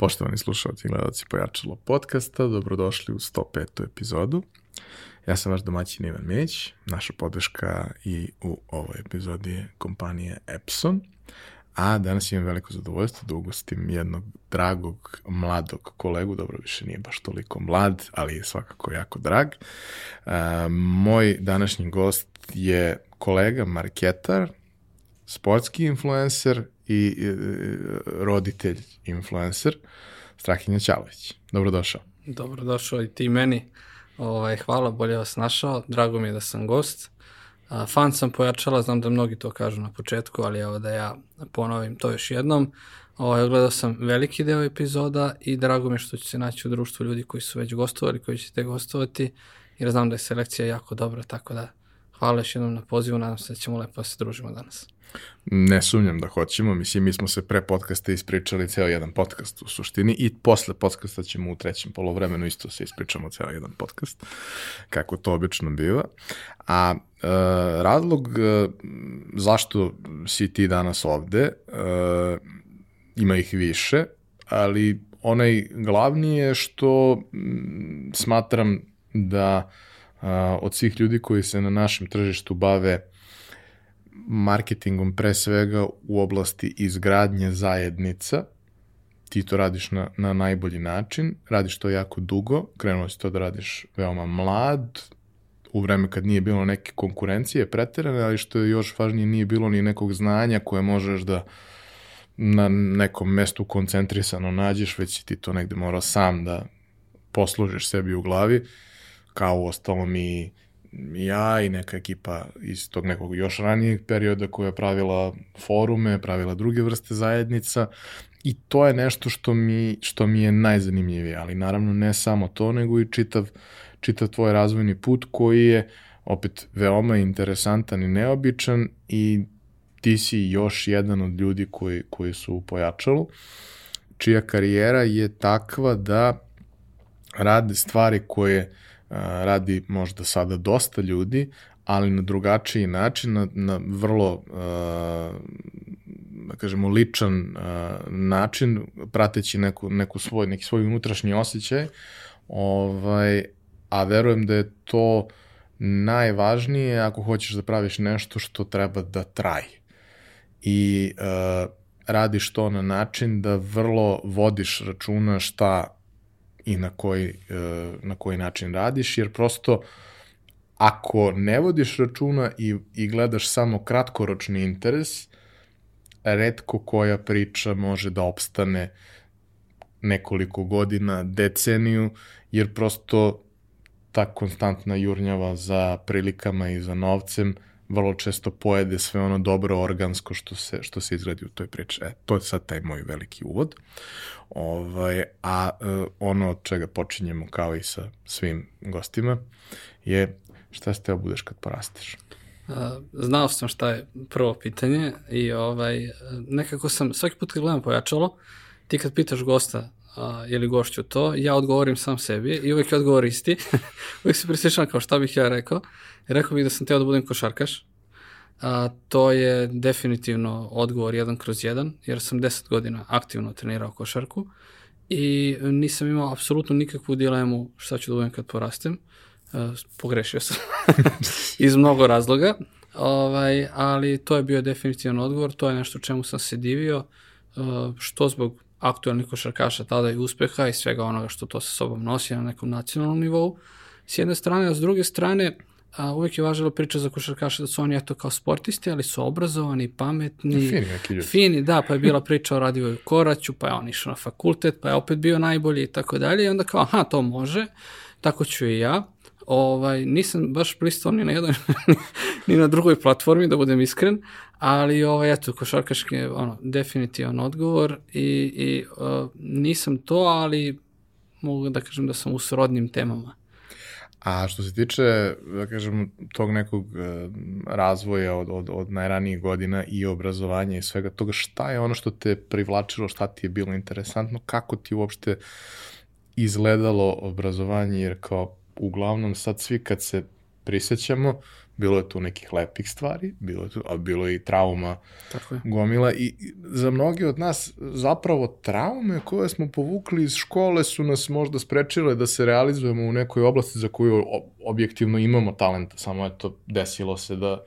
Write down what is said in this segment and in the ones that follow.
Poštovani slušalci i gledalci Pojačalo podcasta, dobrodošli u 105. epizodu. Ja sam vaš domaćin Ivan Meć, naša podrška i u ovoj epizodi je kompanija Epson, a danas imam veliko zadovoljstvo da ugostim jednog dragog, mladog kolegu, dobro više nije baš toliko mlad, ali je svakako jako drag. Uh, moj današnji gost je kolega marketar, sportski influencer i e, roditelj influencer, Strahinja Ćalović. Dobrodošao. Dobrodošao i ti meni. Ovaj, hvala, bolje vas našao. Drago mi je da sam gost. A, fan sam pojačala, znam da mnogi to kažu na početku, ali evo da ja ponovim to još jednom. Ovaj, gledao sam veliki deo epizoda i drago mi je što ću se naći u društvu ljudi koji su već gostovali, koji ćete gostovati, jer znam da je selekcija jako dobra, tako da hvala još jednom na pozivu, nadam se da ćemo lepo da se družimo danas. Ne sumnjam da hoćemo, mislim, mi smo se pre podcasta ispričali ceo jedan podcast u suštini i posle podcasta ćemo u trećem polovremenu isto se ispričamo ceo jedan podcast, kako to obično biva. A e, razlog e, zašto si ti danas ovde, e, ima ih više, ali onaj glavni je što m, smatram da a, od svih ljudi koji se na našem tržištu bave marketingom pre svega u oblasti izgradnje zajednica, ti to radiš na, na najbolji način, radiš to jako dugo, krenuo si to da radiš veoma mlad, u vreme kad nije bilo neke konkurencije preterane, ali što je još važnije, nije bilo ni nekog znanja koje možeš da na nekom mestu koncentrisano nađeš, već si ti to negde morao sam da poslužiš sebi u glavi, kao u ostalom i ja i neka ekipa iz tog nekog još ranijeg perioda koja je pravila forume, pravila druge vrste zajednica i to je nešto što mi, što mi je najzanimljivije, ali naravno ne samo to, nego i čitav, čitav tvoj razvojni put koji je opet veoma interesantan i neobičan i ti si još jedan od ljudi koji, koji su u pojačalu, čija karijera je takva da rade stvari koje uh, radi možda sada dosta ljudi, ali na drugačiji način, na, na vrlo, da kažemo, ličan način, prateći neku, neku svoj, neki svoj unutrašnji osjećaj, ovaj, a verujem da je to najvažnije ako hoćeš da praviš nešto što treba da traje. I uh, radiš to na način da vrlo vodiš računa šta i na koji, e, na koji način radiš, jer prosto ako ne vodiš računa i, i gledaš samo kratkoročni interes, redko koja priča može da opstane nekoliko godina, deceniju, jer prosto ta konstantna jurnjava za prilikama i za novcem vrlo često pojede sve ono dobro organsko što se, što se izgradi u toj priči. E, to je sad taj moj veliki uvod. Ovaj, a uh, ono od čega počinjemo kao i sa svim gostima je šta ste obudeš kad porasteš? Znao sam šta je prvo pitanje i ovaj, nekako sam, svaki put kad gledam pojačalo, ti kad pitaš gosta a, ili gošću to, ja odgovorim sam sebi i uvek je odgovor isti. uvek se prisjećam kao šta bih ja rekao. Rekao bih da sam teo da budem košarkaš. A, to je definitivno odgovor jedan kroz jedan, jer sam 10 godina aktivno trenirao košarku i nisam imao apsolutno nikakvu dilemu šta ću da budem kad porastem. A, pogrešio sam iz mnogo razloga, ovaj, ali to je bio definitivno odgovor, to je nešto čemu sam se divio, a, što zbog aktualnih košarkaša tada i uspeha i svega onoga što to sa sobom nosi na nekom nacionalnom nivou, s jedne strane, a s druge strane, a, uvek je važila priča za košarkaše da su oni eto kao sportisti, ali su obrazovani, pametni, fini, neki ljudi. fini, da, pa je bila priča o Radivoju Koraću, pa je on išao na fakultet, pa je opet bio najbolji i tako dalje, i onda kao, aha, to može, tako ću i ja. Ovaj, nisam baš pristao ni na jednoj, ni na drugoj platformi, da budem iskren, ali ovaj, eto, košarkaški je ono, definitivan odgovor i, i uh, nisam to, ali mogu da kažem da sam u srodnim temama. A što se tiče, da kažem, tog nekog uh, razvoja od, od, od najranijih godina i obrazovanja i svega toga, šta je ono što te privlačilo, šta ti je bilo interesantno, kako ti uopšte izgledalo obrazovanje, jer kao uglavnom sad svi kad se prisjećamo, bilo je tu nekih lepih stvari, bilo je tu, a bilo je i trauma Tako je. gomila i za mnogi od nas zapravo traume koje smo povukli iz škole su nas možda sprečile da se realizujemo u nekoj oblasti za koju objektivno imamo talenta, samo eto desilo se da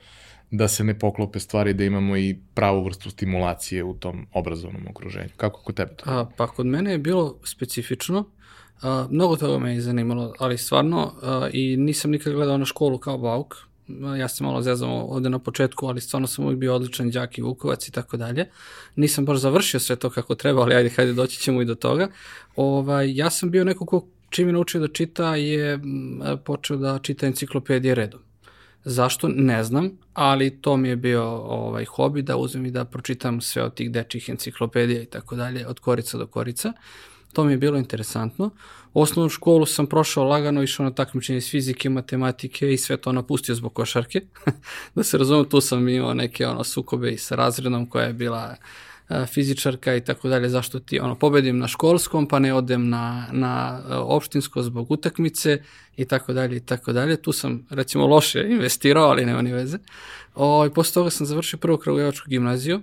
da se ne poklope stvari, da imamo i pravu vrstu stimulacije u tom obrazovnom okruženju. Kako kod tebe to? A, pa kod mene je bilo specifično, a, mnogo toga me je zanimalo, ali stvarno a, i nisam nikad gledao na školu kao bauk, ja sam malo zezao ovde na početku, ali stvarno sam uvijek bio odličan đak i vukovac i tako dalje. Nisam baš završio sve to kako treba, ali ajde, hajde, doći ćemo i do toga. Ovaj, ja sam bio neko ko čim je naučio da čita je počeo da čita enciklopedije redom. Zašto? Ne znam, ali to mi je bio ovaj hobi da uzmem i da pročitam sve od tih dečjih enciklopedija i tako dalje, od korica do korica. To mi je bilo interesantno. Osnovnu školu sam prošao lagano, išao na takmičenje iz fizike, matematike i sve to napustio zbog košarke. da se razumem, tu sam imao neke ono sukobe i sa razredom koja je bila a, fizičarka i tako dalje, zašto ti ono pobedim na školskom, pa ne odem na, na a, opštinsko zbog utakmice i tako dalje i tako dalje. Tu sam recimo loše investirao, ali nema ni veze. O, i posle toga sam završio prvu Kragujevačku gimnaziju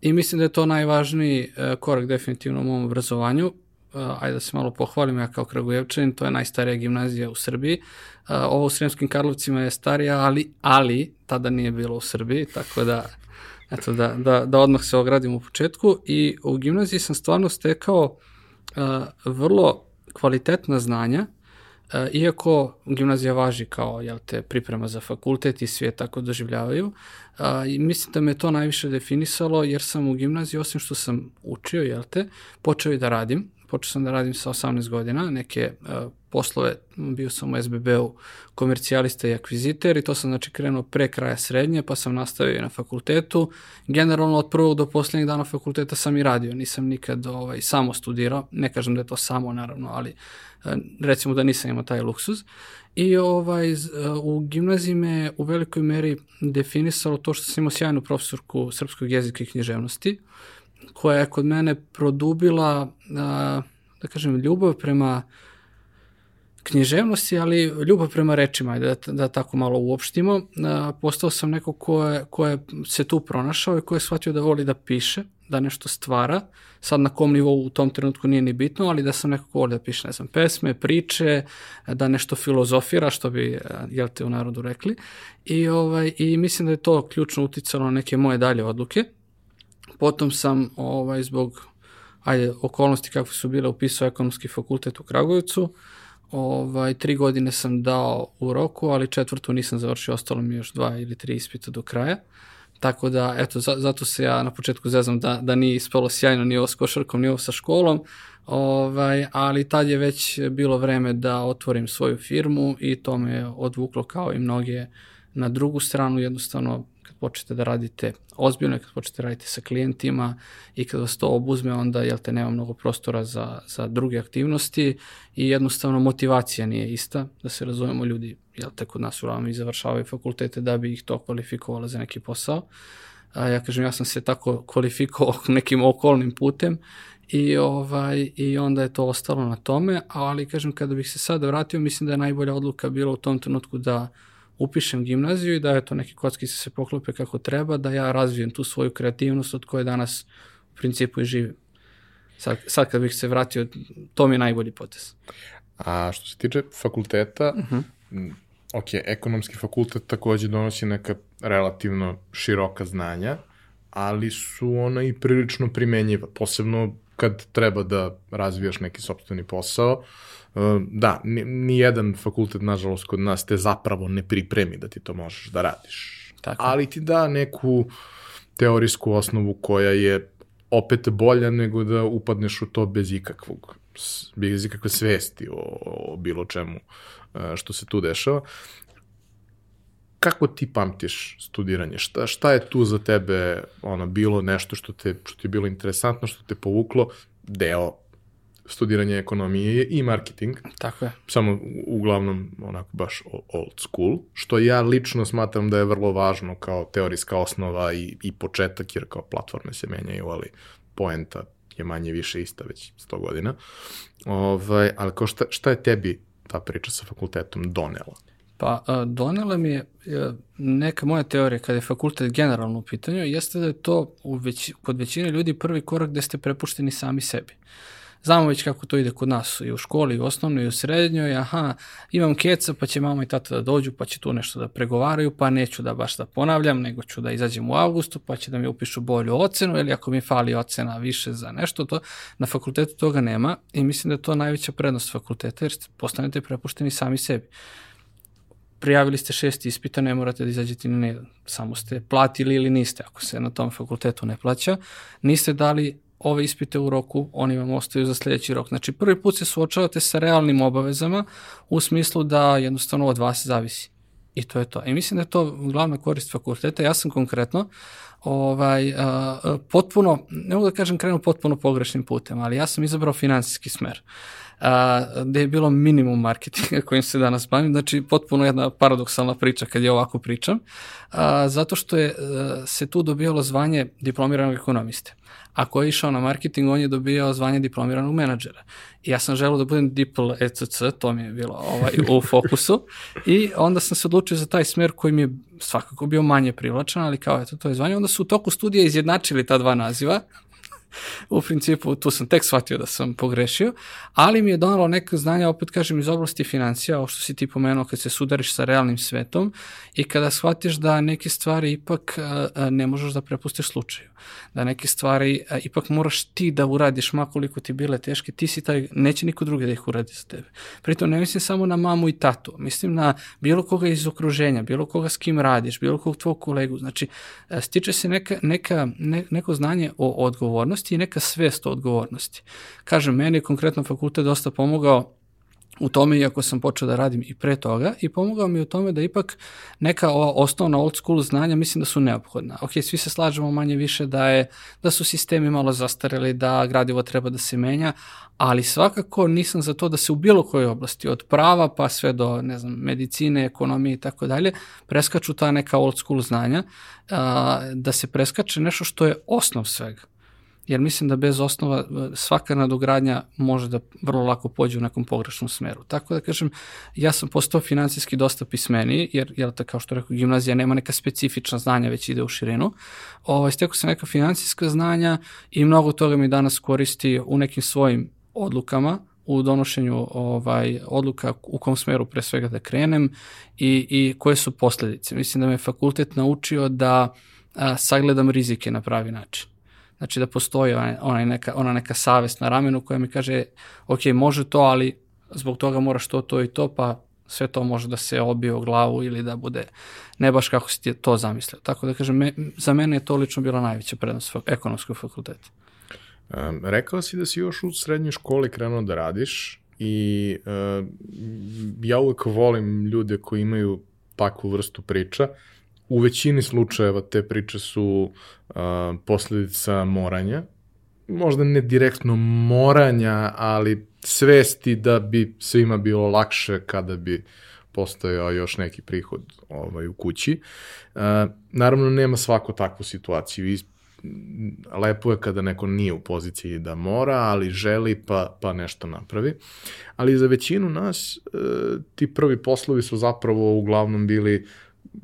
i mislim da je to najvažniji e, korak definitivno u mom obrazovanju. Uh, ajde da se malo pohvalim ja kao Kragujevčanin, to je najstarija gimnazija u Srbiji. Uh, ovo u Sremskim Karlovcima je starija, ali, ali tada nije bilo u Srbiji, tako da eto, da, da, da odmah se ogradim u početku i u gimnaziji sam stvarno stekao uh, vrlo kvalitetna znanja, iako gimnazija važi kao jel te, priprema za fakultet i svi je tako doživljavaju, uh, i mislim da me to najviše definisalo jer sam u gimnaziji, osim što sam učio, jel te, počeo i da radim, počeo sam da radim sa 18 godina, neke uh, poslove, bio sam u SBB-u komercijalista i akviziter i to sam znači krenuo pre kraja srednje, pa sam nastavio na fakultetu. Generalno od prvog do poslednjeg dana fakulteta sam i radio, nisam nikad ovaj, samo studirao, ne kažem da je to samo naravno, ali uh, recimo da nisam imao taj luksuz. I ovaj, uh, u gimnaziji me u velikoj meri definisalo to što sam imao sjajnu profesorku srpskog jezika i književnosti, koja je kod mene produbila, a, da kažem, ljubav prema književnosti, ali ljubav prema rečima, da, da tako malo uopštimo. A, postao sam neko ko je, ko je se tu pronašao i ko je shvatio da voli da piše, da nešto stvara. Sad na kom nivou u tom trenutku nije ni bitno, ali da sam neko ko voli da piše, ne znam, pesme, priče, da nešto filozofira, što bi, jel te, u narodu rekli. I, ovaj, I mislim da je to ključno uticalo na neke moje dalje odluke. Potom sam ovaj, zbog ajde, okolnosti kakve su bile upisao ekonomski fakultet u Kragujevcu. Ovaj, tri godine sam dao u roku, ali četvrtu nisam završio, ostalo mi još dva ili tri ispita do kraja. Tako da, eto, za, zato se ja na početku zezam da, da nije ispalo sjajno ni ovo s košarkom, ni ovo sa školom, ovaj, ali tad je već bilo vreme da otvorim svoju firmu i to me odvuklo kao i mnoge na drugu stranu, jednostavno kad počnete da radite ozbiljno, kad počnete da radite sa klijentima i kad vas to obuzme, onda jel te nema mnogo prostora za, za druge aktivnosti i jednostavno motivacija nije ista, da se razumemo ljudi, jel te kod nas u Rami završavaju fakultete da bi ih to kvalifikovalo za neki posao. A ja kažem, ja sam se tako kvalifikovao nekim okolnim putem i ovaj i onda je to ostalo na tome, ali kažem kada bih se sada vratio, mislim da je najbolja odluka bila u tom trenutku da upišem gimnaziju i da eto neki kockice se poklope kako treba, da ja razvijem tu svoju kreativnost od koje danas u principu i živim. Sad, sad kad bih se vratio, to mi je najbolji potez. A što se tiče fakulteta, uh -huh. ok, ekonomski fakultet takođe donosi neka relativno široka znanja, ali su ona i prilično primenjiva, posebno kad treba da razvijaš neki sobstveni posao. Da, ni jedan fakultet, nažalost, kod nas te zapravo ne pripremi da ti to možeš da radiš. Tako. Ali ti da neku teorijsku osnovu koja je opet bolja nego da upadneš u to bez ikakvog bez ikakve svesti o, o bilo čemu što se tu dešava. Kako ti pamtiš studiranje? Šta, šta je tu za tebe ono, bilo nešto što, te, što ti je bilo interesantno, što te povuklo? Deo studiranja ekonomije je i marketing. Tako je. Samo uglavnom onako baš old school, što ja lično smatram da je vrlo važno kao teorijska osnova i, i početak, jer kao platforme se menjaju, ali poenta je manje više ista već 100 godina. Ovaj, ali kao šta, šta je tebi ta priča sa fakultetom donela? Pa donela mi je neka moja teorija kada je fakultet generalno u pitanju, jeste da je to u već, kod većine ljudi prvi korak gde ste prepušteni sami sebi. Znamo već kako to ide kod nas i u školi, i u osnovnoj, i u srednjoj, aha, imam keca, pa će mama i tata da dođu, pa će tu nešto da pregovaraju, pa neću da baš da ponavljam, nego ću da izađem u avgustu, pa će da mi upišu bolju ocenu, ili ako mi fali ocena više za nešto, to na fakultetu toga nema i mislim da je to najveća prednost fakulteta, jer postanete prepušteni sami sebi. Prijavili ste šest ispita, ne morate da izađete ni ne, samo ste platili ili niste, ako se na tom fakultetu ne plaća, niste dali ove ispite u roku, oni vam ostaju za sledeći rok. Znači, prvi put se suočavate sa realnim obavezama u smislu da jednostavno od vas zavisi. I to je to. I mislim da je to glavna korist fakulteta. Ja sam konkretno ovaj, potpuno, ne mogu da kažem krenu potpuno pogrešnim putem, ali ja sam izabrao finansijski smer. A, gde je bilo minimum marketinga kojim se danas bavim, znači potpuno jedna paradoksalna priča kad je ovako pričam, a, zato što je a, se tu dobijalo zvanje diplomiranog ekonomiste. Ako je išao na marketing, on je dobijao zvanje diplomiranog menadžera. I ja sam želeo da budem dipl ECC, to mi je bilo ovaj, u fokusu. I onda sam se odlučio za taj smer koji mi je svakako bio manje privlačan, ali kao eto, to je zvanje. Onda su u toku studija izjednačili ta dva naziva, u principu tu sam tek shvatio da sam pogrešio, ali mi je donalo neka znanja, opet kažem, iz oblasti financija, ovo što si ti pomenuo kad se sudariš sa realnim svetom i kada shvatiš da neke stvari ipak ne možeš da prepustiš slučaju. Da neke stvari ipak moraš ti da uradiš, makoliko ti bile teške, ti si taj, neće niko drugi da ih uradi za tebe. Pritom ne mislim samo na mamu i tatu, mislim na bilo koga iz okruženja, bilo koga s kim radiš, bilo kog tvog kolegu. Znači, stiče se neka, neka, ne, neko znanje o odgovornosti odgovornosti i neka svest o odgovornosti. Kažem, meni je konkretno fakultet dosta pomogao u tome, iako sam počeo da radim i pre toga, i pomogao mi u tome da ipak neka ova osnovna old school znanja mislim da su neophodna. Ok, svi se slažemo manje više da, je, da su sistemi malo zastareli, da gradivo treba da se menja, ali svakako nisam za to da se u bilo kojoj oblasti, od prava pa sve do, ne znam, medicine, ekonomije i tako dalje, preskaču ta neka old school znanja, da se preskače nešto što je osnov svega jer mislim da bez osnova e, svaka nadogradnja može da vrlo lako pođe u nekom pogrešnom smeru. Tako da kažem, ja sam postao financijski dosta pismeniji, jer, jer ta, kao što rekao, gimnazija nema neka specifična znanja, već ide u širinu. Ovaj, stekao sam neka financijska znanja i mnogo toga mi danas koristi u nekim svojim odlukama, u donošenju ovaj odluka u kom smeru pre svega da krenem i, i koje su posledice. Mislim da me fakultet naučio da a, sagledam rizike na pravi način Znači da postoji ona neka, ona neka savest na ramenu koja mi kaže, ok, može to, ali zbog toga moraš to, to i to, pa sve to može da se obije u glavu ili da bude ne baš kako si ti to zamislio. Tako da kažem, me, za mene je to lično bila najveća prednost ekonomskog fakulteta. Um, rekao si da si još u srednjoj školi krenuo da radiš i uh, ja uvek volim ljude koji imaju takvu vrstu priča, u većini slučajeva te priče su uh, posledica moranja, možda ne direktno moranja, ali svesti da bi svima bilo lakše kada bi postojao još neki prihod ovaj, u kući. Uh, naravno, nema svako takvu situaciju. I lepo je kada neko nije u poziciji da mora, ali želi pa, pa nešto napravi. Ali za većinu nas uh, ti prvi poslovi su zapravo uglavnom bili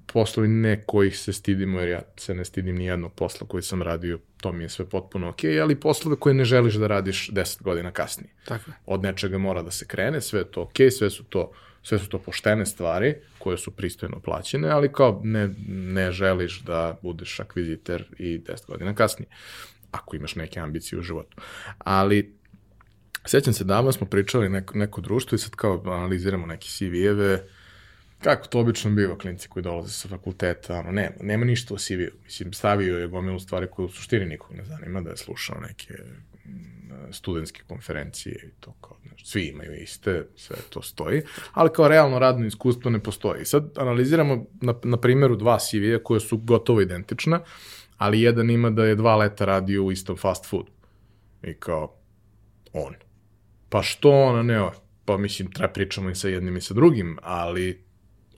poslovi ne kojih se stidimo, jer ja se ne stidim ni jednog posla koji sam radio, to mi je sve potpuno ok, ali poslove koje ne želiš da radiš 10 godina kasnije. Tako. Od nečega mora da se krene, sve je to ok, sve su to sve su to poštene stvari koje su pristojno plaćene, ali kao ne, ne želiš da budeš akviziter i 10 godina kasnije, ako imaš neke ambicije u životu. Ali sećam se, davno smo pričali neko, neko društvo i sad kao analiziramo neke CV-eve, Kako to obično biva, klinci koji dolaze sa fakulteta, ono, nema, nema ništa u CV-u. Mislim, stavio je gomilu stvari koje u suštini nikog ne zanima, da je slušao neke mm, studentske konferencije i to kao, znači, svi imaju iste, sve to stoji, ali kao realno radno iskustvo ne postoji. Sad analiziramo na, na primjeru dva CV-a koje su gotovo identična, ali jedan ima da je dva leta radio u istom fast food. I kao, on. Pa što ona ne, pa mislim, treba pričamo i sa jednim i sa drugim, ali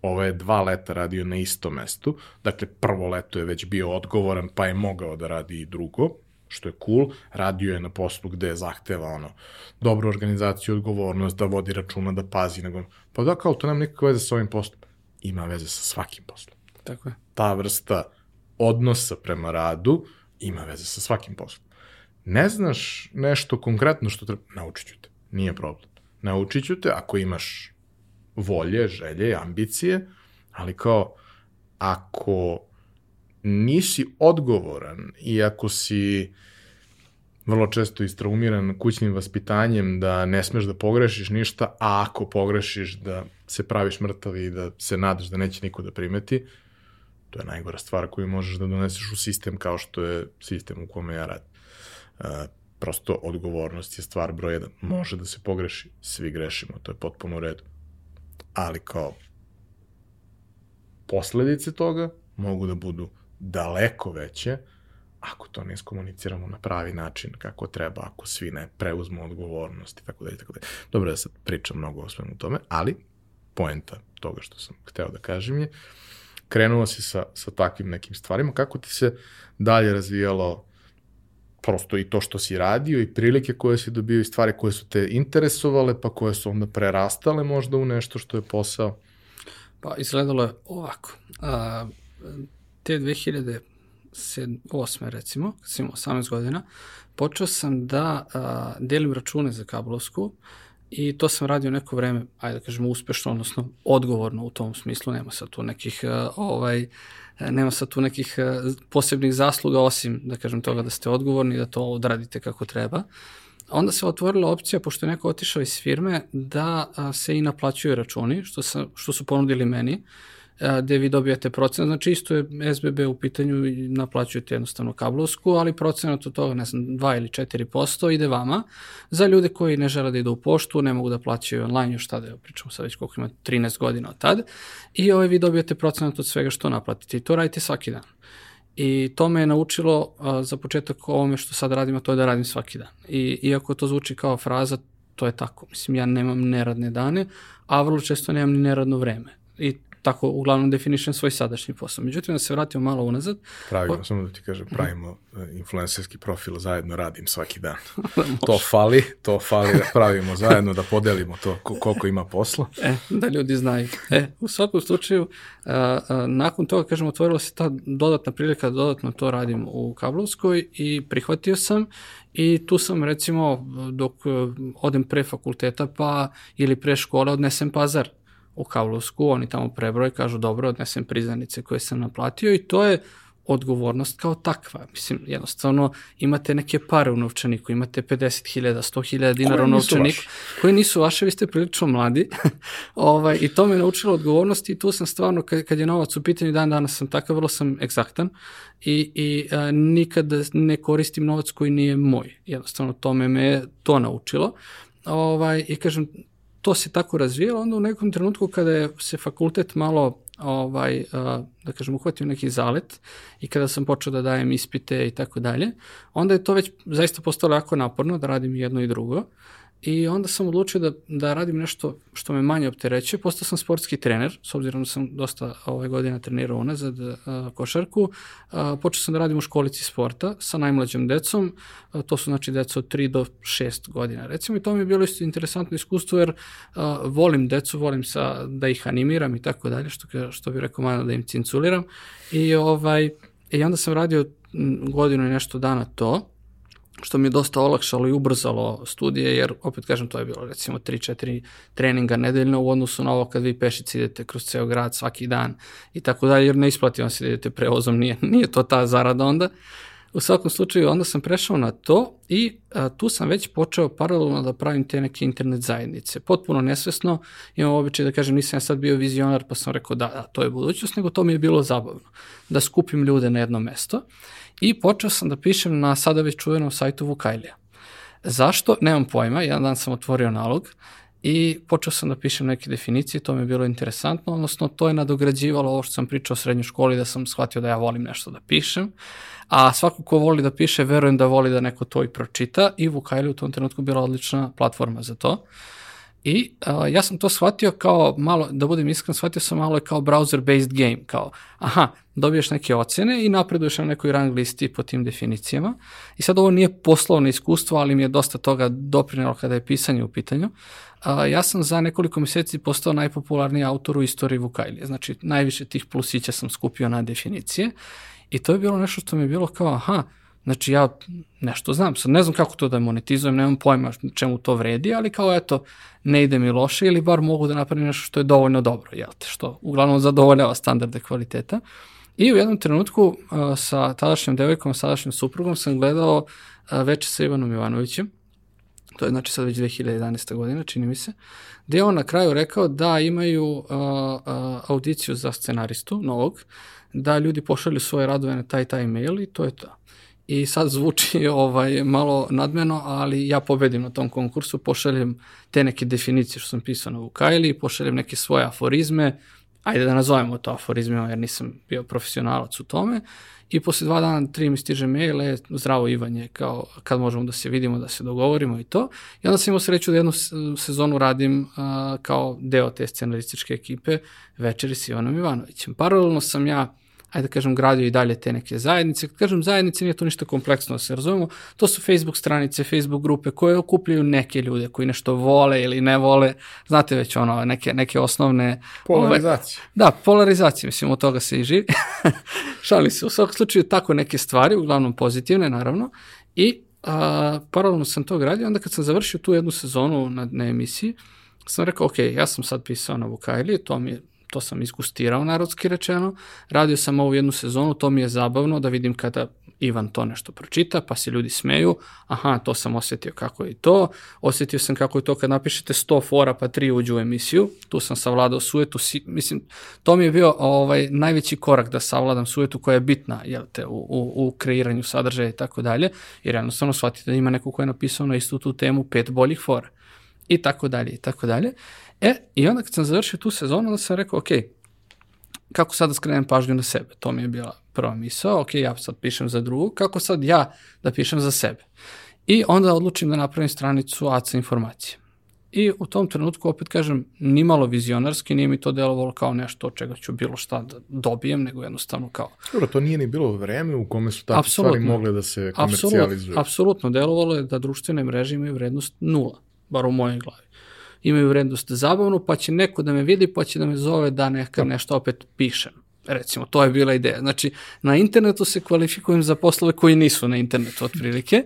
ovo je dva leta radio na istom mestu, dakle prvo leto je već bio odgovoran pa je mogao da radi i drugo, što je cool, radio je na poslu gde je zahteva ono, dobru organizaciju, odgovornost, da vodi računa, da pazi, nego, pa da kao to nema nikakve veze sa ovim poslom. ima veze sa svakim poslom. Tako je. Ta vrsta odnosa prema radu ima veze sa svakim poslom. Ne znaš nešto konkretno što treba, naučit ću te, nije problem. Naučit ću te ako imaš volje, želje, ambicije, ali kao ako nisi odgovoran i ako si vrlo često istraumiran kućnim vaspitanjem da ne smeš da pogrešiš ništa, a ako pogrešiš da se praviš mrtav i da se nadaš da neće niko da primeti, to je najgora stvar koju možeš da doneseš u sistem kao što je sistem u kome ja radim. Uh, prosto odgovornost je stvar broj jedan. Može da se pogreši, svi grešimo, to je potpuno u redu. Ali kao posledice toga mogu da budu daleko veće ako to ne iskomuniciramo na pravi način kako treba, ako svi ne preuzmu odgovornost i tako dalje, tako dalje. Dobro da sad pričam mnogo o svemu tome, ali poenta toga što sam hteo da kažem je, krenuo si sa, sa takvim nekim stvarima, kako ti se dalje razvijalo prosto i to što si radio i prilike koje si dobio i stvari koje su te interesovale, pa koje su onda prerastale možda u nešto što je posao? Pa izgledalo je ovako. A, te 2008. recimo, kad sam imao 18 godina, počeo sam da a, delim račune za kablovsku i to sam radio neko vreme, ajde da kažemo uspešno, odnosno odgovorno u tom smislu, nema sad tu nekih a, ovaj, nema sad tu nekih posebnih zasluga osim, da kažem, toga da ste odgovorni, da to odradite kako treba. Onda se otvorila opcija, pošto je neko otišao iz firme, da se i naplaćuju računi, što, sam, što su ponudili meni gde vi dobijate procent, znači isto je SBB u pitanju i naplaćujete jednostavno kablovsku, ali procenat od toga, ne znam, 2 ili 4% ide vama. Za ljude koji ne žele da idu u poštu, ne mogu da plaćaju online, još tada, pričamo sad već koliko ima, 13 godina od tad, i ovaj, vi dobijate procenat od svega što naplatite i to radite svaki dan. I to me je naučilo a, za početak ovome što sad radim, a to je da radim svaki dan. I iako to zvuči kao fraza, to je tako. Mislim, ja nemam neradne dane, a vrlo često nemam ni neradno vreme. I tako uglavnom definišem svoj sadašnji posao. Međutim, da se vratimo malo unazad. Pravimo, o... samo da ti kažem, pravimo e, influencerski profil, zajedno radim svaki dan. to fali, to fali, da pravimo zajedno, da podelimo to koliko ima posla. E, da ljudi znaju. E, u svakom slučaju, a, a, nakon toga, kažem, otvorila se ta dodatna prilika da dodatno to radim u Kablovskoj i prihvatio sam i tu sam recimo dok e, odem pre fakulteta pa ili pre škole odnesem pazar u Kavlovsku, oni tamo prebroj, kažu dobro, odnesem priznanice koje sam naplatio i to je odgovornost kao takva. Mislim, jednostavno imate neke pare u novčaniku, imate 50.000, 100.000 dinara u novčaniku, koji nisu vaše, vi ste prilično mladi. ovaj, I to me naučilo odgovornosti i tu sam stvarno, kad, kad je novac u pitanju, dan danas sam takav, vrlo sam egzaktan i, i a, nikad ne koristim novac koji nije moj. Jednostavno, tome me to naučilo. Ovaj, I kažem, to se tako razvijalo, onda u nekom trenutku kada je se fakultet malo ovaj, da kažem, uhvatio neki zalet i kada sam počeo da dajem ispite i tako dalje, onda je to već zaista postalo jako naporno da radim jedno i drugo I onda sam odlučio da, da radim nešto što me manje opterećuje. Postao sam sportski trener, s obzirom da sam dosta ove godine trenirao unazad uh, košarku. Počeo sam da radim u školici sporta sa najmlađom decom. To su znači deca od 3 do 6 godina recimo i to mi je bilo isto interesantno iskustvo jer volim decu, volim sa, da ih animiram i tako dalje, što, što bi rekao mana da im cinculiram. I, ovaj, I onda sam radio godinu i nešto dana to što mi je dosta olakšalo i ubrzalo studije, jer opet kažem, to je bilo recimo 3-4 treninga nedeljno u odnosu na ovo kad vi pešici idete kroz ceo grad svaki dan i tako dalje, jer ne isplati vam se da idete prevozom, nije, nije to ta zarada onda. U svakom slučaju, onda sam prešao na to i a, tu sam već počeo paralelno da pravim te neke internet zajednice. Potpuno nesvesno, imam običaj da kažem, nisam ja sad bio vizionar, pa sam rekao da, da, to je budućnost, nego to mi je bilo zabavno, da skupim ljude na jedno mesto i počeo sam da pišem na sada već čuvenom sajtu Vukajlija. Zašto? Nemam pojma, jedan dan sam otvorio nalog i počeo sam da pišem neke definicije, to mi je bilo interesantno, odnosno to je nadograđivalo ovo što sam pričao o srednjoj školi, da sam shvatio da ja volim nešto da pišem, a svako ko voli da piše, verujem da voli da neko to i pročita i Vukajli u tom trenutku bila odlična platforma za to. I uh, ja sam to shvatio kao malo, da budem iskren, shvatio sam malo kao browser-based game, kao aha, dobiješ neke ocene i napreduješ na nekoj rang listi po tim definicijama. I sad ovo nije poslovno iskustvo, ali mi je dosta toga doprinelo kada je pisanje u pitanju. Uh, ja sam za nekoliko meseci postao najpopularniji autor u istoriji Vukajlije. Znači, najviše tih plusića sam skupio na definicije i to je bilo nešto što mi je bilo kao, aha, Znači ja nešto znam, sad ne znam kako to da monetizujem, nemam pojma čemu to vredi, ali kao eto, ne ide mi loše ili bar mogu da napravim nešto što je dovoljno dobro, jel te, što uglavnom zadovoljava standarde kvaliteta. I u jednom trenutku uh, sa tadašnjom devojkom, sadašnjim suprugom sam gledao uh, veče sa Ivanom Ivanovićem, to je znači sad već 2011. godina, čini mi se, gde je on na kraju rekao da imaju uh, uh, audiciju za scenaristu novog, da ljudi pošalju svoje radove na taj taj mail i to je to i sad zvuči ovaj malo nadmeno, ali ja pobedim na tom konkursu, pošaljem te neke definicije što sam pisao na Vukajli, pošaljem neke svoje aforizme, ajde da nazovemo to aforizmima jer nisam bio profesionalac u tome i posle dva dana, tri mi stiže mail, je, zdravo Ivanje, kao kad možemo da se vidimo, da se dogovorimo i to. I onda sam imao sreću da jednu sezonu radim uh, kao deo te scenarističke ekipe Večeri s Ivanom Ivanovićem. Paralelno sam ja ajde da kažem, gradio i dalje te neke zajednice. Kad kažem zajednice, nije to ništa kompleksno, da se razumemo. To su Facebook stranice, Facebook grupe koje okupljaju neke ljude koji nešto vole ili ne vole. Znate već ono, neke, neke osnovne... Polarizacije. Ove, da, polarizacije, mislim, od toga se i živi. Šali se, u svakom slučaju tako neke stvari, uglavnom pozitivne, naravno. I a, paralelno sam to gradio, onda kad sam završio tu jednu sezonu na, na emisiji, sam rekao, ok, ja sam sad pisao na Vukajli, to mi je to sam iskustirao narodski rečeno, radio sam ovu jednu sezonu, to mi je zabavno da vidim kada Ivan to nešto pročita, pa se ljudi smeju, aha, to sam osetio kako je to, osetio sam kako je to kad napišete 100 fora pa 3 uđu u emisiju, tu sam savladao sujetu, si, mislim, to mi je bio ovaj, najveći korak da savladam sujetu koja je bitna jel te, u, u, u kreiranju sadržaja i tako dalje, jer jednostavno shvatite da ima neko ko je napisao na istu tu temu pet boljih fora. I tako dalje i tako dalje. E, i onda kad sam završio tu sezonu, onda sam rekao, ok, kako sad da skrenem pažnju na sebe? To mi je bila prva misao, ok, ja sad pišem za drugu, kako sad ja da pišem za sebe? I onda odlučim da napravim stranicu ACA informacije. I u tom trenutku, opet kažem, nimalo vizionarski, nije mi to delovalo kao nešto od čega ću bilo šta da dobijem, nego jednostavno kao... Dobro, to nije ni bilo vreme u kome su takve stvari mogle da se komercijalizuju. Apsolutno, apsolutno, delovalo je da društvene mreže imaju vrednost nula, bar u mojoj glavi imaju vrednost zabavnu, pa će neko da me vidi, pa će da me zove da neka nešto opet pišem. Recimo, to je bila ideja. Znači, na internetu se kvalifikujem za poslove koji nisu na internetu otprilike.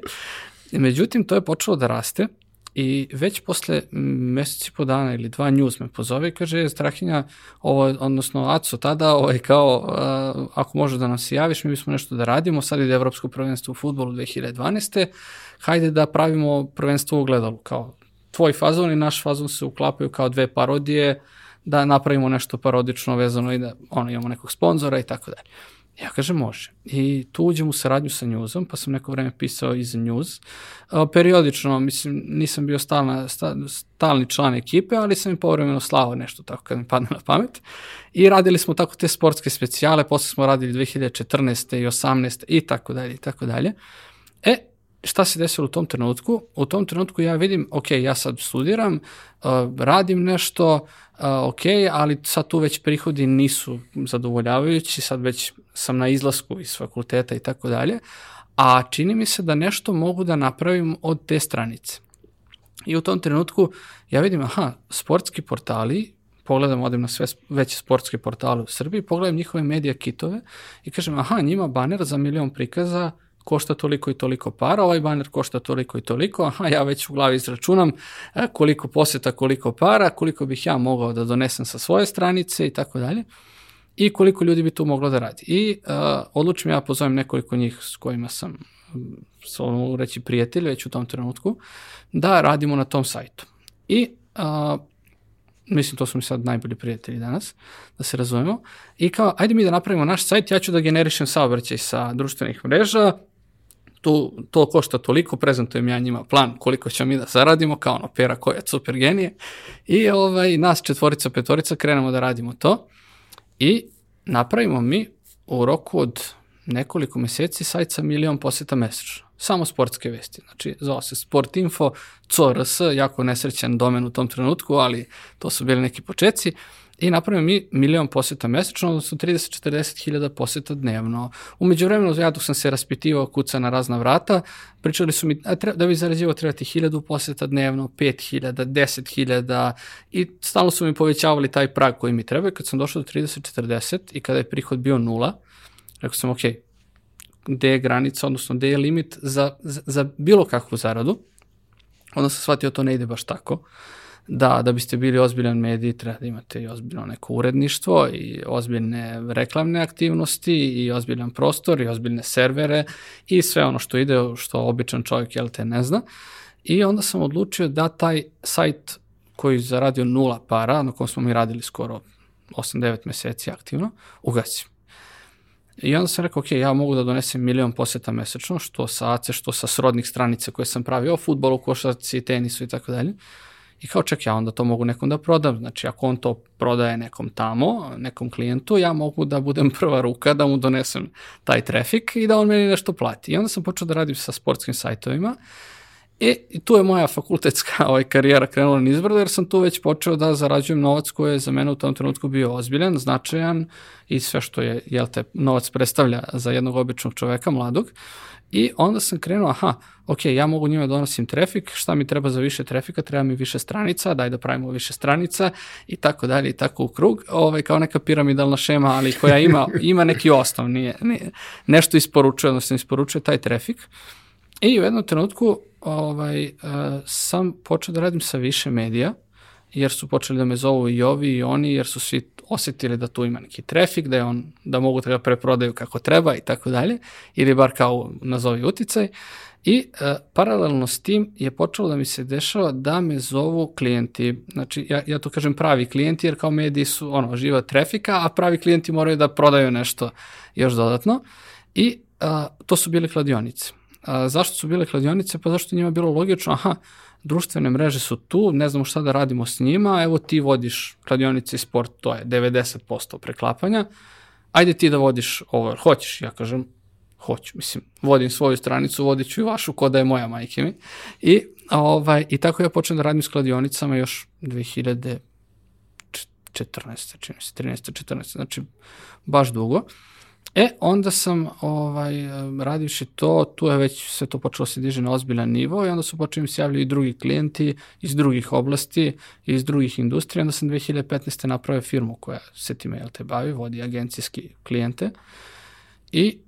Međutim, to je počelo da raste i već posle meseci po dana ili dva news me pozove i kaže, Strahinja, ovo, odnosno Aco tada, ovaj, kao, uh, ako može da nam se javiš, mi bismo nešto da radimo, sad ide Evropsko prvenstvo u futbolu 2012. Hajde da pravimo prvenstvo u gledalu, kao tvoj fazon i naš fazon se uklapaju kao dve parodije, da napravimo nešto parodično vezano i da ono, imamo nekog sponzora i tako dalje. Ja kažem može. I tu uđem u saradnju sa Newsom, pa sam neko vreme pisao i za News. periodično, mislim, nisam bio stalna, stalni član ekipe, ali sam im povremeno slao nešto tako kad mi padne na pamet. I radili smo tako te sportske specijale, posle smo radili 2014. i 18. i tako dalje i tako dalje. E, šta se desilo u tom trenutku? U tom trenutku ja vidim, ok, ja sad studiram, uh, radim nešto, uh, ok, ali sad tu već prihodi nisu zadovoljavajući, sad već sam na izlasku iz fakulteta i tako dalje, a čini mi se da nešto mogu da napravim od te stranice. I u tom trenutku ja vidim, aha, sportski portali, pogledam, odem na sve veće sportske portale u Srbiji, pogledam njihove medija kitove i kažem, aha, njima baner za milion prikaza, košta toliko i toliko para, ovaj baner košta toliko i toliko, aha, ja već u glavi izračunam e, koliko poseta, koliko para, koliko bih ja mogao da donesem sa svoje stranice i tako dalje i koliko ljudi bi tu moglo da radi. I uh, odlučim ja pozovem nekoliko njih s kojima sam mogu reći prijatelj već u tom trenutku, da radimo na tom sajtu. I uh, mislim to su mi sad najbolji prijatelji danas, da se razumemo, i kao, ajde mi da napravimo naš sajt, ja ću da generišem saobraćaj sa društvenih mreža, tu, to košta toliko, prezentujem ja njima plan koliko ćemo mi da zaradimo, kao ono pera koja je super genije. I ovaj, nas četvorica, petorica krenemo da radimo to i napravimo mi u roku od nekoliko meseci sajt sa milion poseta mesečno. samo sportske vesti. Znači, zvao se Sportinfo, CRS, jako nesrećan domen u tom trenutku, ali to su bili neki početci. I napravimo mi milion poseta mesečno, odnosno 30-40 hiljada poseta dnevno. Umeđu vremenu, ja dok sam se raspitivao kuca na razna vrata, pričali su mi a treba, da bi zarađivao trebati hiljadu poseta dnevno, 5 hiljada, 10 hiljada i stalno su mi povećavali taj prag koji mi treba. Kad sam došao do 30-40 i kada je prihod bio nula, rekao sam, ok, gde je granica, odnosno gde je limit za, za, za bilo kakvu zaradu, onda sam shvatio to ne ide baš tako da, da biste bili ozbiljan medij, treba da imate i ozbiljno neko uredništvo i ozbiljne reklamne aktivnosti i ozbiljan prostor i ozbiljne servere i sve ono što ide, što običan čovjek, jel te, ne zna. I onda sam odlučio da taj sajt koji zaradio nula para, na kom smo mi radili skoro 8-9 meseci aktivno, ugasim. I onda sam rekao, ok, ja mogu da donesem milion poseta mesečno, što sa ACE, što sa srodnih stranica koje sam pravio o futbolu, košarci, tenisu i tako dalje. I kao ček, ja onda to mogu nekom da prodam. Znači, ako on to prodaje nekom tamo, nekom klijentu, ja mogu da budem prva ruka, da mu donesem taj trafik i da on meni nešto plati. I onda sam počeo da radim sa sportskim sajtovima E, i tu je moja fakultetska ovaj, karijera krenula nizbrdo, jer sam tu već počeo da zarađujem novac koji je za mene u tom trenutku bio ozbiljan, značajan i sve što je, jel te, novac predstavlja za jednog običnog čoveka, mladog. I onda sam krenuo, aha, ok, ja mogu njima da donosim trafik, šta mi treba za više trafika, treba mi više stranica, daj da pravimo više stranica i tako dalje i tako u krug, ovaj, kao neka piramidalna šema, ali koja ima, ima neki osnov, nije, nije, nešto isporučuje, odnosno isporučuje taj trafik. I u jednom trenutku ovaj, uh, sam počeo da radim sa više medija, jer su počeli da me zovu i ovi i oni, jer su svi osetili da tu ima neki trafik, da je on, da mogu da ga preprodaju kako treba i tako dalje, ili bar kao nazovi uticaj. I uh, paralelno s tim je počelo da mi se dešava da me zovu klijenti, znači ja, ja to kažem pravi klijenti jer kao mediji su ono, živa trafika, a pravi klijenti moraju da prodaju nešto još dodatno i uh, to su bile kladionice. A, zašto su bile kladionice? Pa zašto njima bilo logično, aha, društvene mreže su tu, ne znamo šta da radimo s njima, evo ti vodiš kladionice i sport, to je 90% preklapanja, ajde ti da vodiš ovo, hoćeš, ja kažem, hoću, mislim, vodim svoju stranicu, vodit ću i vašu, ko da je moja majke mi. I, ovaj, i tako ja počnem da radim s kladionicama još 2014. čini se, 13. 14. Znači, baš dugo. E, onda sam ovaj, radivši to, tu je već sve to počelo se diže na ozbiljan nivo i onda su počeli mi se javljati i drugi klijenti iz drugih oblasti, iz drugih industrija. Onda sam 2015. napravio firmu koja se time jel te bavi, vodi agencijski klijente i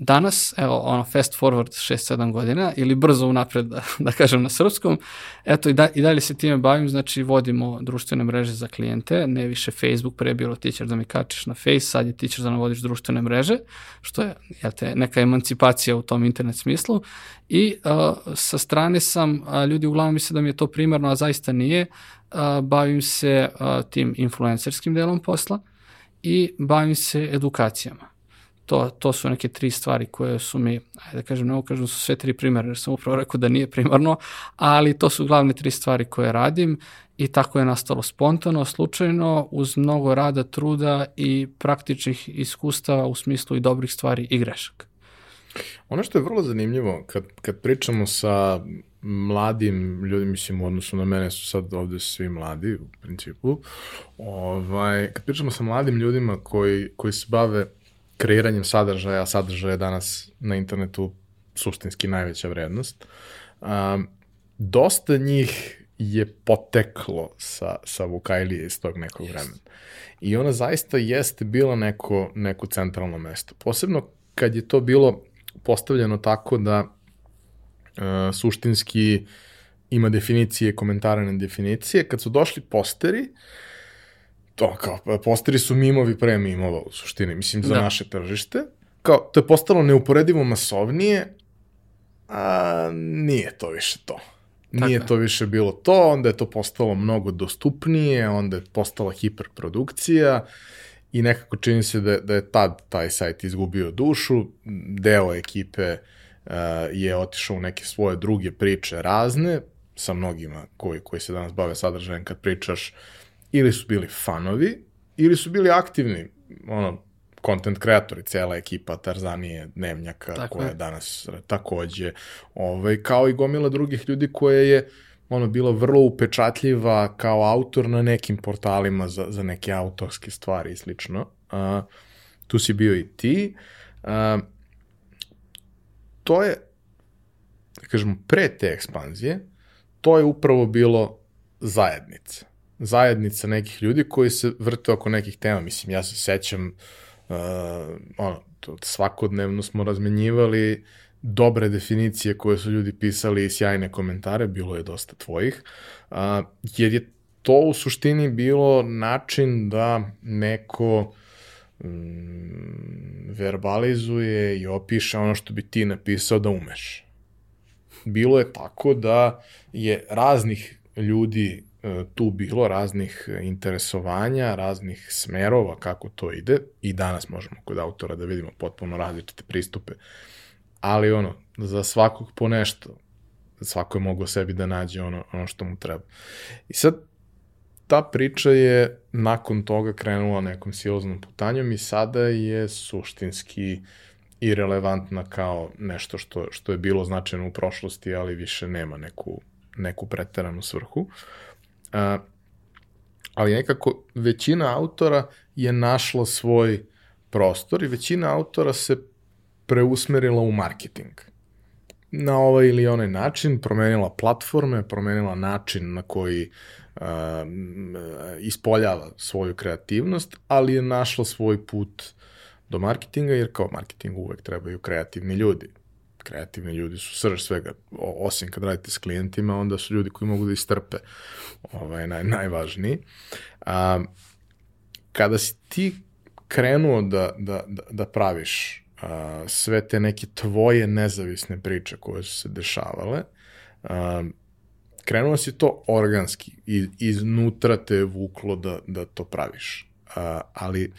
danas, evo, ono, fast forward 6-7 godina, ili brzo unapred, da, da kažem na srpskom, eto, i, da, i dalje se time bavim, znači vodimo društvene mreže za klijente, ne više Facebook, pre je bilo teacher da mi kačiš na Face, sad je teacher da navodiš društvene mreže, što je, jel te, neka emancipacija u tom internet smislu, i uh, sa strane sam, uh, ljudi uglavnom misle da mi je to primarno, a zaista nije, uh, bavim se uh, tim influencerskim delom posla i bavim se edukacijama to, to su neke tri stvari koje su mi, ajde da kažem, ne kažem da su sve tri primere, jer sam upravo rekao da nije primarno, ali to su glavne tri stvari koje radim i tako je nastalo spontano, slučajno, uz mnogo rada, truda i praktičnih iskustava u smislu i dobrih stvari i grešaka. Ono što je vrlo zanimljivo, kad, kad pričamo sa mladim ljudima, mislim u odnosu na mene su sad ovde svi mladi u principu, ovaj, kad pričamo sa mladim ljudima koji, koji se bave kreiranjem sadržaja, sadržaja je danas na internetu suštinski najveća vrednost. Um, dosta njih je poteklo sa, sa Vukajlije iz tog nekog yes. vremena. I ona zaista jeste bila neko, neko centralno mesto. Posebno kad je to bilo postavljeno tako da uh, suštinski ima definicije, komentarane definicije. Kad su došli posteri, uh, to kao, posteri su mimovi pre mimova u suštini, mislim, za da. naše tržište. Kao, to je postalo neuporedivo masovnije, a nije to više to. Nije Tako. to više bilo to, onda je to postalo mnogo dostupnije, onda je postala hiperprodukcija i nekako čini se da, da je tad taj sajt izgubio dušu, deo ekipe uh, je otišao u neke svoje druge priče razne, sa mnogima koji, koji se danas bave sadržajem, kad pričaš uh, ili su bili fanovi, ili su bili aktivni, ono, content kreatori, cela ekipa Tarzanije, Dnevnjaka, Tako koja je. danas takođe, ovaj, kao i gomila drugih ljudi koje je ono bilo vrlo upečatljiva kao autor na nekim portalima za, za neke autorske stvari i slično. A, tu si bio i ti. A, to je, da kažemo, pre te ekspanzije, to je upravo bilo zajednica. Zajednica nekih ljudi koji se vrte oko nekih tema. Mislim, ja se sećam, uh, ono, to, svakodnevno smo razmenjivali dobre definicije koje su ljudi pisali i sjajne komentare, bilo je dosta tvojih, uh, jer je to u suštini bilo način da neko mm, verbalizuje i opiše ono što bi ti napisao da umeš. Bilo je tako da je raznih ljudi tu bilo, raznih interesovanja, raznih smerova kako to ide i danas možemo kod autora da vidimo potpuno različite pristupe. Ali ono, za svakog po nešto, svako je mogao sebi da nađe ono, ono što mu treba. I sad, ta priča je nakon toga krenula nekom siloznom putanjom i sada je suštinski irelevantna kao nešto što, što je bilo značajno u prošlosti, ali više nema neku, neku preteranu svrhu. A, ali nekako većina autora je našla svoj prostor i većina autora se preusmerila u marketing. Na ovaj ili onaj način, promenila platforme, promenila način na koji uh, ispoljava svoju kreativnost, ali je našla svoj put do marketinga, jer kao marketingu uvek trebaju kreativni ljudi. Kreativni ljudi su srž svega, osim kad radite s klijentima, onda su ljudi koji mogu da istrpe, ovaj, naj, najvažniji. A, kada si ti krenuo da, da, da, da praviš a, sve te neke tvoje nezavisne priče koje su se dešavale, a, krenuo si to organski, iz, iznutra te vuklo da, da to praviš. A, ali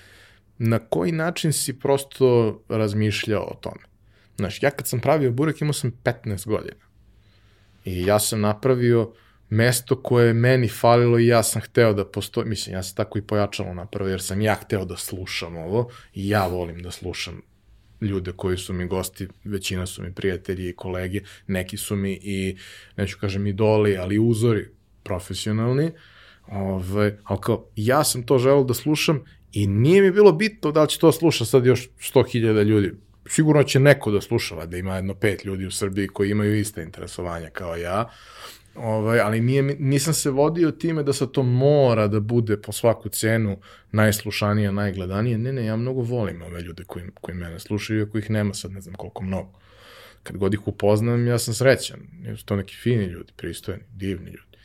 na koji način si prosto razmišljao o tome? Znaš, ja kad sam pravio burek imao sam 15 godina. I ja sam napravio mesto koje je meni falilo i ja sam hteo da postoji, mislim, ja sam tako i pojačalo napravio, jer sam ja hteo da slušam ovo i ja volim da slušam ljude koji su mi gosti, većina su mi prijatelji i kolege, neki su mi i, neću kažem idoli, ali uzori profesionalni, Ove, ali kao, ja sam to želeo da slušam i nije mi bilo bitno da li će to sluša sad još 100.000 ljudi. Sigurno će neko da sluša, da ima jedno pet ljudi u Srbiji koji imaju iste interesovanja kao ja, Ovaj, ali nije, nisam se vodio time da se to mora da bude po svaku cenu najslušanije, najgledanije. Ne, ne, ja mnogo volim ove ljude koji, koji mene slušaju, iako ih nema sad ne znam koliko mnogo. Kad god ih upoznam, ja sam srećan. Su to neki fini ljudi, pristojni, divni ljudi.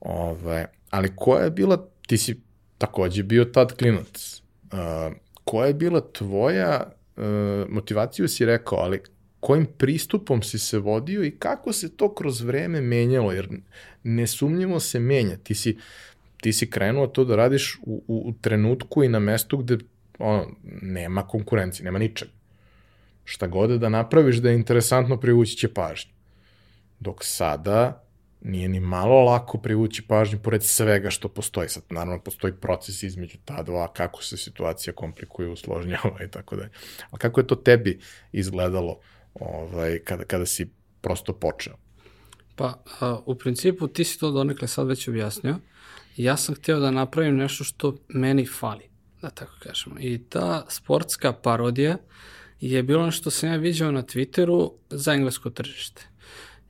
Ovaj, ali koja je bila, ti si takođe bio tad klinac, uh, koja je bila tvoja motivaciju si rekao, ali kojim pristupom si se vodio i kako se to kroz vreme menjalo, jer nesumnjivo se menja. Ti si, ti si krenuo to da radiš u, u, u trenutku i na mestu gde ono, nema konkurencije, nema ničega. Šta god da napraviš da je interesantno privući će pažnju. Dok sada nije ni malo lako privući pažnju pored svega što postoji. Sad, naravno, postoji proces između ta dva, kako se situacija komplikuje, usložnjava i tako dalje. Ali kako je to tebi izgledalo ovaj, kada, kada si prosto počeo? Pa, a, u principu ti si to donekle sad već objasnio. Ja sam hteo da napravim nešto što meni fali, da tako kažemo. I ta sportska parodija je bilo ono što sam ja viđao na Twitteru za englesko tržište.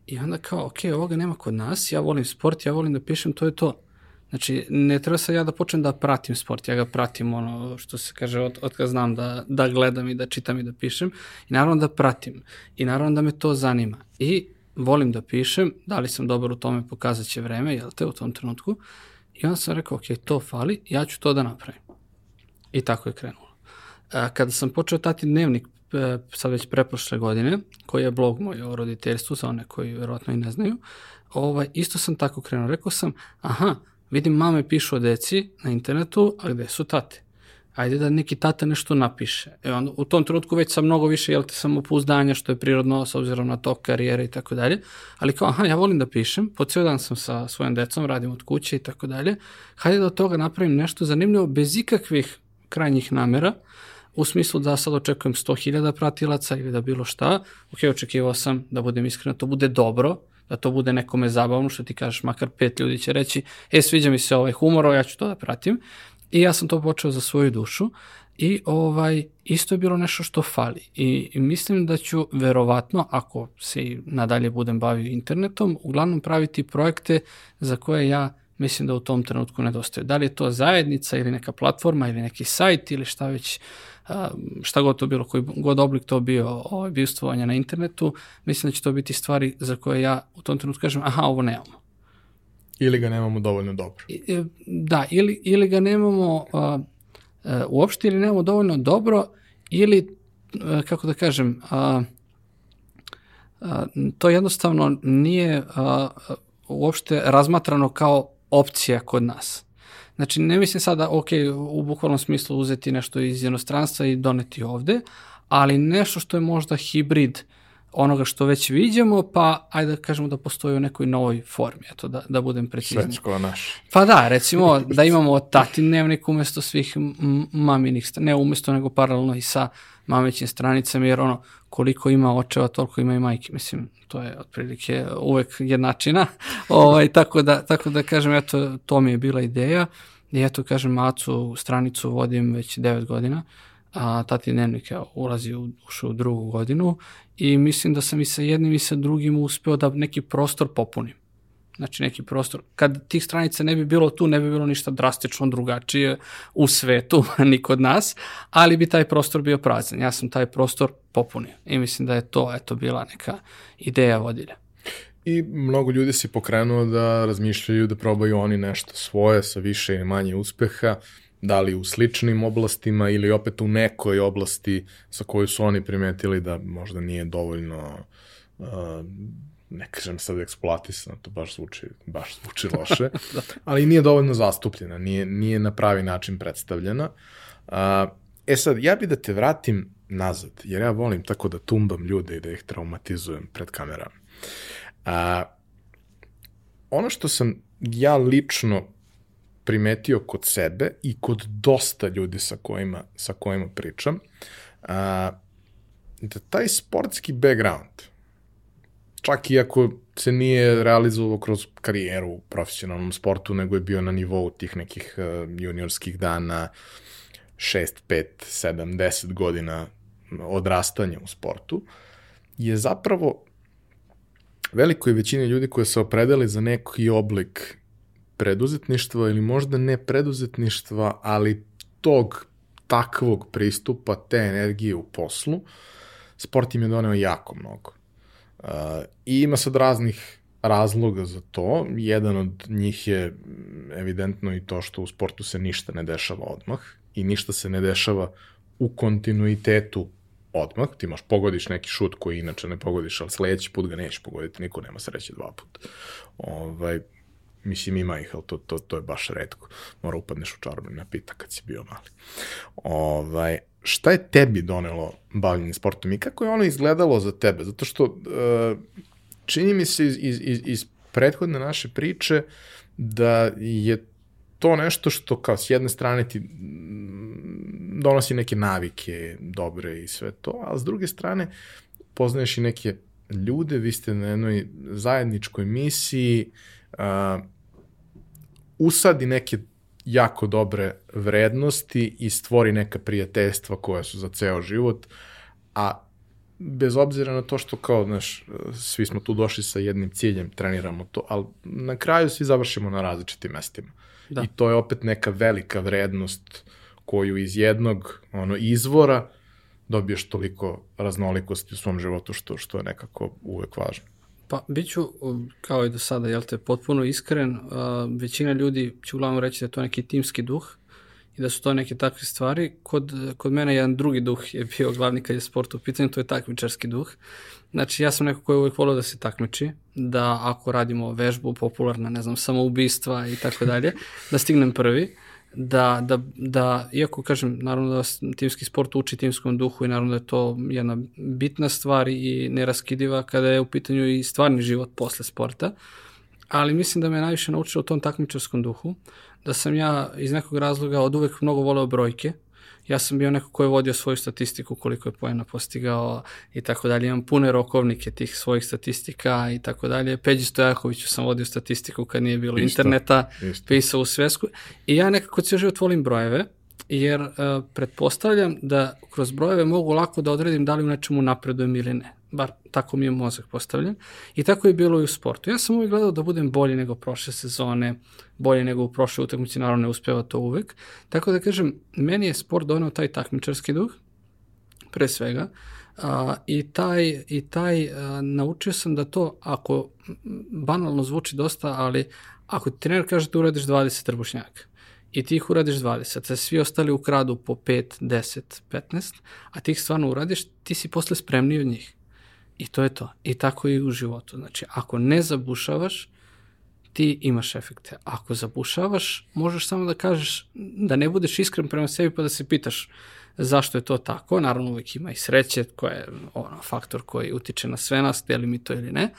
I onda kao, ok, ovoga nema kod nas, ja volim sport, ja volim da pišem, to je to. Znači, ne treba sad ja da počnem da pratim sport, ja ga pratim ono što se kaže od, od kad znam da, da gledam i da čitam i da pišem i naravno da pratim i naravno da me to zanima i volim da pišem, da li sam dobar u tome pokazat će vreme, jel te, u tom trenutku i onda sam rekao, ok, to fali, ja ću to da napravim. I tako je krenulo. A, kada sam počeo tati dnevnik sad već preprošle godine, koji je blog moj o roditeljstvu, za one koji verovatno i ne znaju, ovaj, isto sam tako krenuo. Rekao sam, aha, vidim mame pišu o deci na internetu, a gde su tate? Ajde da neki tata nešto napiše. E onda, u tom trenutku već sam mnogo više, jel te, samopouzdanja, što je prirodno, s obzirom na to karijere i tako dalje. Ali kao, aha, ja volim da pišem, po ceo dan sam sa svojim decom, radim od kuće i tako dalje. Hajde da od toga napravim nešto zanimljivo, bez ikakvih krajnjih namera, u smislu da sad očekujem 100.000 pratilaca ili da bilo šta, ok, očekivao sam da budem iskren, da to bude dobro, da to bude nekome zabavno, što ti kažeš, makar pet ljudi će reći, e, sviđa mi se ovaj humor, ja ću to da pratim. I ja sam to počeo za svoju dušu i ovaj, isto je bilo nešto što fali. I, i mislim da ću verovatno, ako se i nadalje budem bavio internetom, uglavnom praviti projekte za koje ja mislim da u tom trenutku nedostaju. Da li je to zajednica ili neka platforma ili neki sajt ili šta već šta god to bilo, koji god oblik to bio ovaj, bivstvovanja na internetu, mislim da će to biti stvari za koje ja u tom trenutku kažem, aha, ovo nemamo. Ili ga nemamo dovoljno dobro. E, da, ili, ili ga nemamo uh, uh, uopšte ili nemamo dovoljno dobro, ili, uh, kako da kažem, uh, uh, to jednostavno nije uh, uopšte razmatrano kao opcija kod nas. Znači, ne mislim sada, ok, u bukvalnom smislu uzeti nešto iz inostranstva i doneti ovde, ali nešto što je možda hibrid onoga što već vidimo, pa ajde da kažemo da postoji u nekoj novoj formi, eto, da, da budem precizni. Svetsko naš. Pa da, recimo da imamo tatin dnevnik umesto svih maminih, ne umesto nego paralelno i sa mamećim stranicama, jer ono, koliko ima očeva, toliko ima i majke, mislim, to je otprilike uvek jednačina, ovaj, tako, da, tako da kažem, eto, to mi je bila ideja, i eto, kažem, Macu stranicu vodim već 9 godina, a tati dnevnik je ulazi u, ušao u drugu godinu i mislim da sam i sa jednim i sa drugim uspeo da neki prostor popunim. Znači neki prostor. Kad tih stranica ne bi bilo tu, ne bi bilo ništa drastično drugačije u svetu, ni kod nas, ali bi taj prostor bio prazan. Ja sam taj prostor popunio i mislim da je to eto bila neka ideja vodilja. I mnogo ljudi se pokrenuo da razmišljaju da probaju oni nešto svoje sa više ili manje uspeha, da li u sličnim oblastima ili opet u nekoj oblasti sa kojoj su oni primetili da možda nije dovoljno uh, ne kažem sad eksploatisano, to baš zvuči, baš zvuči loše, da. ali nije dovoljno zastupljena, nije, nije na pravi način predstavljena. Uh, e sad, ja bi da te vratim nazad, jer ja volim tako da tumbam ljude i da ih traumatizujem pred kamerama. Uh, ono što sam ja lično primetio kod sebe i kod dosta ljudi sa kojima, sa kojima pričam, a, da taj sportski background, čak i ako se nije realizovao kroz karijeru u profesionalnom sportu, nego je bio na nivou tih nekih uh, juniorskih dana, 6, 5, 7, 10 godina odrastanja u sportu, je zapravo velikoj većini ljudi koji se opredeli za neki oblik preduzetništva ili možda ne preduzetništva, ali tog takvog pristupa, te energije u poslu, sport im je doneo jako mnogo. Uh, I ima sad raznih razloga za to. Jedan od njih je evidentno i to što u sportu se ništa ne dešava odmah i ništa se ne dešava u kontinuitetu odmah. Ti možeš pogodiš neki šut koji inače ne pogodiš, ali sledeći put ga nećeš pogoditi, niko nema sreće dva puta. Ovaj, Mislim, ima ih, ali to, to, to je baš redko. Mora upadneš u čarobni napitak kad si bio mali. Ovaj, šta je tebi donelo bavljenje sportom i kako je ono izgledalo za tebe? Zato što uh, čini mi se iz, iz, iz, iz prethodne naše priče da je to nešto što kao s jedne strane ti donosi neke navike dobre i sve to, a s druge strane poznaješ i neke ljude, vi ste na jednoj zajedničkoj misiji, uh, usadi neke jako dobre vrednosti i stvori neka prijateljstva koja su za ceo život, a bez obzira na to što kao, znaš, svi smo tu došli sa jednim ciljem, treniramo to, ali na kraju svi završimo na različitim mestima. Da. I to je opet neka velika vrednost koju iz jednog ono, izvora dobiješ toliko raznolikosti u svom životu što, što je nekako uvek važno. Pa, bit ću, kao i do sada, jel te, potpuno iskren, većina ljudi će uglavnom reći da je to neki timski duh i da su to neke takve stvari. Kod, kod mene jedan drugi duh je bio glavni kad je sport u pitanju, to je takmičarski duh. Znači, ja sam neko koji je uvijek volio da se takmiči, da ako radimo vežbu popularna, ne znam, samoubistva i tako dalje, da stignem prvi da, da, da, iako kažem, naravno da timski sport uči timskom duhu i naravno da je to jedna bitna stvar i neraskidiva kada je u pitanju i stvarni život posle sporta, ali mislim da me najviše naučilo u tom takmičarskom duhu, da sam ja iz nekog razloga od uvek mnogo voleo brojke ja sam bio neko ko je vodio svoju statistiku koliko je poena postigao i tako dalje. Imam pune rokovnike tih svojih statistika i tako dalje. Peđi Stojakoviću sam vodio statistiku kad nije bilo isto, interneta, isto. pisao u svesku. I ja nekako cijel život volim brojeve, jer uh, pretpostavljam da kroz brojeve mogu lako da odredim da li u nečemu napredujem ili ne bar tako mi je mozak postavljen. I tako je bilo i u sportu. Ja sam uvijek gledao da budem bolji nego prošle sezone, bolji nego u prošle utakmici, naravno ne uspeva to uvek. Tako da kažem, meni je sport donao taj takmičarski duh, pre svega, a, i taj, i taj a, naučio sam da to, ako banalno zvuči dosta, ali ako ti trener kaže da uradiš 20 trbušnjaka, i ti ih uradiš 20, a svi ostali ukradu po 5, 10, 15, a ti ih stvarno uradiš, ti si posle spremniji od njih. I to je to. I tako i u životu. Znači, ako ne zabušavaš, ti imaš efekte. Ako zabušavaš, možeš samo da kažeš, da ne budeš iskren prema sebi pa da se pitaš zašto je to tako. Naravno, uvijek ima i sreće koja je ono, faktor koji utiče na sve nas, li mi to ili ne.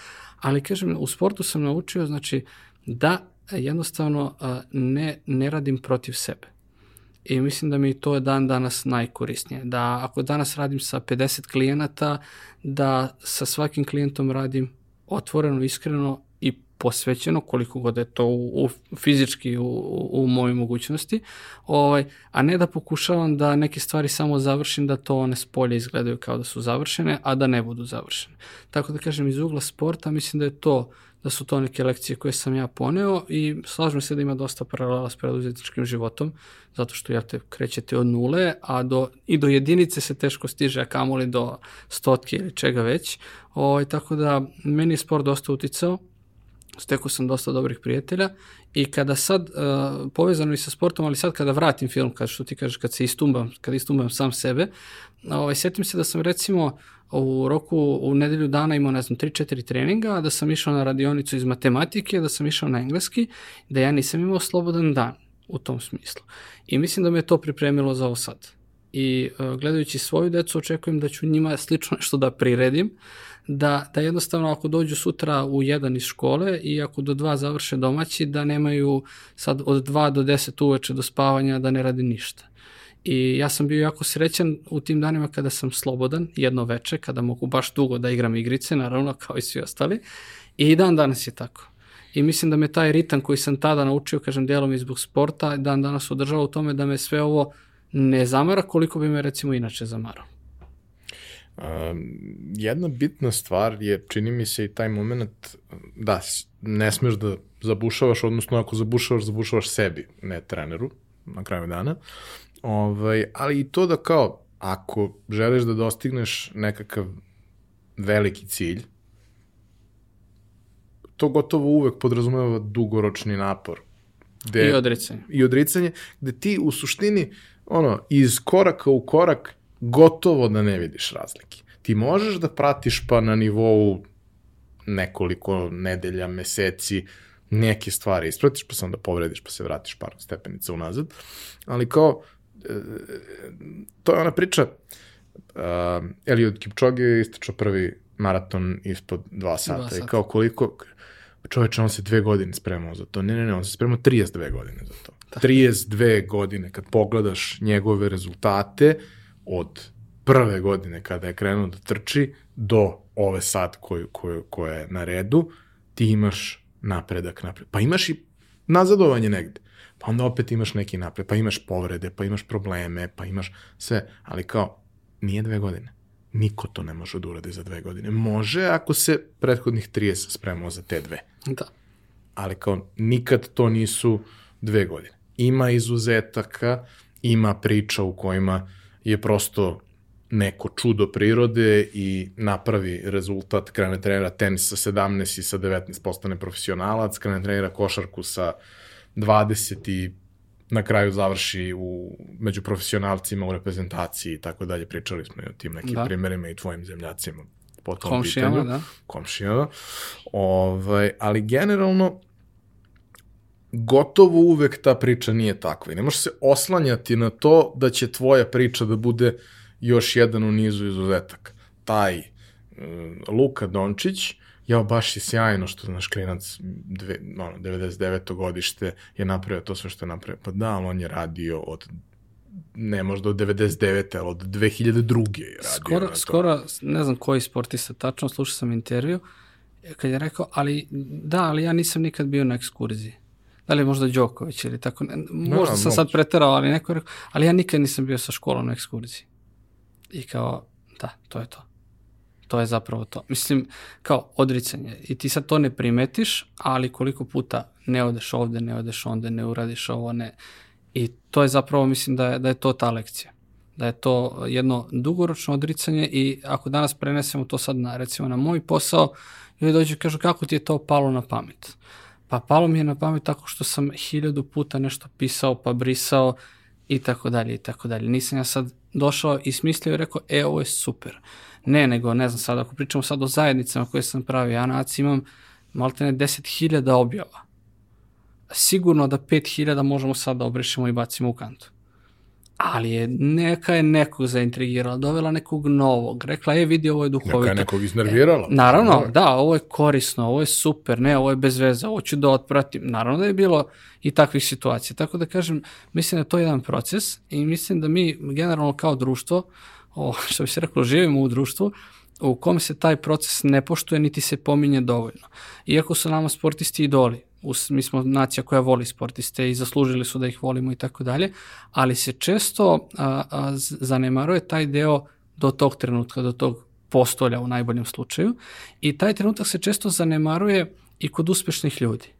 Ali, kažem, u sportu sam naučio, znači, da jednostavno ne, ne radim protiv sebe. I mislim da mi to je dan danas najkorisnije. Da ako danas radim sa 50 klijenata, da sa svakim klijentom radim otvoreno, iskreno i posvećeno, koliko god je to u, u fizički u, u, mojoj mogućnosti, ovaj, a ne da pokušavam da neke stvari samo završim, da to one spolje izgledaju kao da su završene, a da ne budu završene. Tako da kažem, iz ugla sporta mislim da je to da su to neke lekcije koje sam ja poneo i slažem se da ima dosta paralela s preduzetničkim životom, zato što ja te krećete od nule, a do, i do jedinice se teško stiže, a kamoli do stotke ili čega već. O, ovaj, tako da meni je sport dosta uticao, stekao sam dosta dobrih prijatelja i kada sad, uh, povezano i sa sportom, ali sad kada vratim film, kada što ti kažeš, kad se istumbam, kad istumbam sam sebe, ovaj, setim se da sam recimo u roku, u nedelju dana imao, ne znam, 3-4 treninga, da sam išao na radionicu iz matematike, da sam išao na engleski, da ja nisam imao slobodan dan u tom smislu. I mislim da me to pripremilo za ovo sad. I uh, gledajući svoju decu, očekujem da ću njima slično nešto da priredim, da, da jednostavno ako dođu sutra u jedan iz škole i ako do dva završe domaći, da nemaju sad od 2 do 10 uveče do spavanja da ne radi ništa. I ja sam bio jako srećan u tim danima kada sam slobodan, jedno veče, kada mogu baš dugo da igram igrice, naravno kao i svi ostali. I dan danas je tako. I mislim da me taj ritam koji sam tada naučio, kažem, delom i zbog sporta, dan danas održava u tome da me sve ovo ne zamara koliko bi me recimo inače zamarao. Um, jedna bitna stvar je, čini mi se i taj moment, da, ne smeš da zabušavaš, odnosno ako zabušavaš, zabušavaš sebi, ne treneru, na kraju dana. Ovaj, ali i to da kao, ako želiš da dostigneš nekakav veliki cilj, to gotovo uvek podrazumeva dugoročni napor. Gde, I odricanje. I odricanje, gde ti u suštini, ono, iz koraka u korak gotovo da ne vidiš razlike. Ti možeš da pratiš pa na nivou nekoliko nedelja, meseci, neke stvari ispratiš, pa sam da povrediš, pa se vratiš par stepenica unazad, ali kao, to je ona priča, uh, Eliud Kipchoge je istračao prvi maraton ispod dva sata, dva sata. i kao koliko, čoveče, on se dve godine spremao za to, ne, ne, ne, on se spremao 32 godine za to. Da. 32 godine, kad pogledaš njegove rezultate od prve godine kada je krenuo da trči do ove sad koju, koju, koja je na redu, ti imaš napredak, napred. Pa imaš i nazadovanje negde. Pa onda opet imaš neki napred, pa imaš povrede, pa imaš probleme, pa imaš sve, ali kao, nije dve godine. Niko to ne može da uradi za dve godine. Može ako se prethodnih 30 spremao za te dve. Da. Ali kao, nikad to nisu dve godine. Ima izuzetaka, ima priča u kojima je prosto neko čudo prirode i napravi rezultat, krene trenira tenis sa 17 i sa 19 postane profesionalac, krene trenira košarku sa 20 i na kraju završi u, među profesionalcima u reprezentaciji i tako dalje. Pričali smo i o tim nekim da. primjerima i tvojim zemljacima po tom Komšijama, pitanju. Da. Komšijama. Ovaj, ali generalno, gotovo uvek ta priča nije takva. I ne možeš se oslanjati na to da će tvoja priča da bude još jedan u nizu izuzetak. Taj uh, Luka Dončić, ja baš je sjajno što naš klinac dve, ono, 99. godište je napravio to sve što je napravio. Pa da, ali on je radio od ne možda od 99. ali od 2002. je radio skoro, na to. skoro, ne znam koji sportista tačno, slušao sam intervju, kad je rekao, ali da, ali ja nisam nikad bio na ekskurziji. Da li je možda Đoković ili tako, ne, možda sam sad moguće. preterao, ali neko je rekao, ali ja nikad nisam bio sa školom na ekskurziji. I kao, da, to je to. To je zapravo to. Mislim, kao odricanje. I ti sad to ne primetiš, ali koliko puta ne odeš ovde, ne odeš onda, ne uradiš ovo, ne. I to je zapravo, mislim da je, da je to ta lekcija. Da je to jedno dugoročno odricanje i ako danas prenesemo to sad na, recimo, na moj posao, ljudi dođu i kažu kako ti je to palo na pamet. Pa palo mi je na pamet tako što sam hiljadu puta nešto pisao, pa brisao i tako dalje i tako dalje. Nisam ja sad došao i smislio i rekao, e, ovo je super. Ne, nego, ne znam sad, ako pričamo sad o zajednicama koje sam pravio, ja na ACI imam maltene 10.000 objava. Sigurno da 5.000 možemo sad da obrišemo i bacimo u kantu. Ali je, neka je nekog zaintrigirala, dovela nekog novog, rekla, e, vidi, ovo je duhovito. Neka je nekog iznervirala. Naravno, Dobro. da, ovo je korisno, ovo je super, ne, ovo je bez veze, ovo ću da otpratim. Naravno da je bilo i takvih situacija. Tako da kažem, mislim da je to jedan proces i mislim da mi generalno kao društvo, o, što bi se reklo, živimo u društvu u kome se taj proces ne poštuje niti se pominje dovoljno. Iako su nama sportisti idoli, us- mi smo nacija koja voli sportiste i zaslužili su da ih volimo i tako dalje, ali se često a, a, zanemaruje taj deo do tog trenutka, do tog postolja u najboljem slučaju i taj trenutak se često zanemaruje i kod uspešnih ljudi.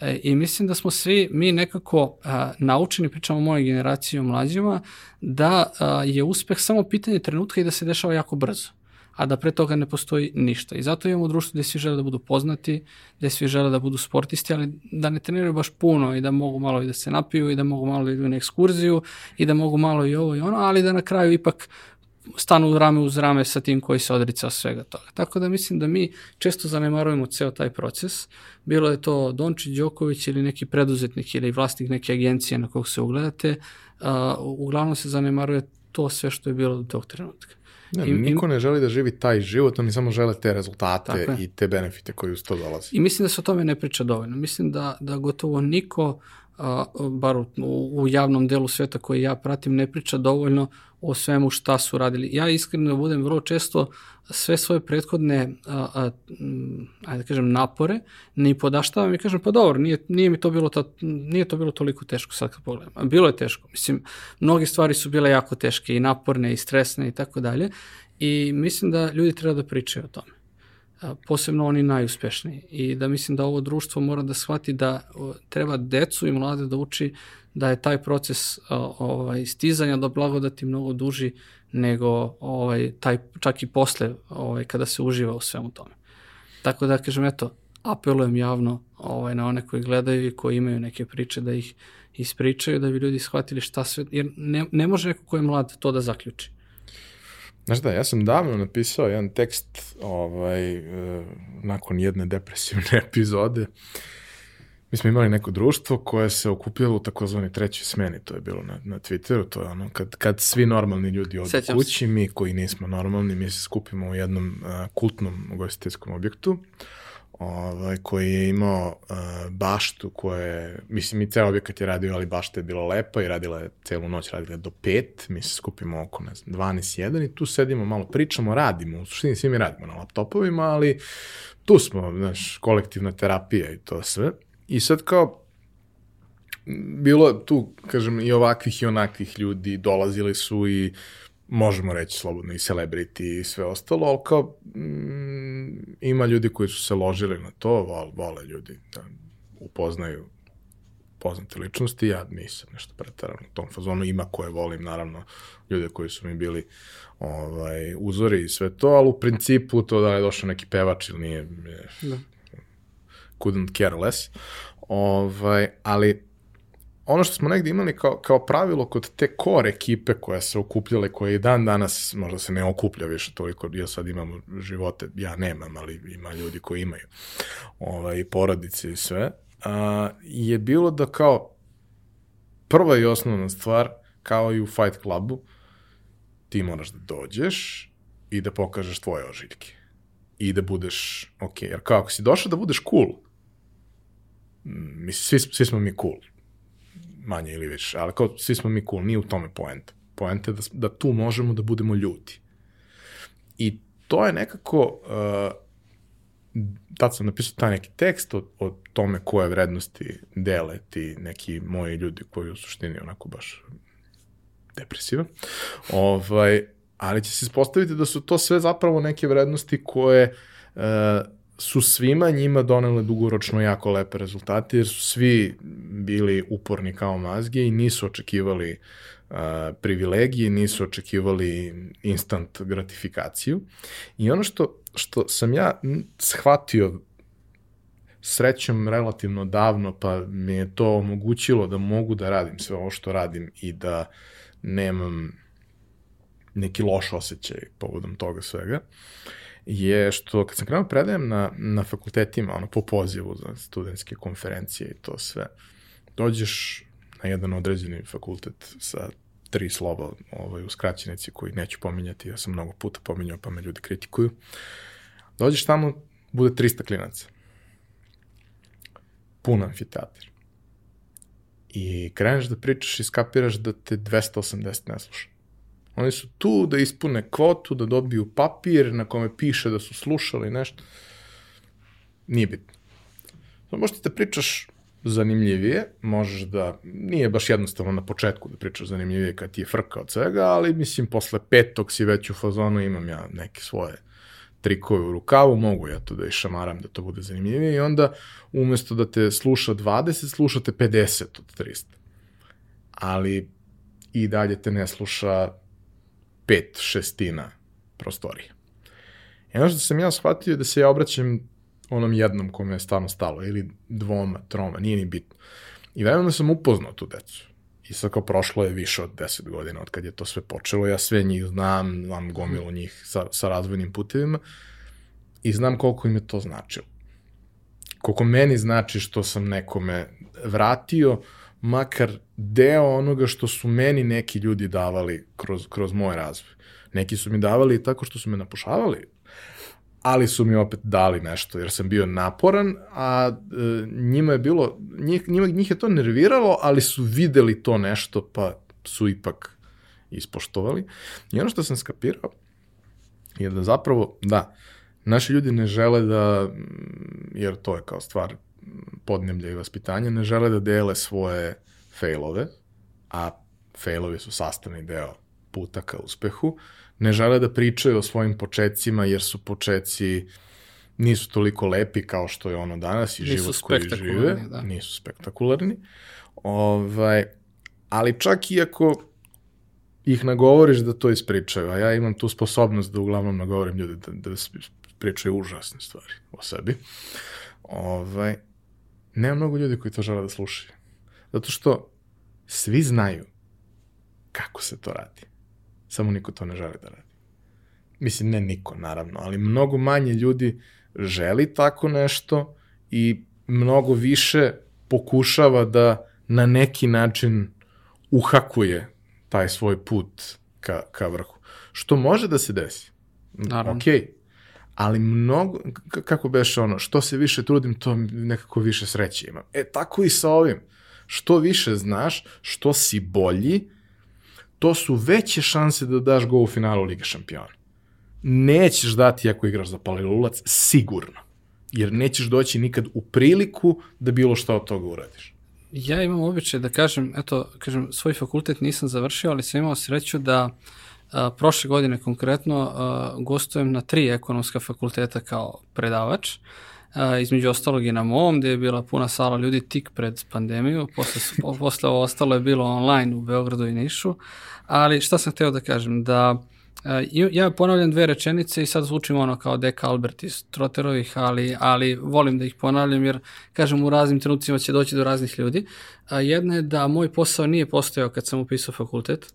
E, I mislim da smo svi mi nekako a, naučeni, pričamo o mojoj generaciji o mlađima, da a, je uspeh samo pitanje trenutka i da se dešava jako brzo a da pre toga ne postoji ništa. I zato imamo društvo gde svi žele da budu poznati, gde svi žele da budu sportisti, ali da ne treniraju baš puno i da mogu malo i da se napiju i da mogu malo da idu na ekskurziju i da mogu malo i ovo i ono, ali da na kraju ipak stanu rame uz rame sa tim koji se odricao svega toga. Tako da mislim da mi često zanemarujemo ceo taj proces. Bilo je to Dončić, Đoković ili neki preduzetnik ili vlasnik neke agencije na kog se ugledate, a, uglavnom se zanemaruje to sve što je bilo do tog trenutka. Ne, I- niko ne želi da živi taj život, oni samo žele te rezultate i te benefite koji uz to dolazi. I mislim da se o tome ne priča dovoljno. Mislim da, da gotovo niko, a, bar u, u javnom delu sveta koji ja pratim, ne priča dovoljno o svemu šta su radili. Ja iskreno da budem vrlo često sve svoje prethodne, a, a, m, ajde da kažem, napore, ne podaštavam i kažem, pa dobro, nije, nije mi to bilo, ta, nije to bilo toliko teško sad kad pogledam. Bilo je teško. Mislim, mnoge stvari su bile jako teške i naporne i stresne i tako dalje. I mislim da ljudi treba da pričaju o tome posebno oni najuspešniji i da mislim da ovo društvo mora da shvati da treba decu i mlade da uči da je taj proces ovaj stizanja do blagodati mnogo duži nego ovaj taj čak i posle ovaj kada se uživa u svemu tome. Tako da kažem eto apelujem javno ovaj na one koji gledaju i koji imaju neke priče da ih ispričaju da bi ljudi shvatili šta sve jer ne, ne može neko ko je mlad to da zaključi. Znaš da, ja sam davno napisao jedan tekst ovaj, e, nakon jedne depresivne epizode. Mi smo imali neko društvo koje se okupilo u takozvani trećoj smeni, to je bilo na, na Twitteru, to je ono kad, kad svi normalni ljudi odu Sećam kući, mi koji nismo normalni, mi se skupimo u jednom uh, kultnom ugostiteljskom objektu, ovaj, koji je imao uh, baštu koja je, mislim i ceo objekat je radio, ali bašta je bila lepa i radila je celu noć, radila je do pet, mi se skupimo oko, ne znam, 12-1 i tu sedimo, malo pričamo, radimo, u suštini svi mi radimo na laptopovima, ali tu smo, znaš, kolektivna terapija i to sve. I sad kao, bilo je tu, kažem, i ovakvih i onakvih ljudi, dolazili su i možemo reći slobodno i celebrity i sve ostalo, ali kao mm, ima ljudi koji su se ložili na to, vol, vole ljudi da upoznaju poznate ličnosti, ja nisam nešto pretarano u tom fazonu, ima koje volim, naravno, ljude koji su mi bili ovaj, uzori i sve to, ali u principu to da je došao neki pevač ili nije, je, Da. couldn't care less, ovaj, ali ono što smo negde imali kao, kao pravilo kod te core ekipe koja se okupljala i koja i dan danas možda se ne okuplja više toliko, ja sad imam živote, ja nemam, ali ima ljudi koji imaju ovaj, porodice i sve, a, je bilo da kao prva i osnovna stvar, kao i u Fight Clubu, ti moraš da dođeš i da pokažeš tvoje ožiljke. I da budeš ok. Jer kao ako si došao da budeš cool, mislim, svi, svi smo mi cool manje ili više, ali kao svi smo mi cool, nije u tome poenta. Poenta je da, da tu možemo da budemo ljudi. I to je nekako, uh, tad sam napisao taj neki tekst o, o tome koje vrednosti dele ti neki moji ljudi koji u suštini onako baš depresivan. Ovaj, ali će se ispostaviti da su to sve zapravo neke vrednosti koje uh, su svima njima donele dugoročno jako lepe rezultate, jer su svi bili uporni kao mazge i nisu očekivali uh, privilegije, nisu očekivali instant gratifikaciju. I ono što, što sam ja shvatio srećom relativno davno, pa mi je to omogućilo da mogu da radim sve ovo što radim i da nemam neki loš osjećaj povodom toga svega, je što kad sam krenuo predajem na, na fakultetima, ono, po pozivu za studentske konferencije i to sve, dođeš na jedan određeni fakultet sa tri slova ovaj, u skraćenici koji neću pominjati, ja sam mnogo puta pominjao pa me ljudi kritikuju. Dođeš tamo, bude 300 klinaca. Pun amfiteatar. I kreneš da pričaš i skapiraš da te 280 ne sluša. Oni su tu da ispune kvotu, da dobiju papir na kome piše da su slušali nešto. Nije bitno. Samo možete da pričaš zanimljivije, možeš da, nije baš jednostavno na početku da pričaš zanimljivije kad ti je frka od svega, ali mislim posle petog si već u fazonu, imam ja neke svoje trikove u rukavu, mogu ja to da išamaram da to bude zanimljivije i onda umesto da te sluša 20, slušate 50 od 300. Ali i dalje te ne sluša pet šestina prostorije. I ono što sam ja shvatio da se ja obraćam onom jednom kome je stvarno stalo, ili dvoma, troma, nije ni bitno. I vremenom sam upoznao tu decu. I sad kao prošlo je više od deset godina od kad je to sve počelo, ja sve njih znam, znam gomilu njih sa, sa razvojnim putevima i znam koliko im je to značilo. Koliko meni znači što sam nekome vratio, makar deo onoga što su meni neki ljudi davali kroz, kroz moj razvoj. Neki su mi davali tako što su me napušavali, ali su mi opet dali nešto, jer sam bio naporan, a e, njima je bilo, njih, njima, njih je to nerviralo, ali su videli to nešto, pa su ipak ispoštovali. I ono što sam skapirao je da zapravo, da, naši ljudi ne žele da, jer to je kao stvar podneblja i vaspitanja, ne žele da dele svoje failove, a failovi su sastavni deo puta ka uspehu, ne žele da pričaju o svojim početcima jer su početci nisu toliko lepi kao što je ono danas i nisu život koji žive. Da. Nisu spektakularni. Ovaj, ali čak i ako ih nagovoriš da to ispričaju, a ja imam tu sposobnost da uglavnom nagovorim ljude da, da pričaju užasne stvari o sebi, ovaj, nema mnogo ljudi koji to žele da slušaju. Zato što svi znaju kako se to radi. Samo niko to ne želi da radi. Mislim, ne niko, naravno, ali mnogo manje ljudi želi tako nešto i mnogo više pokušava da na neki način uhakuje taj svoj put ka, ka vrhu. Što može da se desi. Naravno. Okay. Ali mnogo, kako beše ono, što se više trudim, to nekako više sreće imam. E, tako i sa ovim. Što više znaš, što si bolji, to su veće šanse da daš go u finalu Lige šampiona. Nećeš dati ako igraš za palilulac, sigurno. Jer nećeš doći nikad u priliku da bilo šta od toga uradiš. Ja imam običaj da kažem, eto, kažem, svoj fakultet nisam završio, ali sam imao sreću da a, prošle godine konkretno a, gostujem na tri ekonomska fakulteta kao predavač. A, između ostalog i na mom, gde je bila puna sala ljudi tik pred pandemiju, posle, posle ovo ostalo je bilo online u Beogradu i Nišu, ali šta sam hteo da kažem, da ja ponavljam dve rečenice i sad zvučim ono kao Deka Albert iz Troterovih, ali, ali volim da ih ponavljam jer, kažem, u raznim trenucima će doći do raznih ljudi. Jedna je da moj posao nije postojao kad sam upisao fakultet,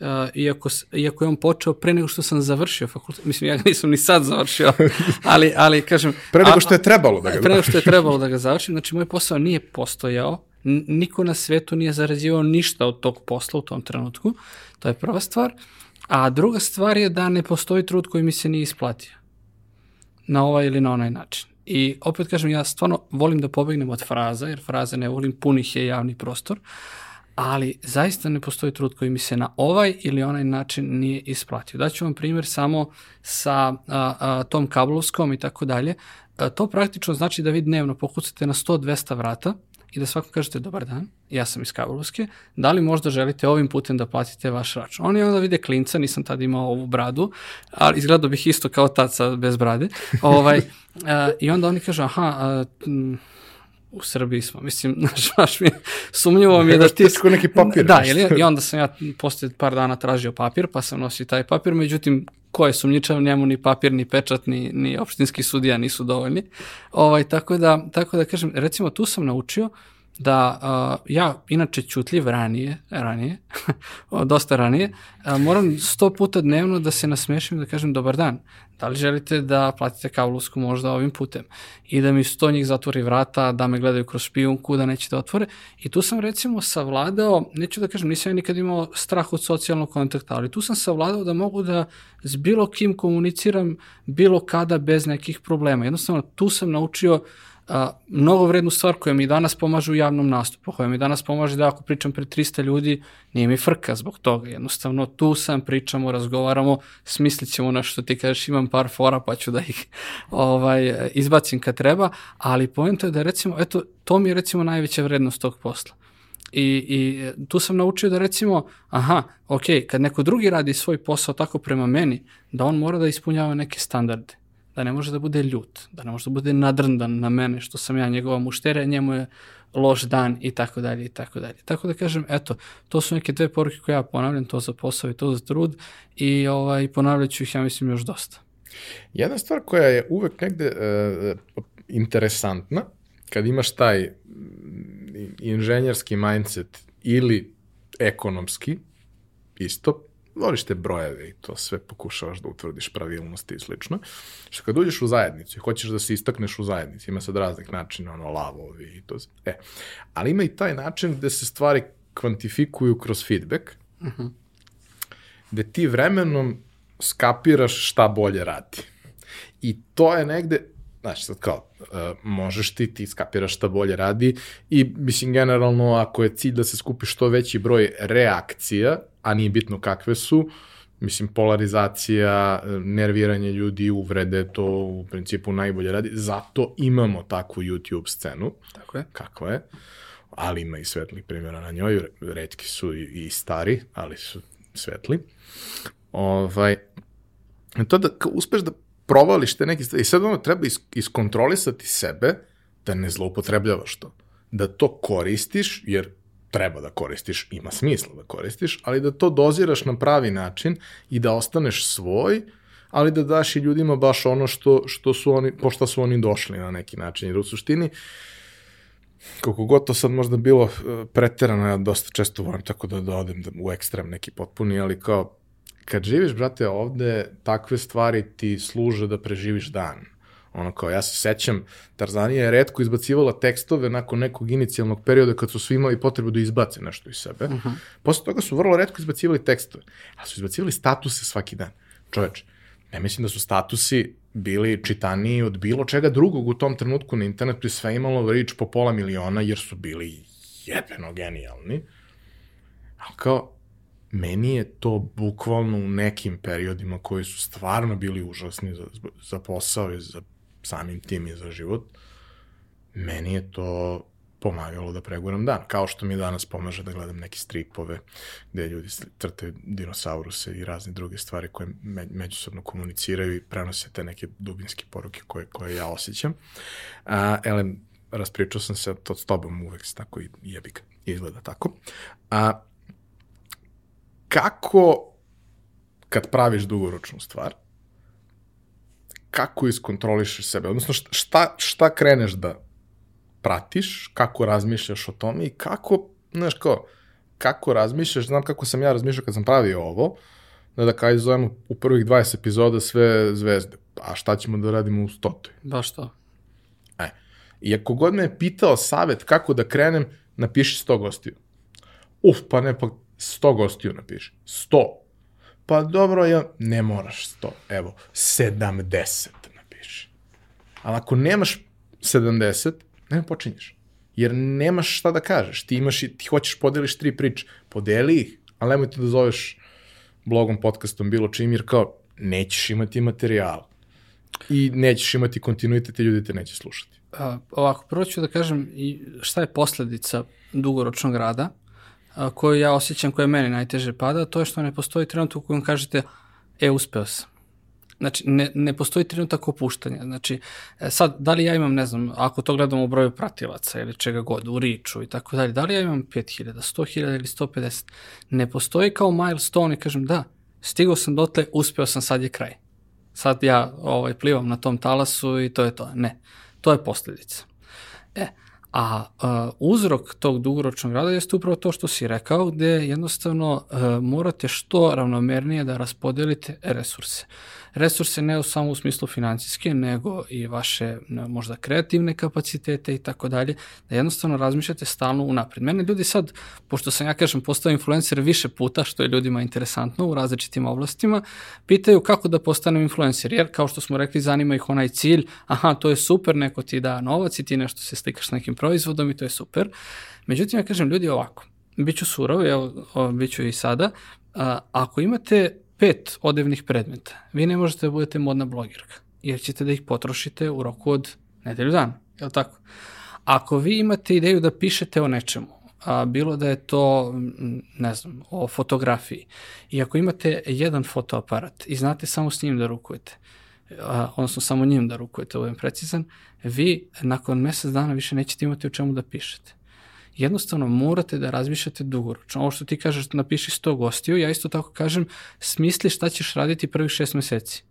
Uh, iako, iako je on počeo pre nego što sam završio fakultet, mislim ja ga nisam ni sad završio, ali, ali kažem... pre nego što je trebalo da ga Pre nego što je trebalo da ga završim, znači moj posao nije postojao, niko na svetu nije zarađivao ništa od tog posla u tom trenutku, to je prva stvar, a druga stvar je da ne postoji trud koji mi se nije isplatio na ovaj ili na onaj način. I opet kažem, ja stvarno volim da pobegnem od fraza, jer fraze ne volim, punih je javni prostor, ali zaista ne postoji trud koji mi se na ovaj ili onaj način nije isplatio. Daću vam primjer samo sa a, a, tom kablovskom i tako dalje. To praktično znači da vi dnevno pokucate na 100-200 vrata i da svakom kažete dobar dan, ja sam iz Kablovske, da li možda želite ovim putem da platite vaš račun? Oni onda vide klinca, nisam tad imao ovu bradu, ali izgledao bih isto kao taca bez brade. ovaj, a, I onda oni kažu, aha, a, u Srbiji smo, mislim, znaš, baš mi je, sumnjivo mi je da ti... Teško neki papir. Da, ili, i onda sam ja posle par dana tražio papir, pa sam nosio taj papir, međutim, ko je sumnjičav, njemu ni papir, ni pečat, ni, ni opštinski sudija nisu dovoljni. Ovaj, tako, da, tako da kažem, recimo tu sam naučio da uh, ja, inače čutljiv ranije, ranije, dosta ranije, uh, moram sto puta dnevno da se nasmešim da kažem dobar dan. Da li želite da platite kablovsku možda ovim putem? I da mi sto njih zatvori vrata, da me gledaju kroz špijunku, da neće da otvore. I tu sam recimo savladao, neću da kažem, nisam ja nikad imao strah od socijalnog kontakta, ali tu sam savladao da mogu da s bilo kim komuniciram bilo kada bez nekih problema. Jednostavno, tu sam naučio a, mnogo vrednu stvar koja mi danas pomaže u javnom nastupu, koja mi danas pomaže da ako pričam pred 300 ljudi, nije mi frka zbog toga. Jednostavno, tu sam, pričamo, razgovaramo, smislit ćemo na što ti kažeš, imam par fora pa ću da ih ovaj, izbacim kad treba, ali poenta je da recimo, eto, to mi je recimo najveća vrednost tog posla. I, I tu sam naučio da recimo, aha, ok, kad neko drugi radi svoj posao tako prema meni, da on mora da ispunjava neke standarde da ne može da bude ljut, da ne može da bude nadrndan na mene što sam ja njegova mušterija, njemu je loš dan i tako dalje i tako dalje. Tako da kažem, eto, to su neke dve poruke koje ja ponavljam, to za posao i to za trud i ovaj, ponavljat ću ih, ja mislim, još dosta. Jedna stvar koja je uvek negde uh, interesantna, kad imaš taj inženjerski mindset ili ekonomski, isto, voliš te brojeve i to sve pokušavaš da utvrdiš pravilnosti i slično. Što kad uđeš u zajednicu i hoćeš da se istakneš u zajednici, ima sad raznih načina, ono, lavovi i to. E, ali ima i taj način gde se stvari kvantifikuju kroz feedback, uh -huh. gde ti vremenom skapiraš šta bolje radi. I to je negde, znaš, sad kao, uh, možeš ti, ti skapiraš šta bolje radi i, mislim, generalno, ako je cilj da se skupi što veći broj reakcija, a nije bitno kakve su, mislim, polarizacija, nerviranje ljudi, uvrede, to u principu najbolje radi. Zato imamo takvu YouTube scenu. Tako je. Kakva je. Ali ima i svetlih primjera na njoj. Redki su i, i stari, ali su svetli. Ovaj, to da uspeš da provališ te neke stvari. I sad ono treba is, iskontrolisati sebe da ne zloupotrebljavaš to. Da to koristiš, jer treba da koristiš, ima smisla da koristiš, ali da to doziraš na pravi način i da ostaneš svoj, ali da daš i ljudima baš ono što, što su oni, pošto su oni došli na neki način. Jer u suštini, koliko god to sad možda bilo e, preterano, ja dosta često volim tako da, da odem da, u ekstrem neki potpuni, ali kao, kad živiš, brate, ovde, takve stvari ti služe da preživiš dan Ono kao, ja se sećam, Tarzanija je redko izbacivala tekstove nakon nekog inicijalnog perioda kad su svi imali potrebu da izbace nešto iz sebe. Uh -huh. Posle toga su vrlo redko izbacivali tekstove, ali su izbacivali statuse svaki dan. Čoveč, ne mislim da su statusi bili čitaniji od bilo čega drugog u tom trenutku na internetu i sve imalo rič po pola miliona jer su bili jebeno genijalni. Ali kao, meni je to bukvalno u nekim periodima koji su stvarno bili užasni za, za posao i za samim tim i za život, meni je to pomagalo da preguram dan. Kao što mi danas pomaže da gledam neke stripove gde ljudi crtaju dinosauruse i razne druge stvari koje me, međusobno komuniciraju i prenose te neke dubinske poruke koje, koje ja osjećam. A, Elem, raspričao sam se to s tobom uvek tako i jebi ga, izgleda tako. A, kako kad praviš dugoročnu stvar, kako iskontrolišeš sebe, odnosno šta, šta kreneš da pratiš, kako razmišljaš o tome i kako, znaš kao, kako razmišljaš, znam kako sam ja razmišljao kad sam pravio ovo, da da kaj zovemo u prvih 20 epizoda sve zvezde, a šta ćemo da radimo u stotoj? Baš to. E, i ako god me je pitao savet kako da krenem, napiši 100 gostiju. Uf, pa ne, pa 100 gostiju napiši. 100. Pa dobro, ja, ne moraš 100. Evo, 70 napiši. Ali ako nemaš 70, ne počinješ. jer nemaš šta da kažeš. Ti imaš, i- ti hoćeš podeliš tri priče, podeli ih, ali nemoj te da zoveš blogom, podcastom, bilo čim, jer kao nećeš imati materijal i nećeš imati kontinuitet i ljudi te neće slušati. A, ovako, prvo ću da kažem i šta je posledica dugoročnog rada koju ja osjećam, koja meni najteže pada, to je što ne postoji trenutak u kojem kažete, e, uspeo sam. Znači, ne, ne postoji trenutak opuštanja. Znači, e, sad, da li ja imam, ne znam, ako to gledamo u broju pratilaca ili čega god, u riču i tako dalje, da li ja imam 5000, 100.000 ili 150? Ne postoji kao milestone i kažem, da, stigao sam dotle, uspeo sam, sad je kraj. Sad ja ovaj, plivam na tom talasu i to je to. Ne, to je posljedica. E, a uh, uzrok tog dugoročnog rada jeste upravo to što si rekao, gde jednostavno uh, morate što ravnomernije da raspodelite resurse. Resurse ne samo u smislu financijske, nego i vaše možda kreativne kapacitete i tako dalje, da jednostavno razmišljate stalno unapred. Mene ljudi sad, pošto sam ja kažem postao influencer više puta, što je ljudima interesantno u različitim oblastima, pitaju kako da postanem influencer, jer kao što smo rekli, zanima ih onaj cilj, aha, to je super, neko ti da novac i ti nešto se slikaš nekim proizvodom i to je super. Međutim, ja kažem ljudi ovako, biću surov, evo, o, biću i sada, a, ako imate pet odevnih predmeta, vi ne možete da budete modna blogirka, jer ćete da ih potrošite u roku od nedelju dana, je li tako? Ako vi imate ideju da pišete o nečemu, a, bilo da je to, ne znam, o fotografiji, i ako imate jedan fotoaparat i znate samo s njim da rukujete, a, odnosno samo njim da rukujete, da budem precizan, vi nakon mesec dana više nećete imati o čemu da pišete jednostavno morate da razmišljate dugoročno. Ovo što ti kažeš, napiši 100 gostiju, ja isto tako kažem, smisli šta ćeš raditi prvih šest meseci.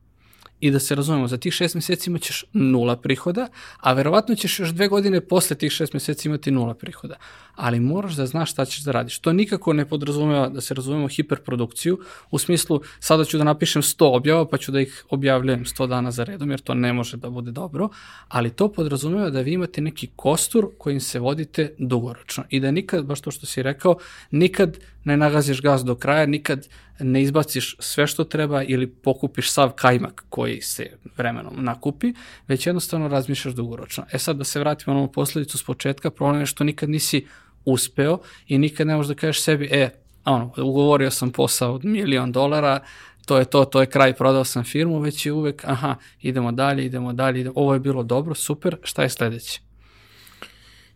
I da se razumemo, za tih šest meseci imaćeš nula prihoda, a verovatno ćeš još dve godine posle tih šest meseci imati nula prihoda. Ali moraš da znaš šta ćeš da radiš. To nikako ne podrazumeva da se razumemo hiperprodukciju, u smislu sada ću da napišem 100 objava pa ću da ih objavljujem 100 dana za redom, jer to ne može da bude dobro, ali to podrazumeva da vi imate neki kostur kojim se vodite dugoročno i da nikad, baš to što si rekao, nikad ne nagaziš gas do kraja, nikad ne izbaciš sve što treba ili pokupiš sav kajmak koji se vremenom nakupi, već jednostavno razmišljaš dugoročno. E sad da se vratimo na ovu posledicu s početka, problem je što nikad nisi uspeo i nikad ne možeš da kažeš sebi, e, ono, ugovorio sam posao od milion dolara, to je to, to je kraj, prodao sam firmu, već je uvek, aha, idemo dalje, idemo dalje, idemo, ovo je bilo dobro, super, šta je sledeće?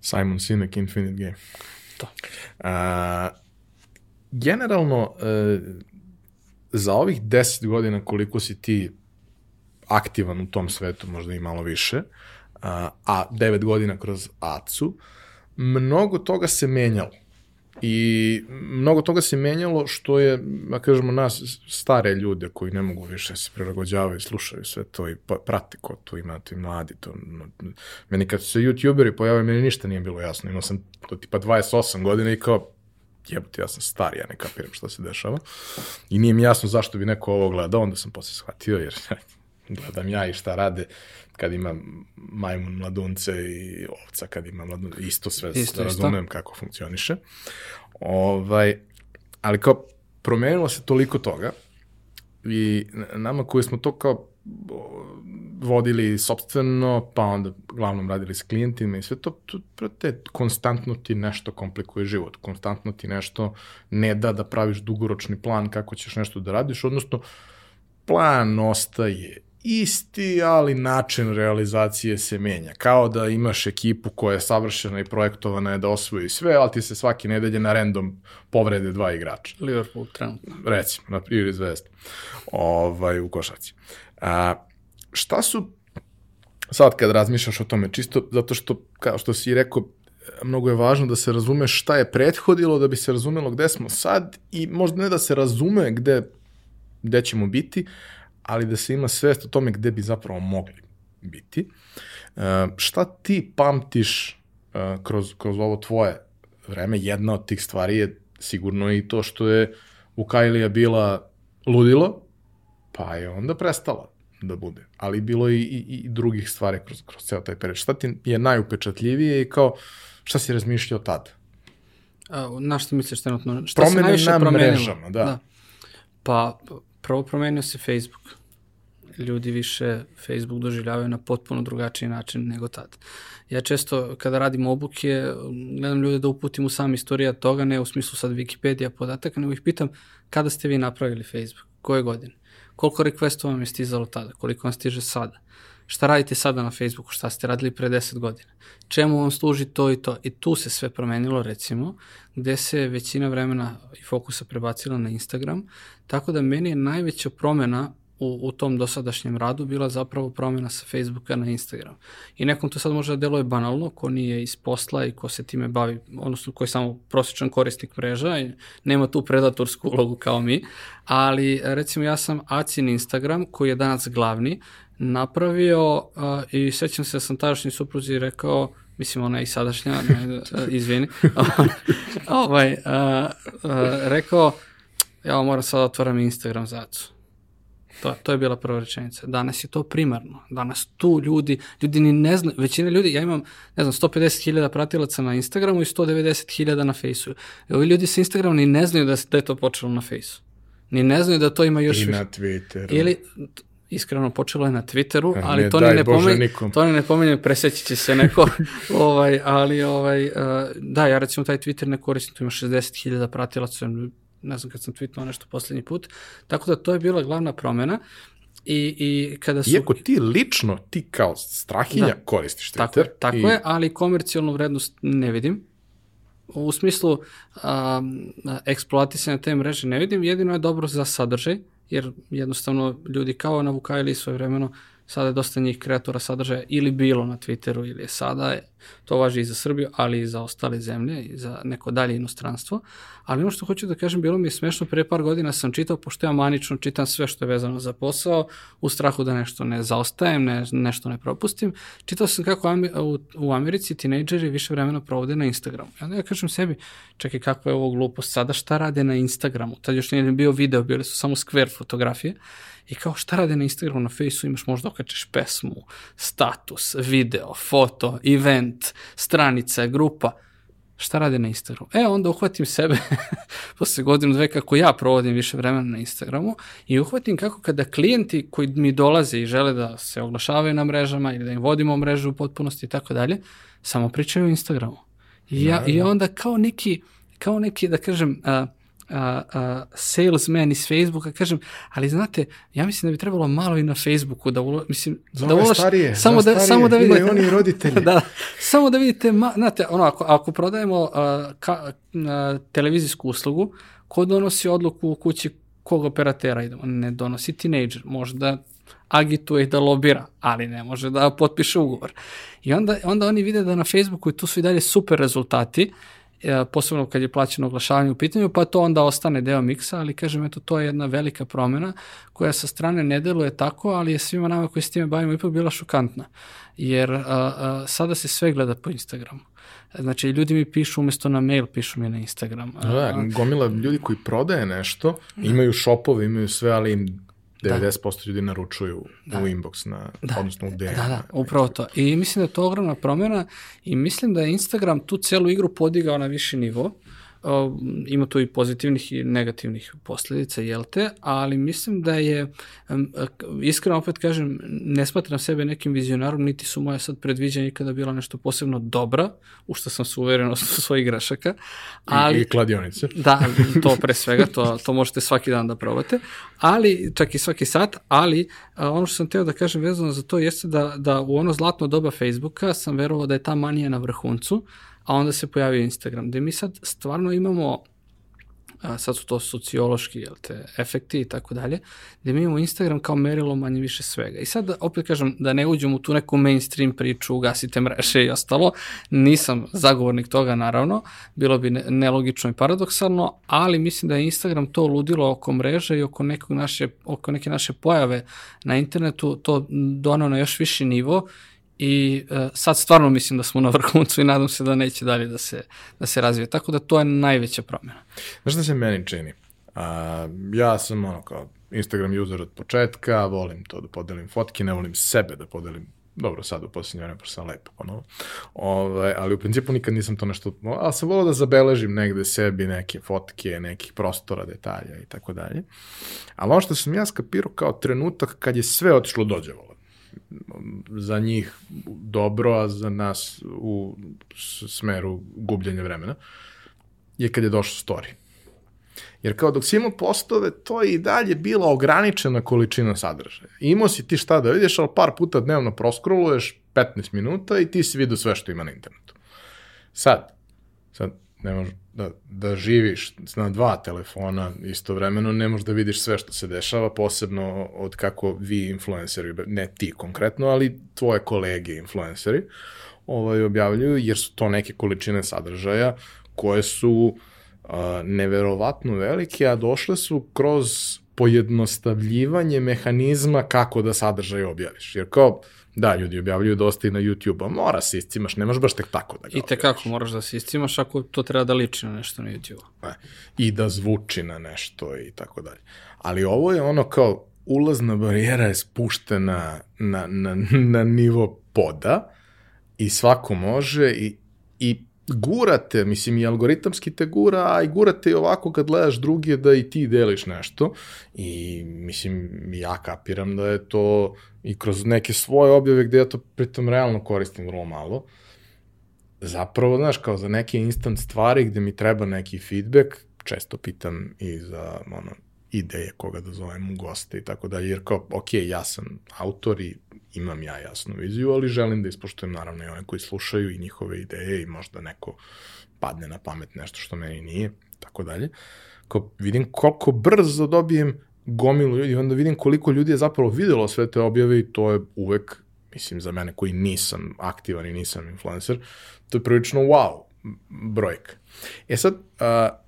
Simon Sinek, Infinite Game. To. A, generalno, e, za ovih 10 godina koliko si ti aktivan u tom svetu, možda i malo više, a, a 9 godina kroz ACU, mnogo toga se menjalo. I mnogo toga se menjalo što je, da kažemo, nas stare ljude koji ne mogu više se prilagođavaju, slušaju sve to i pa- prate ko to ima, ti mladi. To, meni kad su se youtuberi pojavili, meni ništa nije bilo jasno. Imao sam to tipa 28 godina i kao, jebote, ja sam star, ja ne kapiram šta se dešava. I nije mi jasno zašto bi neko ovo gledao, onda sam posle shvatio, jer gledam ja i šta rade kad ima majmun mladunce i ovca kad ima mladunce, isto sve Isto, isto, isto. razumem kako funkcioniše. Ovaj, ali kao promenilo se toliko toga i nama koji smo to kao vodili sobstveno, pa onda glavnom radili s klijentima i sve to, to prate, konstantno ti nešto komplikuje život, konstantno ti nešto ne da da praviš dugoročni plan kako ćeš nešto da radiš, odnosno plan ostaje isti, ali način realizacije se menja. Kao da imaš ekipu koja je savršena i projektovana je da osvoji sve, ali ti se svaki nedelje na random povrede dva igrača Liverpool trenutno. recimo, na primjer Zvezda, ovaj, u košaci. A, šta su, sad kad razmišljaš o tome, čisto zato što, kao što si rekao, mnogo je važno da se razume šta je prethodilo, da bi se razumelo gde smo sad i možda ne da se razume gde, gde ćemo biti, ali da se ima svest o tome gde bi zapravo mogli biti. E, šta ti pamtiš e, kroz, kroz ovo tvoje vreme? Jedna od tih stvari je sigurno i to što je u Kajlija bila ludilo, pa je onda prestala da bude. Ali bilo je i, i, i drugih stvari kroz, kroz ceo taj period. Šta ti je najupečatljivije i kao šta si razmišljao tad? A, na što misliš trenutno? Šta se Promene najviše na promenilo? mrežama, da. Pa, prvo promenio se Facebook. ljudi više Facebook doživljavaju na potpuno drugačiji način nego tad. Ja često kada radim obuke, gledam ljude da uputim u sam istorija toga, ne u smislu sad Wikipedia podataka, nego ih pitam kada ste vi napravili Facebook, koje godine, koliko requestova vam je stizalo tada, koliko vam stiže sada, šta radite sada na Facebooku, šta ste radili pre 10 godina, čemu vam služi to i to. I tu se sve promenilo, recimo, gde se većina vremena i fokusa prebacila na Instagram, tako da meni je najveća promena u, u tom dosadašnjem radu bila zapravo promjena sa Facebooka na Instagram. I nekom to sad može da deluje banalno, ko nije iz posla i ko se time bavi, odnosno ko je samo prosječan korisnik mreža i nema tu predatorsku ulogu kao mi, ali recimo ja sam Acin Instagram, koji je danas glavni, napravio uh, i sećam se da sam tadašnji supruzi rekao, mislim ona je i sadašnja, ne, uh, izvini, ovaj, uh, uh, rekao, ja moram sad da otvoram Instagram za Acu To, to je bila prva rečenica. Danas je to primarno. Danas tu ljudi, ljudi ni ne znaju, većina ljudi, ja imam, ne znam, 150.000 pratilaca na Instagramu i 190.000 na Fejsu. I ovi ljudi sa Instagrama ni ne znaju da, da je to počelo na Fejsu. Ni ne znaju da to ima još I na Twitteru. Ili, iskreno počelo je na Twitteru, Eh, ali ne to ni ne Bože to ni ne pomenje, preseći će se neko, ovaj, ali ovaj, uh, da, ja recimo taj Twitter ne koristim, tu ima 60.000 pratilaca, ne znam kad sam tweetnuo nešto poslednji put, tako da to je bila glavna promena i, i kada su... Iako ti lično, ti kao strahinja Da. koristiš Twitter. Tako tako i, je, ali komercijalnu vrednost ne vidim. U smislu um, eksploatisanja te mreže ne vidim, jedino je dobro za sadržaj, jer jednostavno ljudi kao na Vukajli svoje vremeno, sada je dosta njih kreatora sadržaja ili bilo na Twitteru ili je sada, to važi i za Srbiju, ali i za ostale zemlje i za neko dalje inostranstvo. Ali ono što hoću da kažem, bilo mi je smešno, pre par godina sam čitao, pošto ja manično čitam sve što je vezano za posao, u strahu da nešto ne zaostajem, ne, nešto ne propustim. Čitao sam kako u, u Americi tinejdžeri više vremena provode na Instagramu. I onda ja kažem sebi, čekaj kako je ovo glupost, sada šta rade na Instagramu? Tad još nije ni bio video, bili su samo square fotografije. I kao šta rade na Instagramu, na Faceu imaš možda okačeš pesmu, status, video, foto, event, stranica, grupa. Šta rade na Instagramu? E, onda uhvatim sebe posle godinu dve kako ja provodim više vremena na Instagramu i uhvatim kako kada klijenti koji mi dolaze i žele da se oglašavaju na mrežama ili da im vodimo mrežu u potpunosti i tako dalje, samo pričaju o Instagramu. I, ja, I onda kao neki, kao neki, da kažem, a, a, a, salesman iz Facebooka, kažem, ali znate, ja mislim da bi trebalo malo i na Facebooku da ulo, mislim, Za da ulož- starije, samo da, starije, samo da vidite, oni roditelji. da, samo da vidite, ma, znate, ono, ako, ako prodajemo a, ka, a, televizijsku uslugu, ko donosi odluku u kući kog operatera idemo? Ne donosi tinejdžer, možda agituje da lobira, ali ne može da potpiše ugovor. I onda, onda oni vide da na Facebooku i tu su i dalje super rezultati, e, posebno kad je plaćeno oglašavanje u pitanju, pa to onda ostane deo miksa, ali kažem, eto, to je jedna velika promena koja sa strane ne deluje tako, ali je svima nama koji se time bavimo ipak bila šokantna. Jer a, a, sada se sve gleda po Instagramu. Znači, ljudi mi pišu umesto na mail, pišu mi na Instagram. A, Da, gomila ljudi koji prodaje nešto, imaju shopove, imaju sve, ali im 90% ljudi naručuju u inbox, na, odnosno u DM. Da, da, upravo to. I mislim da je to ogromna promjena i mislim da je Instagram tu celu igru podigao na viši nivo. O, ima tu i pozitivnih i negativnih posljedica, jel te, ali mislim da je, iskreno opet kažem, ne smatram sebe nekim vizionarom, niti su moje sad predviđanja ikada bila nešto posebno dobra, u što sam se uveren od svojih grešaka, ali... I, I kladionice. Da, to pre svega, to, to možete svaki dan da probate, ali, čak i svaki sat, ali a, ono što sam teo da kažem vezano za to jeste da, da u ono zlatno doba Facebooka sam verovao da je ta manija na vrhuncu, a onda se pojavio Instagram, gde mi sad stvarno imamo a, sad su to sociološki jel te, efekti i tako dalje, gde mi imamo Instagram kao merilo manje više svega. I sad, opet kažem, da ne uđem u tu neku mainstream priču, ugasite mreže i ostalo, nisam zagovornik toga, naravno, bilo bi ne, nelogično i paradoksalno, ali mislim da je Instagram to ludilo oko mreže i oko, nekog naše, oko neke naše pojave na internetu, to donao na još viši nivo i uh, sad stvarno mislim da smo na vrhuncu i nadam se da neće dalje da se, da se razvije. Tako da to je najveća promjena. Znaš šta se meni čini? A, ja sam ono kao Instagram user od početka, volim to da podelim fotke, ne volim sebe da podelim dobro sad u posljednje vreme, pošto sam lepo ponovo, ovaj, ali u principu nikad nisam to nešto, ali sam volao da zabeležim negde sebi neke fotke, nekih prostora, detalja i tako dalje. Ali ono što sam ja skapirao kao trenutak kad je sve otišlo dođevalo, za njih dobro, a za nas u smeru gubljenja vremena, je kad je došao story. Jer kao dok si imao postove, to je i dalje bila ograničena količina sadržaja. Imao si ti šta da vidiš, ali par puta dnevno proskroluješ 15 minuta i ti si vidio sve što ima na internetu. Sad, sad ne možeš da, da živiš na dva telefona istovremeno, ne možeš da vidiš sve što se dešava, posebno od kako vi influenceri, ne ti konkretno, ali tvoje kolege influenceri ovaj, objavljuju, jer su to neke količine sadržaja koje su uh, neverovatno velike, a došle su kroz pojednostavljivanje mehanizma kako da sadržaj objaviš. Jer kao, da, ljudi objavljuju dosta i na YouTube-u, mora se iscimaš, ne možeš baš tek tako da ga I tekako moraš da se iscimaš ako to treba da liči na nešto na YouTube-u. E, I da zvuči na nešto i tako dalje. Ali ovo je ono kao, ulazna barijera je spuštena na, na, na nivo poda i svako može i, i gurate, mislim i algoritamski te gura, a i gurate i ovako kad gledaš drugi da i ti deliš nešto. I mislim ja kapiram da je to i kroz neke svoje objave gde ja to pritom realno koristim vrlo malo, zapravo, znaš, kao za neke instant stvari gde mi treba neki feedback, često pitam i za ono, ideje koga da zovem u goste i tako dalje, jer kao, ok, ja sam autor i imam ja jasnu viziju, ali želim da ispoštujem naravno i one koji slušaju i njihove ideje i možda neko padne na pamet nešto što meni nije, tako dalje. Kao vidim koliko brzo dobijem gomilu ljudi, onda vidim koliko ljudi je zapravo videlo sve te objave i to je uvek, mislim, za mene koji nisam aktivan i nisam influencer, to je prilično wow brojka. E sad, uh,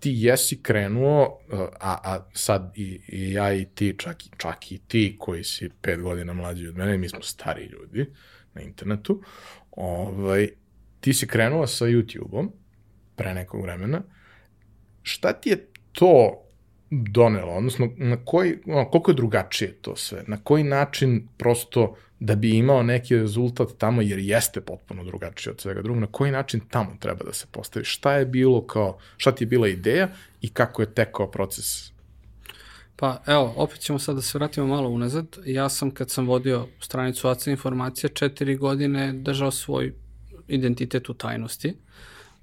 ti jesi krenuo, a, a sad i, i ja i ti, čak, čak i ti koji si pet godina mlađi od mene, mi smo stari ljudi na internetu, ovaj, ti si krenuo sa YouTube-om pre nekog vremena. Šta ti je to donelo, odnosno na koji, koliko je drugačije to sve, na koji način prosto da bi imao neki rezultat tamo, jer jeste potpuno drugačije od svega drugog, na koji način tamo treba da se postavi, šta je bilo kao, šta ti je bila ideja i kako je tekao proces Pa evo, opet ćemo sad da se vratimo malo unazad. Ja sam kad sam vodio stranicu ACA informacija četiri godine držao svoj identitet u tajnosti.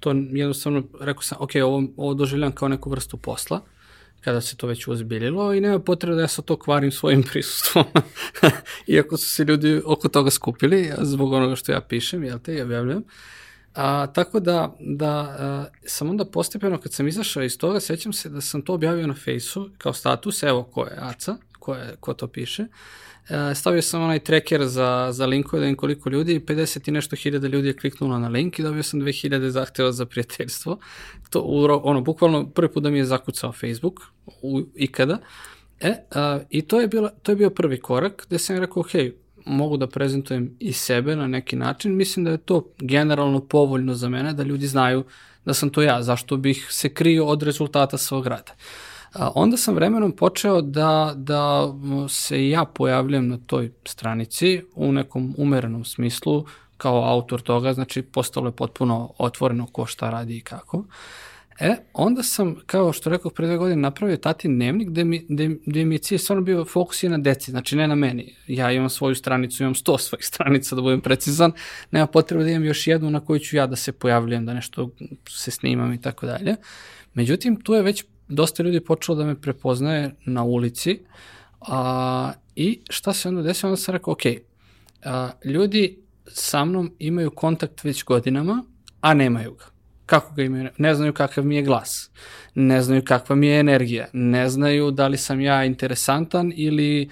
To jednostavno, rekao sam, ok, ovo, ovo doživljam kao neku vrstu posla kada se to već uzbiljilo i nema potrebe da ja sa to kvarim svojim prisustvom. Iako su se ljudi oko toga skupili zbog onoga što ja pišem, jel te, i objavljujem. A, tako da, da a, sam onda postepeno, kad sam izašao iz toga, sećam se da sam to objavio na fejsu kao status, evo ko je Aca, ko, je, ko to piše. E, stavio sam onaj tracker za, za linkove da im koliko ljudi, 50 i nešto hiljada ljudi je kliknulo na link i dobio sam 2000 zahteva za prijateljstvo. To, ono, bukvalno prvi put da mi je zakucao Facebook, u, ikada. E, a, i to je, bilo, to je bio prvi korak gde sam rekao, ok, mogu da prezentujem i sebe na neki način. Mislim da je to generalno povoljno za mene, da ljudi znaju da sam to ja, zašto bih se krio od rezultata svog rada. A onda sam vremenom počeo da, da se ja pojavljam na toj stranici u nekom umerenom smislu kao autor toga, znači postalo je potpuno otvoreno ko šta radi i kako. E, onda sam, kao što rekao pre dve godine, napravio tatin dnevnik gde mi, gde, gde mi je cilj stvarno bio fokus i na deci, znači ne na meni. Ja imam svoju stranicu, imam sto svojih stranica da budem precizan, nema potrebe da imam još jednu na kojoj ću ja da se pojavljujem, da nešto se snimam i tako dalje. Međutim, tu je već dosta ljudi počelo da me prepoznaje na ulici a, i šta se onda desilo, onda sam rekao, ok, a, ljudi sa mnom imaju kontakt već godinama, a nemaju ga. Kako ga imaju? Ne znaju kakav mi je glas, ne znaju kakva mi je energija, ne znaju da li sam ja interesantan ili e,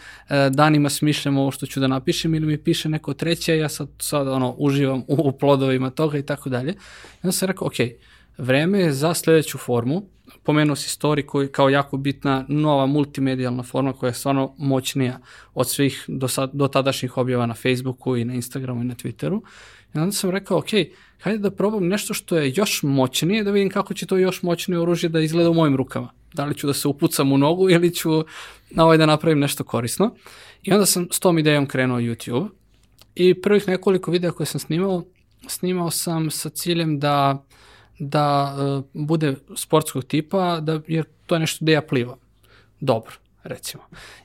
danima smišljam ovo što ću da napišem ili mi piše neko treće, ja sad, sad ono, uživam u, u plodovima toga i tako dalje. I onda sam rekao, ok, vreme je za sledeću formu, pomenuo si story koji kao jako bitna nova multimedijalna forma koja je stvarno moćnija od svih do, sad, do tadašnjih objava na Facebooku i na Instagramu i na Twitteru. I onda sam rekao, ok, hajde da probam nešto što je još moćnije, da vidim kako će to još moćnije oružje da izgleda u mojim rukama. da li ću da se upucam u nogu ili ću na ovaj da napravim nešto korisno. I onda sam s tom idejom krenuo YouTube i prvih nekoliko videa koje sam snimao, snimao sam sa ciljem da da uh, bude sportskog tipa, da, jer to je nešto gde ja plivam. Dobro, recimo.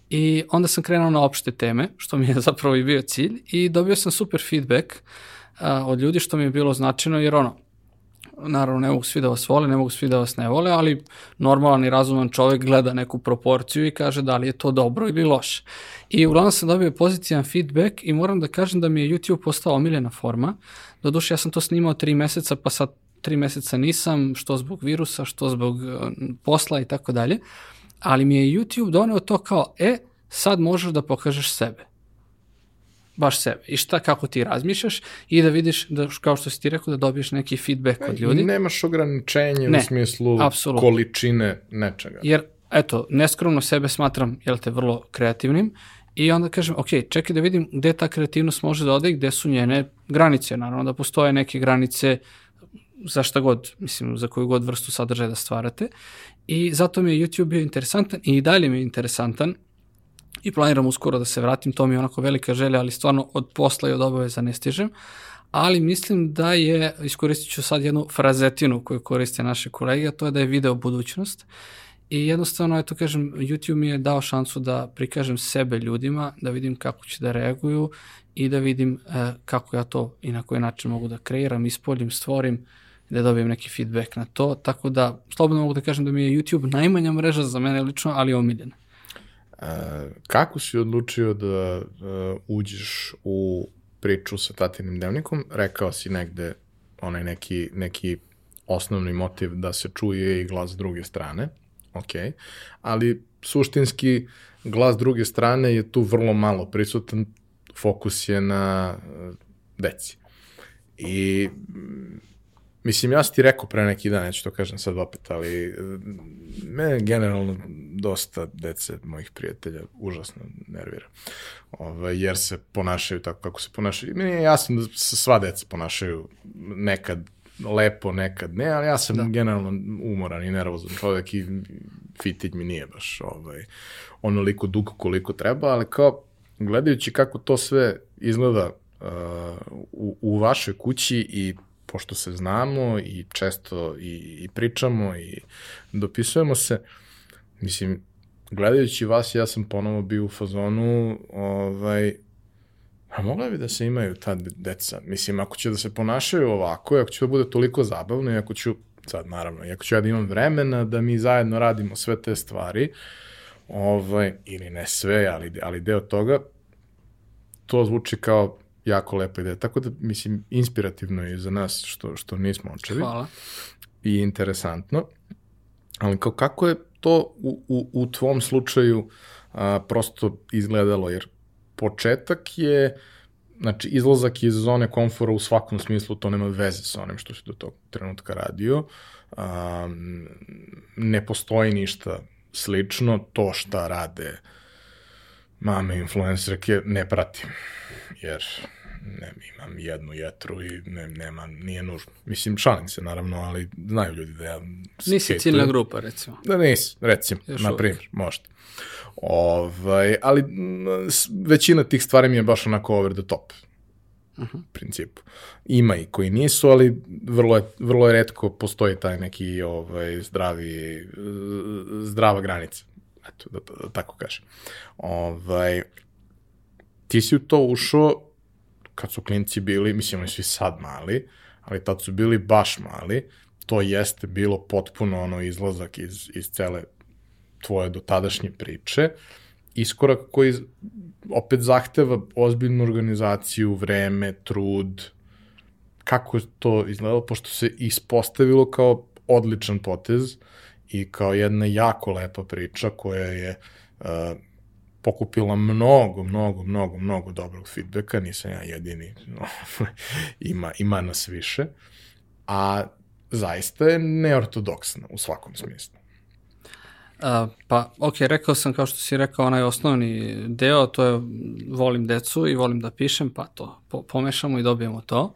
I onda sam krenuo na opšte teme, što mi je zapravo i bio cilj, i dobio sam super feedback uh, od ljudi, što mi je bilo značajno, jer ono, naravno ne mogu svi da vas vole, ne mogu svi da vas ne vole, ali normalan i razuman čovek gleda neku proporciju i kaže da li je to dobro ili loše. I uglavnom sam dobio pozitivan feedback i moram da kažem da mi je YouTube postao omiljena forma. Doduše ja sam to snimao tri meseca, pa sad tri meseca nisam, što zbog virusa, što zbog uh, posla i tako dalje, ali mi je YouTube doneo to kao, e, sad možeš da pokažeš sebe baš sebe i šta, kako ti razmišljaš i da vidiš, da, kao što si ti rekao, da dobiješ neki feedback od ljudi. Nemaš ograničenje ne, u smislu apsolutno. količine nečega. Jer, eto, neskromno sebe smatram, jel te, vrlo kreativnim i onda kažem, ok, čekaj da vidim gde ta kreativnost može da ode i gde su njene granice. Naravno da postoje neke granice za šta god, mislim, za koju god vrstu sadržaja da stvarate. I zato mi je YouTube bio interesantan i dalje mi je interesantan i planiram uskoro da se vratim, to mi je onako velika želja, ali stvarno od posla i od obaveza ne stižem. Ali mislim da je, iskoristit ću sad jednu frazetinu koju koriste naše kolege, a to je da je video budućnost. I jednostavno, eto kažem, YouTube mi je dao šansu da prikažem sebe ljudima, da vidim kako će da reaguju i da vidim e, kako ja to i na koji način mogu da kreiram, ispoljim, stvorim, da dobijem neki feedback na to. Tako da, slobodno mogu da kažem da mi je YouTube najmanja mreža za mene lično, ali omiljena. Uh, kako si odlučio da uh, uđeš u priču sa tatinim dnevnikom? Rekao si negde onaj neki, neki osnovni motiv da se čuje i glas druge strane, ok, ali suštinski glas druge strane je tu vrlo malo prisutan, fokus je na uh, deci. I Mislim, ja sam ti rekao pre neki dan, neću to kažem sad opet, ali me generalno dosta dece mojih prijatelja užasno nervira. Ove, ovaj, jer se ponašaju tako kako se ponašaju. Meni je jasno da se sva deca ponašaju nekad lepo, nekad ne, ali ja sam da. generalno umoran i nervozan čovjek i fitić mi nije baš ovaj, onoliko dug koliko treba, ali kao gledajući kako to sve izgleda uh, u, u vašoj kući i pošto se znamo i često i, i pričamo i dopisujemo se, mislim, gledajući vas, ja sam ponovo bio u fazonu, ovaj, a mogla bi da se imaju ta deca. Mislim, ako će da se ponašaju ovako, ako će da bude toliko zabavno ako ću, sad naravno, ako ću ja da imam vremena da mi zajedno radimo sve te stvari, ovaj, ili ne sve, ali, ali deo toga, to zvuči kao jako lepa ideja. Tako da, mislim, inspirativno je za nas što, što nismo očevi. Hvala. I interesantno. Ali kao kako je to u, u, u tvom slučaju a, prosto izgledalo? Jer početak je, znači, izlazak iz zone komfora u svakom smislu, to nema veze sa onim što si do tog trenutka radio. A, ne postoji ništa slično, to šta rade mame influencerke ne pratim, jer ne, imam jednu jetru i ne, nema, nije nužno. Mislim, šalim se naravno, ali znaju ljudi da ja... Nisi ciljna grupa, recimo. Da nisi, recimo, Još na primjer, možda. Ovaj, ali većina tih stvari mi je baš onako over the top. Uh -huh. principu. Ima i koji nisu, ali vrlo je, vrlo je redko postoji taj neki ovaj, zdravi, zdrava granica. Eto, da, da, da tako kažem. Ovaj, ti si u to ušao kad su klinci bili, mislim, oni su i sad mali, ali tad su bili baš mali, to jeste bilo potpuno ono izlazak iz, iz cele tvoje dotadašnje priče, iskorak koji opet zahteva ozbiljnu organizaciju, vreme, trud, kako je to izgledalo, pošto se ispostavilo kao odličan potez i kao jedna jako lepa priča koja je uh, pokupila mnogo, mnogo, mnogo, mnogo dobrog feedbacka, nisam ja jedini, ima, ima nas više, a zaista je neortodoksna u svakom smislu. Uh, pa, ok, rekao sam kao što si rekao onaj osnovni deo, to je volim decu i volim da pišem, pa to po, pomešamo i dobijemo to.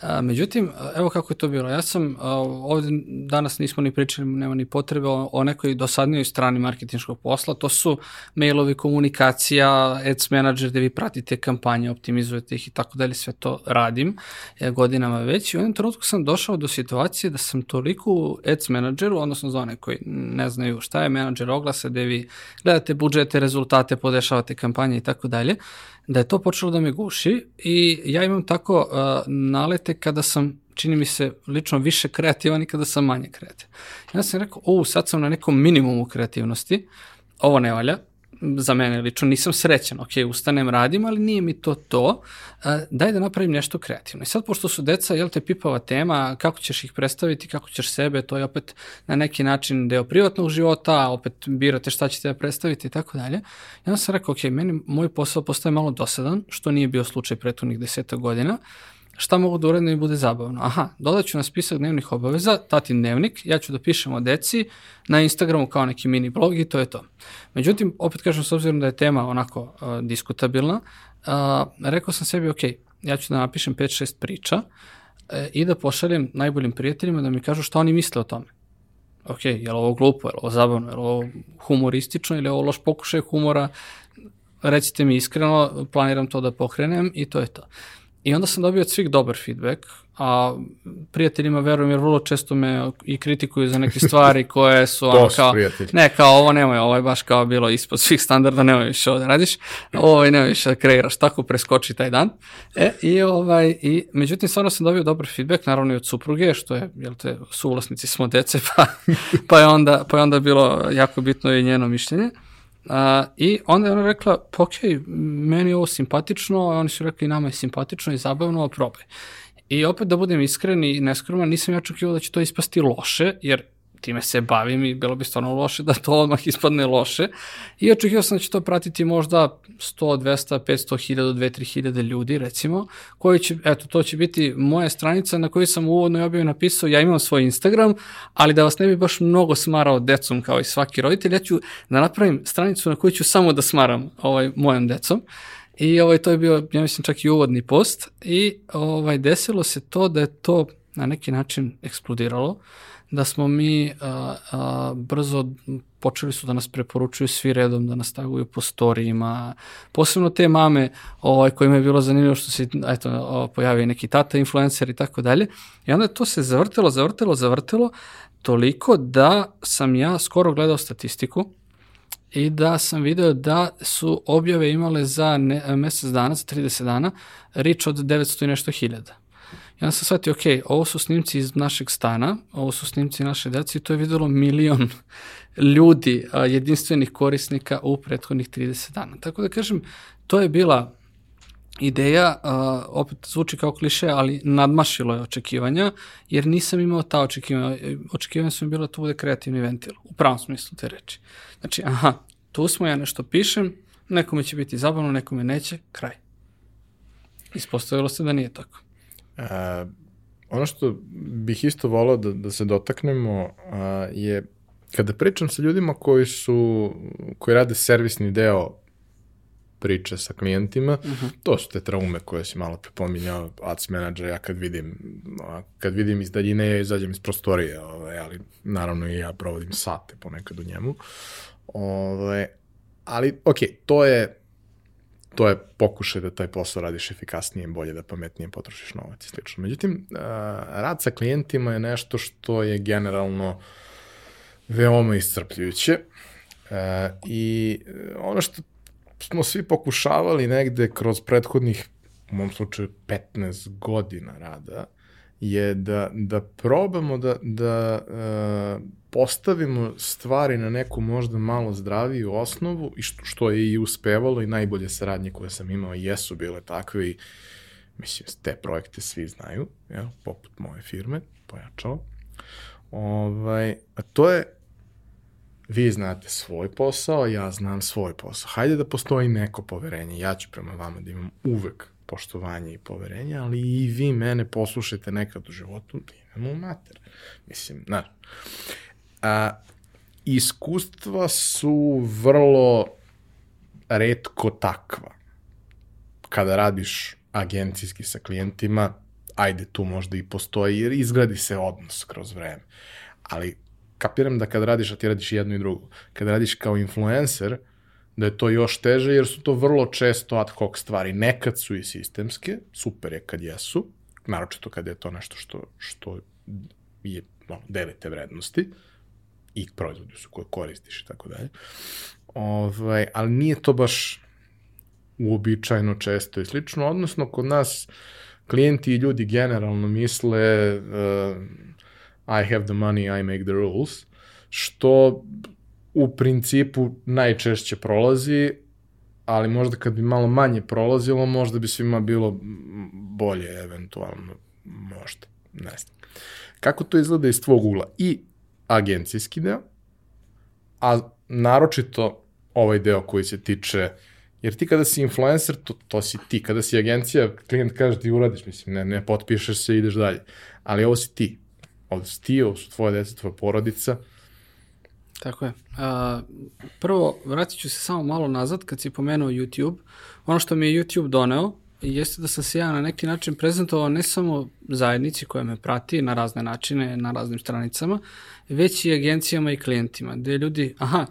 A, međutim, evo kako je to bilo. Ja sam a, ovde danas nismo ni pričali, nema ni potrebe o, o nekoj dosadnijoj strani marketinškog posla. To su mailovi, komunikacija, ads manager gde vi pratite kampanje, optimizujete ih i tako dalje. Sve to radim ja, godinama već. I u jednom trenutku sam došao do situacije da sam toliko u ads manageru, odnosno za one koji ne znaju šta je manager oglasa, gde vi gledate budžete, rezultate, podešavate kampanje i tako dalje, da je to počelo da me guši i ja imam tako uh, nalete kada sam čini mi se lično više kreativan i kada sam manje kreativan. Ja sam rekao, o, sad sam na nekom minimumu kreativnosti, ovo ne valja, za mene lično nisam srećan, ok, ustanem, radim, ali nije mi to to, daj da napravim nešto kreativno. I sad, pošto su deca, jel te pipava tema, kako ćeš ih predstaviti, kako ćeš sebe, to je opet na neki način deo privatnog života, opet birate šta ćete da predstaviti i tako dalje. Onda sam rekao, ok, meni moj posao postaje malo dosadan, što nije bio slučaj prethodnih deseta godina, šta mogu da uradim da mi bude zabavno? Aha, dodaću na spisak dnevnih obaveza, tatin dnevnik, ja ću da pišem o deci na Instagramu kao neki mini blog i to je to. Međutim, opet kažem, s obzirom da je tema onako uh, diskutabilna, uh, rekao sam sebi, ok, ja ću da napišem 5-6 priča uh, i da pošaljem najboljim prijateljima da mi kažu šta oni misle o tome. Ok, je li ovo glupo, je li ovo zabavno, je li ovo humoristično ili je ovo loš pokušaj humora, recite mi iskreno, planiram to da pokrenem i to je to. I onda sam dobio od svih dobar feedback, a prijateljima verujem jer vrlo često me i kritikuju za neke stvari koje su ono kao, prijatelji. ne kao ovo nemoj, ovo je baš kao bilo ispod svih standarda, nemoj više ovo da radiš, ovo je nemoj više da kreiraš, tako preskoči taj dan. E, i ovaj, i međutim stvarno sam dobio dobar feedback, naravno i od supruge, što je, jel te, suvlasnici smo dece, pa, pa, je onda, pa je onda bilo jako bitno i njeno mišljenje. A, I onda je ona rekla, pa ok, meni je ovo simpatično, a oni su rekli nama je simpatično i zabavno, probaj. I opet da budem iskren i neskroman, nisam ja očekivao da će to ispasti loše, jer time se bavim i bilo bi stvarno loše da to odmah ispadne loše. I očekio sam da će to pratiti možda 100, 200, 500, 1000, 2, 3000 ljudi recimo, koji će, eto, to će biti moja stranica na kojoj sam uvodno i objavi napisao, ja imam svoj Instagram, ali da vas ne bi baš mnogo smarao decom kao i svaki roditelj, ja ću da napravim stranicu na kojoj ću samo da smaram ovaj, mojom decom. I ovaj, to je bio, ja mislim, čak i uvodni post i ovaj, desilo se to da je to na neki način eksplodiralo da smo mi a, a, brzo počeli su da nas preporučuju svi redom, da nas taguju po storijima, posebno te mame ovaj, kojima je bilo zanimljivo što se eto, pojavio neki tata influencer i tako dalje. I onda to se zavrtelo, zavrtelo, zavrtelo, toliko da sam ja skoro gledao statistiku i da sam video da su objave imale za ne, mesec dana, za 30 dana, rič od 900 i nešto hiljada. Onda sam shvatio, ok, ovo su snimci iz našeg stana, ovo su snimci naše dece i to je videlo milion ljudi, a, jedinstvenih korisnika u prethodnih 30 dana. Tako da kažem, to je bila ideja, a, opet zvuči kao kliše, ali nadmašilo je očekivanja, jer nisam imao ta očekivanja. Očekivanja su mi bila da to bude kreativni ventil, u pravom smislu te reči. Znači, aha, tu smo, ja nešto pišem, nekome će biti zabavno, nekome neće, kraj. Ispostavilo se da nije tako. Uh, ono što bih isto volao da, da se dotaknemo uh, je kada pričam sa ljudima koji su, koji rade servisni deo priče sa klijentima, uh mhm. -huh. to su te traume koje si malo prepominjao, ads manager, ja kad vidim, kad vidim iz daljine, ja izađem iz prostorije, ovaj, ali naravno i ja provodim sate ponekad u njemu. Ovaj, ali, ok, to je to je pokušaj da taj posao radiš efikasnije, bolje, da pametnije potrošiš novac i slično. Međutim, rad sa klijentima je nešto što je generalno veoma iscrpljujuće i ono što smo svi pokušavali negde kroz prethodnih, u mom slučaju, 15 godina rada, je da, da probamo da, da uh, postavimo stvari na neku možda malo zdraviju osnovu i što, što je i uspevalo i najbolje saradnje koje sam imao jesu bile takve i mislim, te projekte svi znaju, ja, poput moje firme, pojačalo. Ovaj, a to je vi znate svoj posao, ja znam svoj posao. Hajde da postoji neko poverenje. Ja ću prema vama da imam uvek poštovanje i poverenje, ali i vi mene poslušajte nekad u životu, da idemo u mater. Mislim, znaš. A, iskustva su vrlo redko takva. Kada radiš agencijski sa klijentima, ajde tu možda i postoji, jer izgradi se odnos kroz vreme. Ali kapiram da kad radiš, a ti radiš jedno i drugo, kad radiš kao influencer, da je to još teže, jer su to vrlo često ad hoc stvari. Nekad su i sistemske, super je kad jesu, naročito kad je to nešto što, što je no, delite vrednosti i proizvodi su koje koristiš i tako dalje. Ovaj, ali nije to baš uobičajeno često i slično, odnosno kod nas klijenti i ljudi generalno misle uh, I have the money, I make the rules, što u principu najčešće prolazi, ali možda kad bi malo manje prolazilo, možda bi svima bilo bolje eventualno, možda, ne znam. Kako to izgleda iz tvog ugla? I agencijski deo, a naročito ovaj deo koji se tiče Jer ti kada si influencer, to, to si ti. Kada si agencija, klijent kaže ti uradiš, mislim, ne, ne potpišeš se i ideš dalje. Ali ovo si ti. Ovo si ti, ovo su tvoje deca, tvoja porodica. Tako je. A, prvo, vratit ću se samo malo nazad kad si pomenuo YouTube. Ono što mi je YouTube doneo jeste da sam se ja na neki način prezentovao ne samo zajednici koja me prati na razne načine, na raznim stranicama, već i agencijama i klijentima, gde ljudi, aha,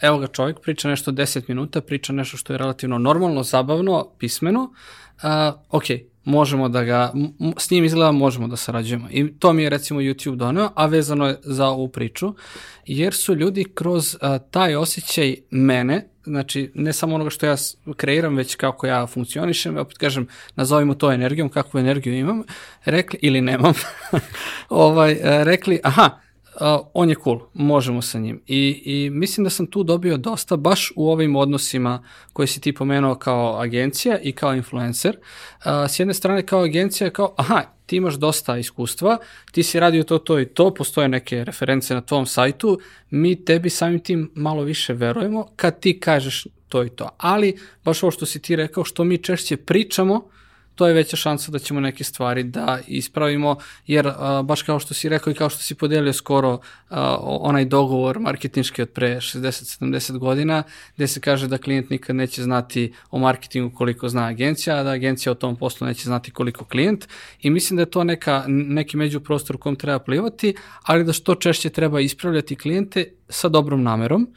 evo ga čovjek, priča nešto 10 minuta, priča nešto što je relativno normalno, zabavno, pismeno, uh, ok, možemo da ga, s njim izgleda možemo da sarađujemo. I to mi je recimo YouTube doneo, a vezano je za ovu priču, jer su ljudi kroz uh, taj osjećaj mene, znači ne samo onoga što ja kreiram, već kako ja funkcionišem, opet kažem, nazovimo to energijom, kakvu energiju imam, rekli, ili nemam, ovaj, rekli, aha, uh, on je cool, možemo sa njim. I, I mislim da sam tu dobio dosta baš u ovim odnosima koje si ti pomenuo kao agencija i kao influencer. Uh, s jedne strane kao agencija kao, aha, ti imaš dosta iskustva, ti si radio to, to i to, postoje neke reference na tvom sajtu, mi tebi samim tim malo više verujemo kad ti kažeš to i to. Ali, baš ovo što si ti rekao, što mi češće pričamo, to je veća šansa da ćemo neke stvari da ispravimo, jer a, baš kao što si rekao i kao što si podelio skoro a, onaj dogovor marketinški od pre 60-70 godina, gde se kaže da klijent nikad neće znati o marketingu koliko zna agencija, a da agencija o tom poslu neće znati koliko klijent. I mislim da je to neka, neki međuprostor u kom treba plivati, ali da što češće treba ispravljati klijente sa dobrom namerom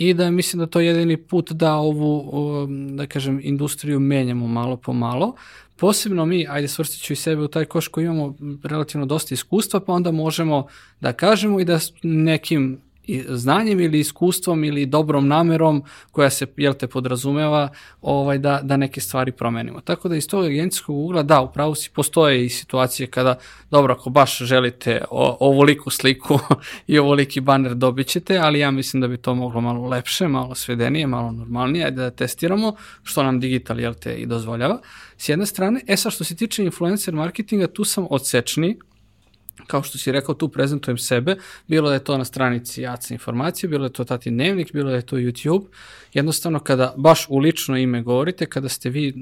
i da mislim da to je jedini put da ovu, da kažem, industriju menjamo malo po malo, posebno mi, ajde svrstit ću i sebe u taj koš koji imamo relativno dosta iskustva, pa onda možemo da kažemo i da nekim znanjem ili iskustvom ili dobrom namerom koja se, jel te, podrazumeva ovaj, da, da neke stvari promenimo. Tako da iz tog agencijskog ugla, da, upravo si postoje i situacije kada, dobro, ako baš želite o, ovoliku sliku i ovoliki baner dobit ćete, ali ja mislim da bi to moglo malo lepše, malo svedenije, malo normalnije, ajde da testiramo, što nam digital, jel te, i dozvoljava. S jedne strane, e sad što se tiče influencer marketinga, tu sam odsečni, kao što si rekao, tu prezentujem sebe, bilo da je to na stranici Jaca informacije, bilo da je to Tati Dnevnik, bilo da je to YouTube. Jednostavno, kada baš u lično ime govorite, kada ste vi,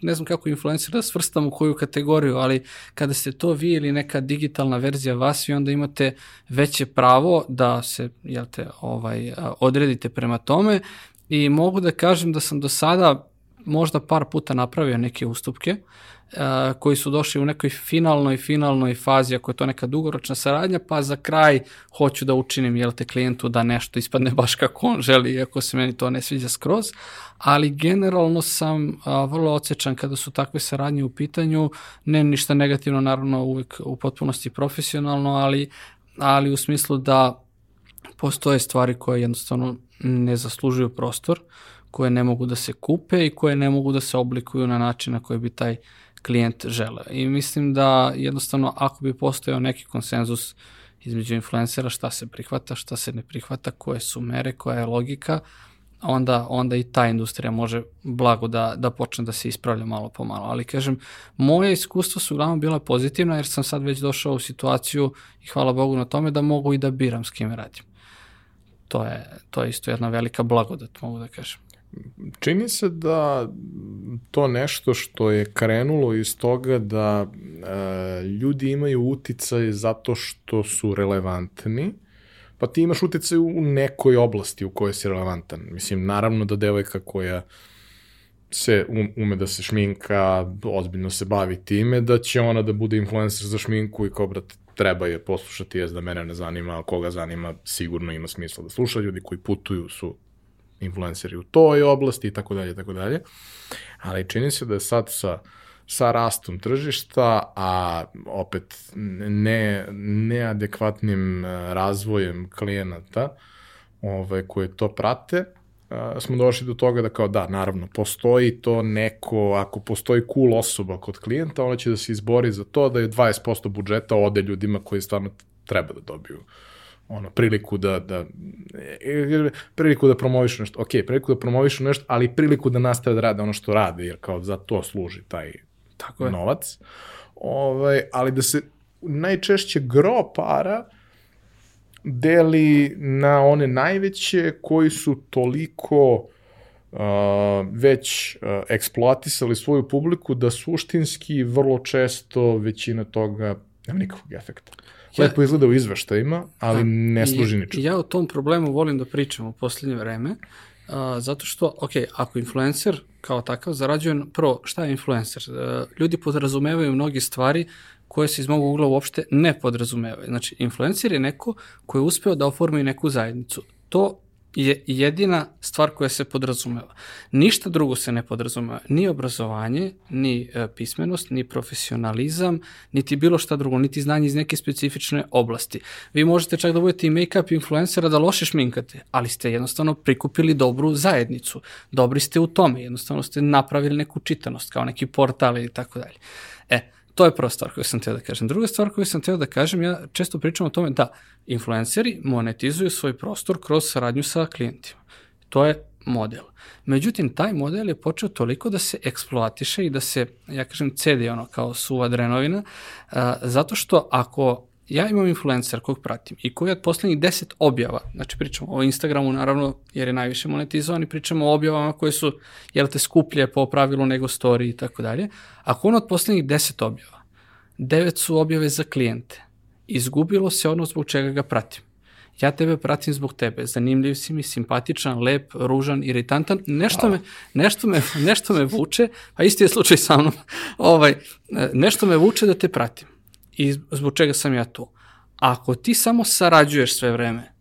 ne znam kako influencer da svrstam u koju kategoriju, ali kada ste to vi ili neka digitalna verzija vas i onda imate veće pravo da se, jel te, ovaj, odredite prema tome i mogu da kažem da sam do sada možda par puta napravio neke ustupke, koji su došli u nekoj finalnoj, finalnoj fazi, ako je to neka dugoročna saradnja, pa za kraj hoću da učinim, jel te, klijentu da nešto ispadne baš kako on želi, iako se meni to ne sviđa skroz, ali generalno sam a, vrlo odsečan kada su takve saradnje u pitanju, ne ništa negativno, naravno uvek u potpunosti profesionalno, ali, ali u smislu da postoje stvari koje jednostavno ne zaslužuju prostor, koje ne mogu da se kupe i koje ne mogu da se oblikuju na način na koji bi taj klijent žele. I mislim da jednostavno ako bi postojao neki konsenzus između influencera šta se prihvata, šta se ne prihvata, koje su mere, koja je logika, onda, onda i ta industrija može blago da, da počne da se ispravlja malo po malo. Ali kažem, moje iskustva su uglavnom bila pozitivna jer sam sad već došao u situaciju i hvala Bogu na tome da mogu i da biram s kime radim. To je, to je isto jedna velika blagodat, mogu da kažem. Čini se da to nešto što je krenulo iz toga da e, ljudi imaju uticaj zato što su relevantni, pa ti imaš uticaj u nekoj oblasti u kojoj si relevantan. Mislim, naravno da devojka koja se um, ume da se šminka, ozbiljno se bavi time, da će ona da bude influencer za šminku i kao, brate, treba je poslušati, jes da mene ne zanima, koga zanima, sigurno ima smisla da sluša, ljudi koji putuju su influenceri u toj oblasti i tako dalje, tako dalje. Ali čini se da je sad sa, sa rastom tržišta, a opet ne, neadekvatnim eh, razvojem klijenata ovaj, koje to prate, smo došli do toga da kao da, naravno, postoji to neko, ako postoji cool osoba kod klijenta, ona će da se izbori za to da je 20% budžeta ode ljudima koji stvarno treba da dobiju ono, priliku da, da, priliku da promovišu nešto, ok, priliku da promovišu nešto, ali priliku da nastave da rade ono što rade, jer kao za to služi taj Tako je. novac. Ovaj, ali da se najčešće gro para deli na one najveće koji su toliko uh, već uh, eksploatisali svoju publiku da suštinski vrlo često većina toga nema nikakvog efekta. Lepo izgleda u izveštajima, ali da, ne služi ničemu. Ja o tom problemu volim da pričam u poslednje vreme, uh, zato što, ok, ako influencer kao takav zarađuje, prvo, šta je influencer? Uh, ljudi podrazumevaju mnogi stvari koje se iz mog ugla uopšte ne podrazumevaju. Znači, influencer je neko ko je uspeo da oformi neku zajednicu. To je jedina stvar koja se podrazumeva. Ništa drugo se ne podrazumeva. Ni obrazovanje, ni e, pismenost, ni profesionalizam, niti bilo šta drugo, niti znanje iz neke specifične oblasti. Vi možete čak da budete i make-up influencera da loše šminkate, ali ste jednostavno prikupili dobru zajednicu. Dobri ste u tome, jednostavno ste napravili neku čitanost, kao neki portal i tako dalje. E, To je prva stvar koju sam teo da kažem. Druga stvar koju sam teo da kažem, ja često pričam o tome da influenceri monetizuju svoj prostor kroz saradnju sa klijentima. To je model. Međutim, taj model je počeo toliko da se eksploatiše i da se, ja kažem, cedi ono kao suva drenovina, a, zato što ako ja imam influencer kog pratim i koji od poslednjih 10 objava, znači pričamo o Instagramu naravno jer je najviše monetizovan i pričamo o objavama koje su, jel te, skuplje po pravilu nego story i tako dalje, ako on od poslednjih 10 objava, 9 su objave za klijente, izgubilo se ono zbog čega ga pratim. Ja tebe pratim zbog tebe, zanimljiv si mi, simpatičan, lep, ružan, iritantan, nešto me, nešto me, nešto me vuče, a isti je slučaj sa mnom, ovaj, nešto me vuče da te pratim i zbog čega sam ja tu. Ako ti samo sarađuješ sve vreme,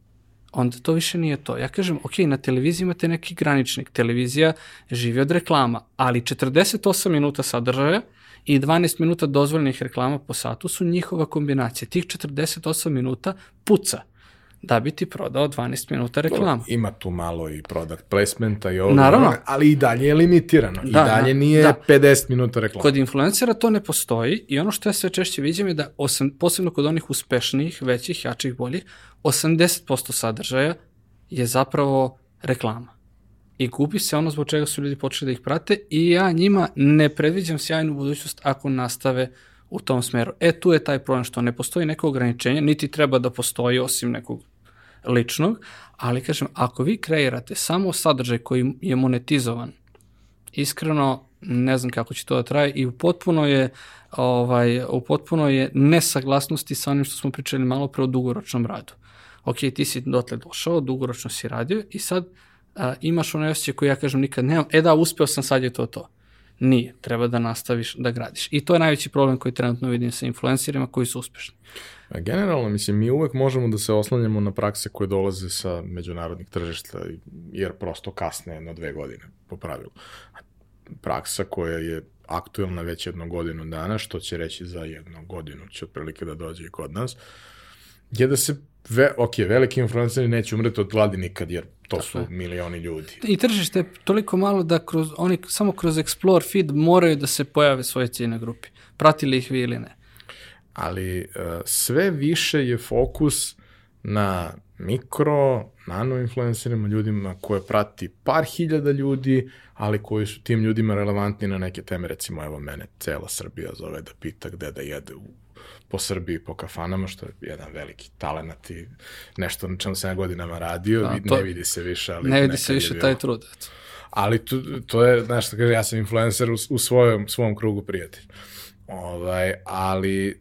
onda to više nije to. Ja kažem, ok, na televiziji imate neki graničnik, televizija živi od reklama, ali 48 minuta sadržaja i 12 minuta dozvoljenih reklama po satu su njihova kombinacija. Tih 48 minuta puca da bi ti prodao 12 minuta reklamu. Ima tu malo i product placementa i ovo, Naravno. ali i dalje je limitirano. Da, I dalje nije da. 50 minuta reklama. Kod influencera to ne postoji i ono što ja sve češće vidim je da, osam, posebno kod onih uspešnijih, većih, jačih, boljih, 80% sadržaja je zapravo reklama. I gubi se ono zbog čega su ljudi počeli da ih prate i ja njima ne predviđam sjajnu budućnost ako nastave u tom smeru. E, tu je taj problem što ne postoji neko ograničenje, niti treba da postoji osim nekog ličnog, ali kažem, ako vi kreirate samo sadržaj koji je monetizovan, iskreno ne znam kako će to da traje i u potpuno je ovaj, u potpuno je nesaglasnosti sa onim što smo pričali malo pre o dugoročnom radu. Ok, ti si dotle došao, dugoročno si radio i sad a, imaš ono osjećaj koji ja kažem nikad nemam, e da, uspeo sam, sad je to to. Nije, treba da nastaviš da gradiš. I to je najveći problem koji trenutno vidim sa influencerima koji su uspešni. Generalno, mislim, mi uvek možemo da se oslanjamo na prakse koje dolaze sa međunarodnih tržišta, jer prosto kasne jedno dve godine, po pravilu. Praksa koja je aktuelna već jednu godinu dana, što će reći za jednu godinu će otprilike da dođe i kod nas, je da se, ve, ok, veliki influenceri neće umreti od gladi nikad, jer to su milioni ljudi. I tržište je toliko malo da kroz, oni samo kroz Explore feed moraju da se pojave svoje cijene grupi. Pratili ih vi ili ne. Ali uh, sve više je fokus na mikro, nano influencerima, ljudima koje prati par hiljada ljudi, ali koji su tim ljudima relevantni na neke teme, recimo evo mene cela Srbija zove da pita gde da jede u po Srbiji, po kafanama, što je jedan veliki talent i nešto na čemu se na godinama radio, A, to, ne vidi se više. Ali ne vidi se više taj trud, eto. Ali to, to je, znaš što kaže, ja sam influencer u, u svojom, svom krugu prijatelja. Ovaj, ali e,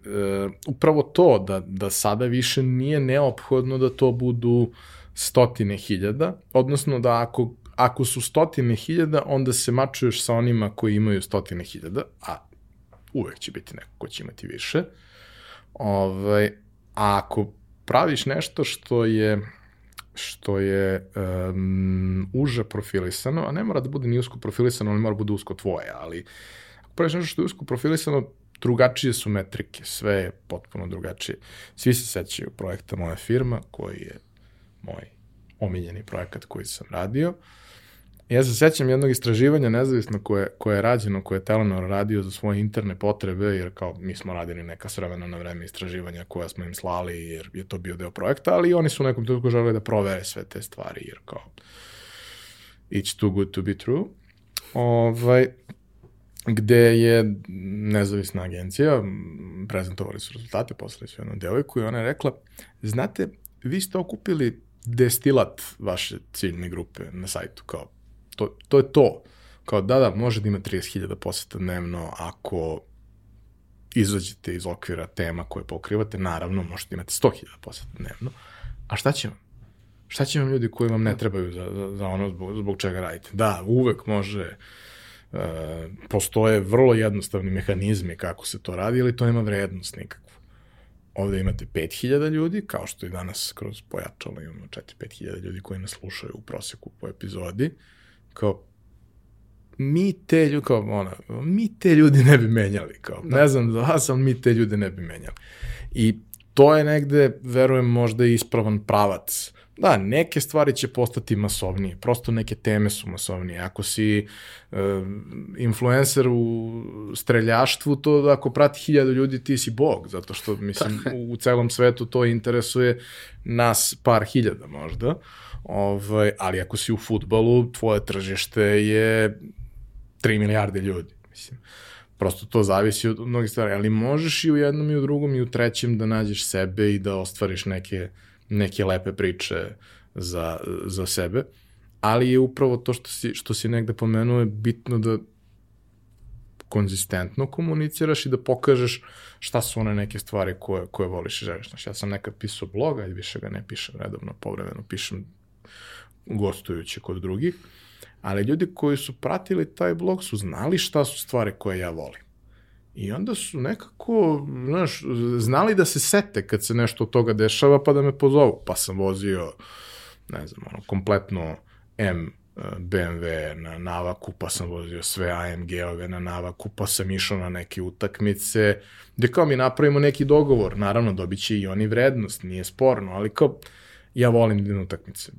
upravo to, da, da sada više nije neophodno da to budu stotine hiljada, odnosno da ako ako su stotine hiljada, onda se mačuješ sa onima koji imaju stotine hiljada, a uvek će biti neko ko će imati više. Ovaj, a ako praviš nešto što je što je um, uže profilisano, a ne mora da bude ni usko profilisano, ali mora da bude usko tvoje, ali ako praviš nešto što je usko profilisano, drugačije su metrike, sve je potpuno drugačije. Svi se sećaju projekta Moja firma, koji je moj omiljeni projekat koji sam radio. Ja se sećam jednog istraživanja nezavisno koje, koje je rađeno, koje je Telenor radio za svoje interne potrebe, jer kao mi smo radili neka sremena na vreme istraživanja koja smo im slali, jer je to bio deo projekta, ali oni su u nekom trenutku želeli da provere sve te stvari, jer kao it's too good to be true. Ovaj, gde je nezavisna agencija, prezentovali su rezultate, poslali su jednu devojku i ona je rekla, znate, vi ste okupili destilat vaše ciljne grupe na sajtu, kao, to, to je to. Kao, da, da, može da ima 30.000 poseta dnevno ako izađete iz okvira tema koje pokrivate, naravno, možete imati 100.000 poseta dnevno, a šta će vam? Šta će vam ljudi koji vam ne trebaju za, za, za ono zbog, zbog čega radite? Da, uvek može, uh, postoje vrlo jednostavni mehanizmi kako se to radi, ali to nema vrednost nikakvu ovde imate 5000 ljudi, kao što i danas kroz pojačalo imamo 4-5000 ljudi koji nas slušaju u proseku po epizodi, kao mi te ljudi, kao ona, mi te ljudi ne bi menjali, kao, da. ne znam za vas, ali mi te ljude ne bi menjali. I to je negde, verujem, možda ispravan pravac Da, neke stvari će postati masovnije, prosto neke teme su masovnije. Ako si uh, influencer u streljaštvu, to da ako prati hiljadu ljudi, ti si bog, zato što, mislim, u, u celom svetu to interesuje nas par hiljada možda. Ovaj, ali ako si u futbalu, tvoje tržište je 3 milijarde ljudi, mislim. Prosto to zavisi od mnogih stvari, ali možeš i u jednom i u drugom i u trećem da nađeš sebe i da ostvariš neke neke lepe priče za, za sebe, ali je upravo to što si, što si negde pomenuo je bitno da konzistentno komuniciraš i da pokažeš šta su one neke stvari koje, koje voliš i želiš. Znači, ja sam nekad pisao bloga i više ga ne pišem redovno, povremeno pišem gostujući kod drugih, ali ljudi koji su pratili taj blog su znali šta su stvari koje ja volim. I onda su nekako, znaš, znali da se sete kad se nešto od toga dešava, pa da me pozovu. Pa sam vozio, ne znam, ono, kompletno M eh, BMW na navaku, pa sam vozio sve AMG-ove na navaku, pa sam išao na neke utakmice, gde kao mi napravimo neki dogovor, naravno dobit će i oni vrednost, nije sporno, ali kao ja volim da utakmice,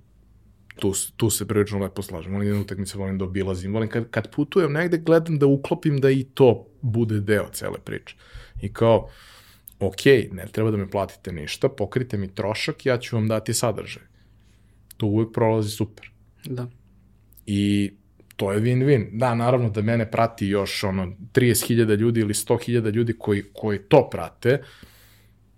tu, tu se prilično lepo slažem. Volim jednu utakmicu, volim da obilazim. Volim kad, kad putujem negde, gledam da uklopim da i to bude deo cele priče. I kao, ok, ne treba da me platite ništa, pokrite mi trošak, ja ću vam dati sadržaj. To uvek prolazi super. Da. I to je win-win. Da, naravno da mene prati još ono 30.000 ljudi ili 100.000 ljudi koji, koji to prate,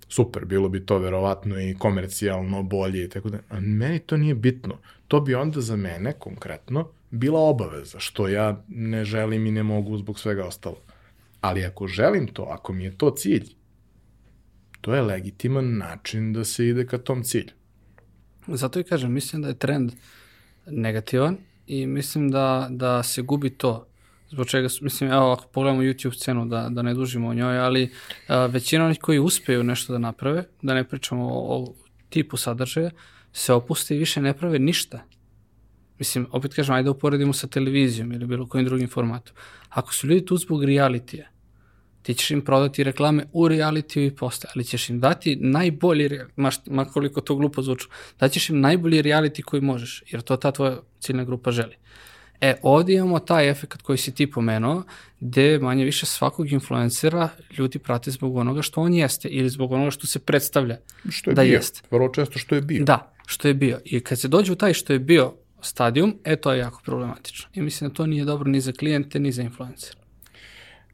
super, bilo bi to verovatno i komercijalno bolje i tako da, a meni to nije bitno. To bi onda za mene, konkretno, bila obaveza, što ja ne želim i ne mogu zbog svega ostalo. Ali ako želim to, ako mi je to cilj, to je legitiman način da se ide ka tom cilju. Zato i kažem, mislim da je trend negativan i mislim da, da se gubi to zbog čega, mislim, evo, ako pogledamo YouTube scenu, da, da ne dužimo o njoj, ali a, većina onih koji uspeju nešto da naprave, da ne pričamo o, o tipu sadržaja, se opuste i više ne prave ništa. Mislim, opet kažem, ajde uporedimo sa televizijom ili bilo kojim drugim formatom. Ako su ljudi tu zbog realitija, ti ćeš im prodati reklame u realitiju i poste, ali ćeš im dati najbolji, ma, ma koliko to glupo zvuču, daćeš im najbolji reality koji možeš, jer to ta tvoja ciljna grupa želi. E, ovdje imamo taj efekt koji si ti pomenuo, gde manje više svakog influencera ljudi prate zbog onoga što on jeste ili zbog onoga što se predstavlja što je da bio. jeste. Vrlo često što je bio. Da, što je bio. I kad se dođe u taj što je bio stadijum, e, to je jako problematično. I mislim da to nije dobro ni za klijente, ni za influencer.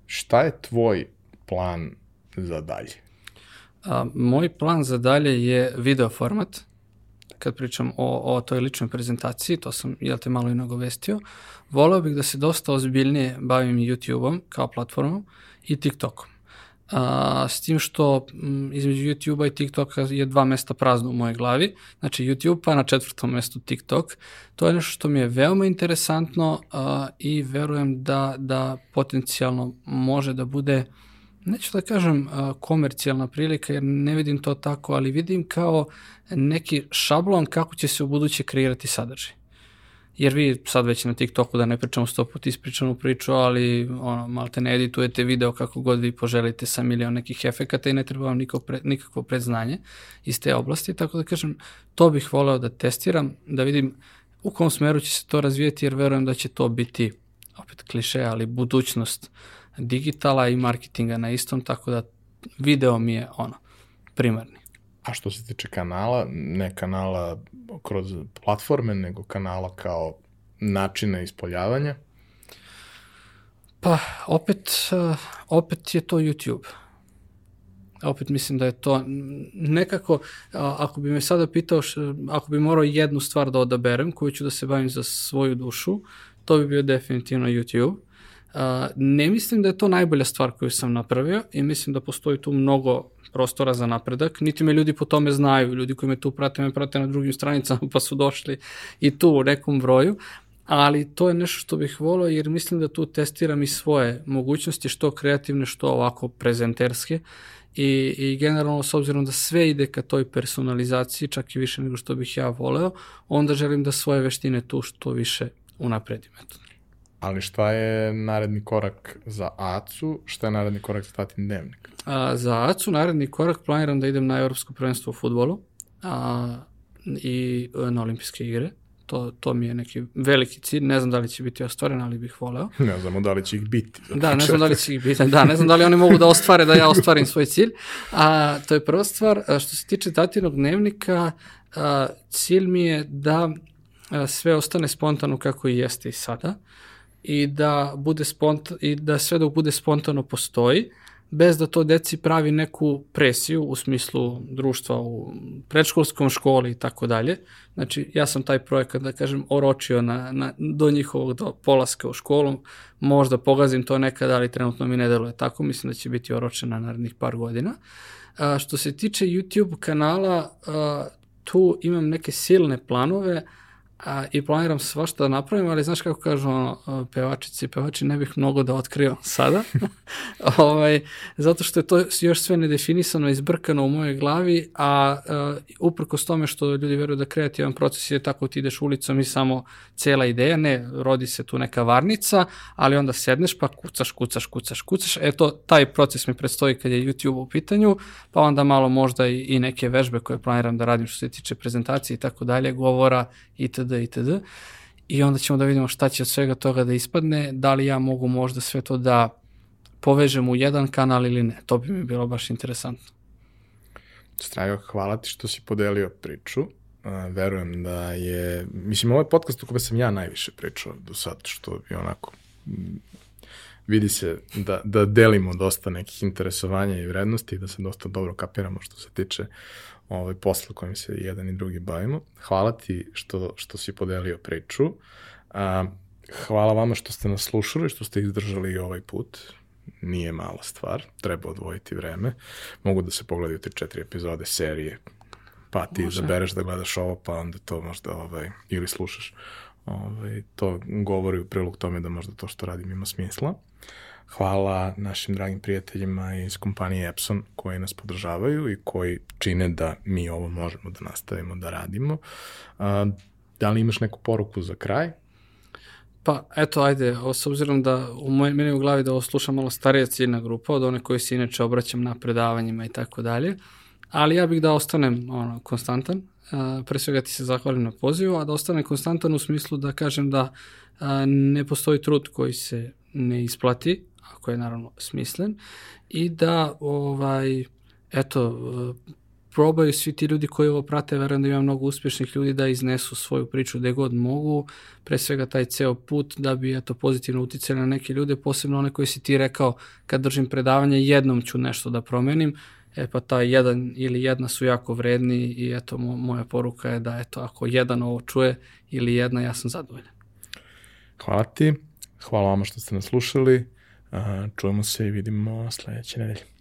Šta je tvoj plan za dalje? A, moj plan za dalje je video format, kad pričam o, o toj ličnoj prezentaciji, to sam, jel te, malo i nagovestio, voleo bih da se dosta ozbiljnije bavim YouTube-om kao platformom i TikTokom. a, s tim što m, između YouTube-a i TikToka je dva mesta prazno u mojoj glavi, znači YouTube pa na četvrtom mestu TikTok. To je nešto što mi je veoma interesantno a, i verujem da, da potencijalno može da bude neću da kažem a, komercijalna prilika jer ne vidim to tako, ali vidim kao neki šablon kako će se u buduće kreirati sadržaj. Jer vi sad već na TikToku da ne pričamo sto put ispričanu priču, ali ono, malte ne editujete video kako god vi poželite sa milion nekih efekata i ne treba vam nikakvo, pre, nikakvo predznanje iz te oblasti, tako da kažem, to bih voleo da testiram, da vidim u kom smeru će se to razvijeti, jer verujem da će to biti, opet kliše, ali budućnost digitala i marketinga na istom, tako da video mi je ono, primarni. A što se tiče kanala, ne kanala kroz platforme, nego kanala kao načina ispoljavanja? Pa, opet, uh, opet je to YouTube. Opet mislim da je to nekako, ako bi me sada pitao, ako bi morao jednu stvar da odaberem, koju ću da se bavim za svoju dušu, to bi bio definitivno YouTube. Ne mislim da je to najbolja stvar koju sam napravio i mislim da postoji tu mnogo prostora za napredak, niti me ljudi po tome znaju, ljudi koji me tu prate, me prate na drugim stranicama pa su došli i tu u nekom broju, ali to je nešto što bih volio jer mislim da tu testiram i svoje mogućnosti, što kreativne, što ovako prezenterske i, i generalno s obzirom da sve ide ka toj personalizaciji, čak i više nego što bih ja voleo, onda želim da svoje veštine tu što više unapredim. Eto. Ali šta je naredni korak za ACU, šta je naredni korak za Tatin dnevnik? A, za ACU naredni korak planiram da idem na Evropsko prvenstvo u futbolu a, i na olimpijske igre. To, to mi je neki veliki cilj, ne znam da li će biti ostvaren, ali bih voleo. Ne znamo da li će ih biti. Da, ne znam da li će ih biti, da, ne znam da li oni mogu da ostvare da ja ostvarim svoj cilj. A, to je prva stvar. A, što se tiče tatinog dnevnika, a, cilj mi je da a, sve ostane spontano kako i jeste i sada i da, bude spont, i da sve dok bude spontano postoji, bez da to deci pravi neku presiju u smislu društva u predškolskom školi i tako dalje. Znači, ja sam taj projekat, da kažem, oročio na, na, do njihovog do polaska u školu. Možda pogazim to nekada, ali trenutno mi ne deluje tako. Mislim da će biti oročen na narednih par godina. A, što se tiče YouTube kanala, a, tu imam neke silne planove, a, i planiram svašta da napravim, ali znaš kako kažu ono, pevačici i pevači, ne bih mnogo da otkrio sada, ovaj, zato što je to još sve nedefinisano, izbrkano u mojoj glavi, a, a uprkos tome što ljudi veruju da kreativan proces je tako ti ideš ulicom i samo cela ideja, ne, rodi se tu neka varnica, ali onda sedneš pa kucaš, kucaš, kucaš, kucaš, eto, taj proces mi predstoji kad je YouTube u pitanju, pa onda malo možda i, i neke vežbe koje planiram da radim što se tiče prezentacije i tako dalje, govora itd itd. I onda ćemo da vidimo šta će od svega toga da ispadne, da li ja mogu možda sve to da povežem u jedan kanal ili ne. To bi mi bilo baš interesantno. Strago, hvala ti što si podelio priču. Verujem da je, mislim, ovo je podcast u kome sam ja najviše pričao do sad, što je onako, vidi se da, da delimo dosta nekih interesovanja i vrednosti i da se dosta dobro kapiramo što se tiče ovaj posla kojim se jedan i drugi bavimo. Hvala ti što, što si podelio priču. A, hvala vama što ste nas slušali, što ste izdržali i ovaj put. Nije mala stvar, treba odvojiti vreme. Mogu da se pogledaju te četiri epizode serije, pa ti Može. zabereš da gledaš ovo, pa onda to možda ovaj, ili slušaš. Ovaj, to govori u prilog tome da možda to što radim ima smisla. Hvala našim dragim prijateljima iz kompanije Epson koji nas podržavaju i koji čine da mi ovo možemo da nastavimo da radimo. Da li imaš neku poruku za kraj? Pa, eto, ajde, s obzirom da u moj, meni u glavi da ovo sluša malo starija ciljna grupa od one koje se inače obraćam na predavanjima i tako dalje, ali ja bih da ostanem ono, konstantan, a, pre svega ti se zahvalim na pozivu, a da ostane konstantan u smislu da kažem da a, ne postoji trud koji se ne isplati, ako je naravno smislen, i da, ovaj, eto, probaju svi ti ljudi koji ovo prate, verujem da ima mnogo uspješnih ljudi da iznesu svoju priču gde god mogu, pre svega taj ceo put da bi eto pozitivno uticali na neke ljude, posebno one koji si ti rekao kad držim predavanje jednom ću nešto da promenim, e pa taj jedan ili jedna su jako vredni i eto moja poruka je da eto ako jedan ovo čuje ili jedna ja sam zadovoljan. Hvala ti, hvala vama što ste nas slušali, čujemo se i vidimo sledeće nedelje.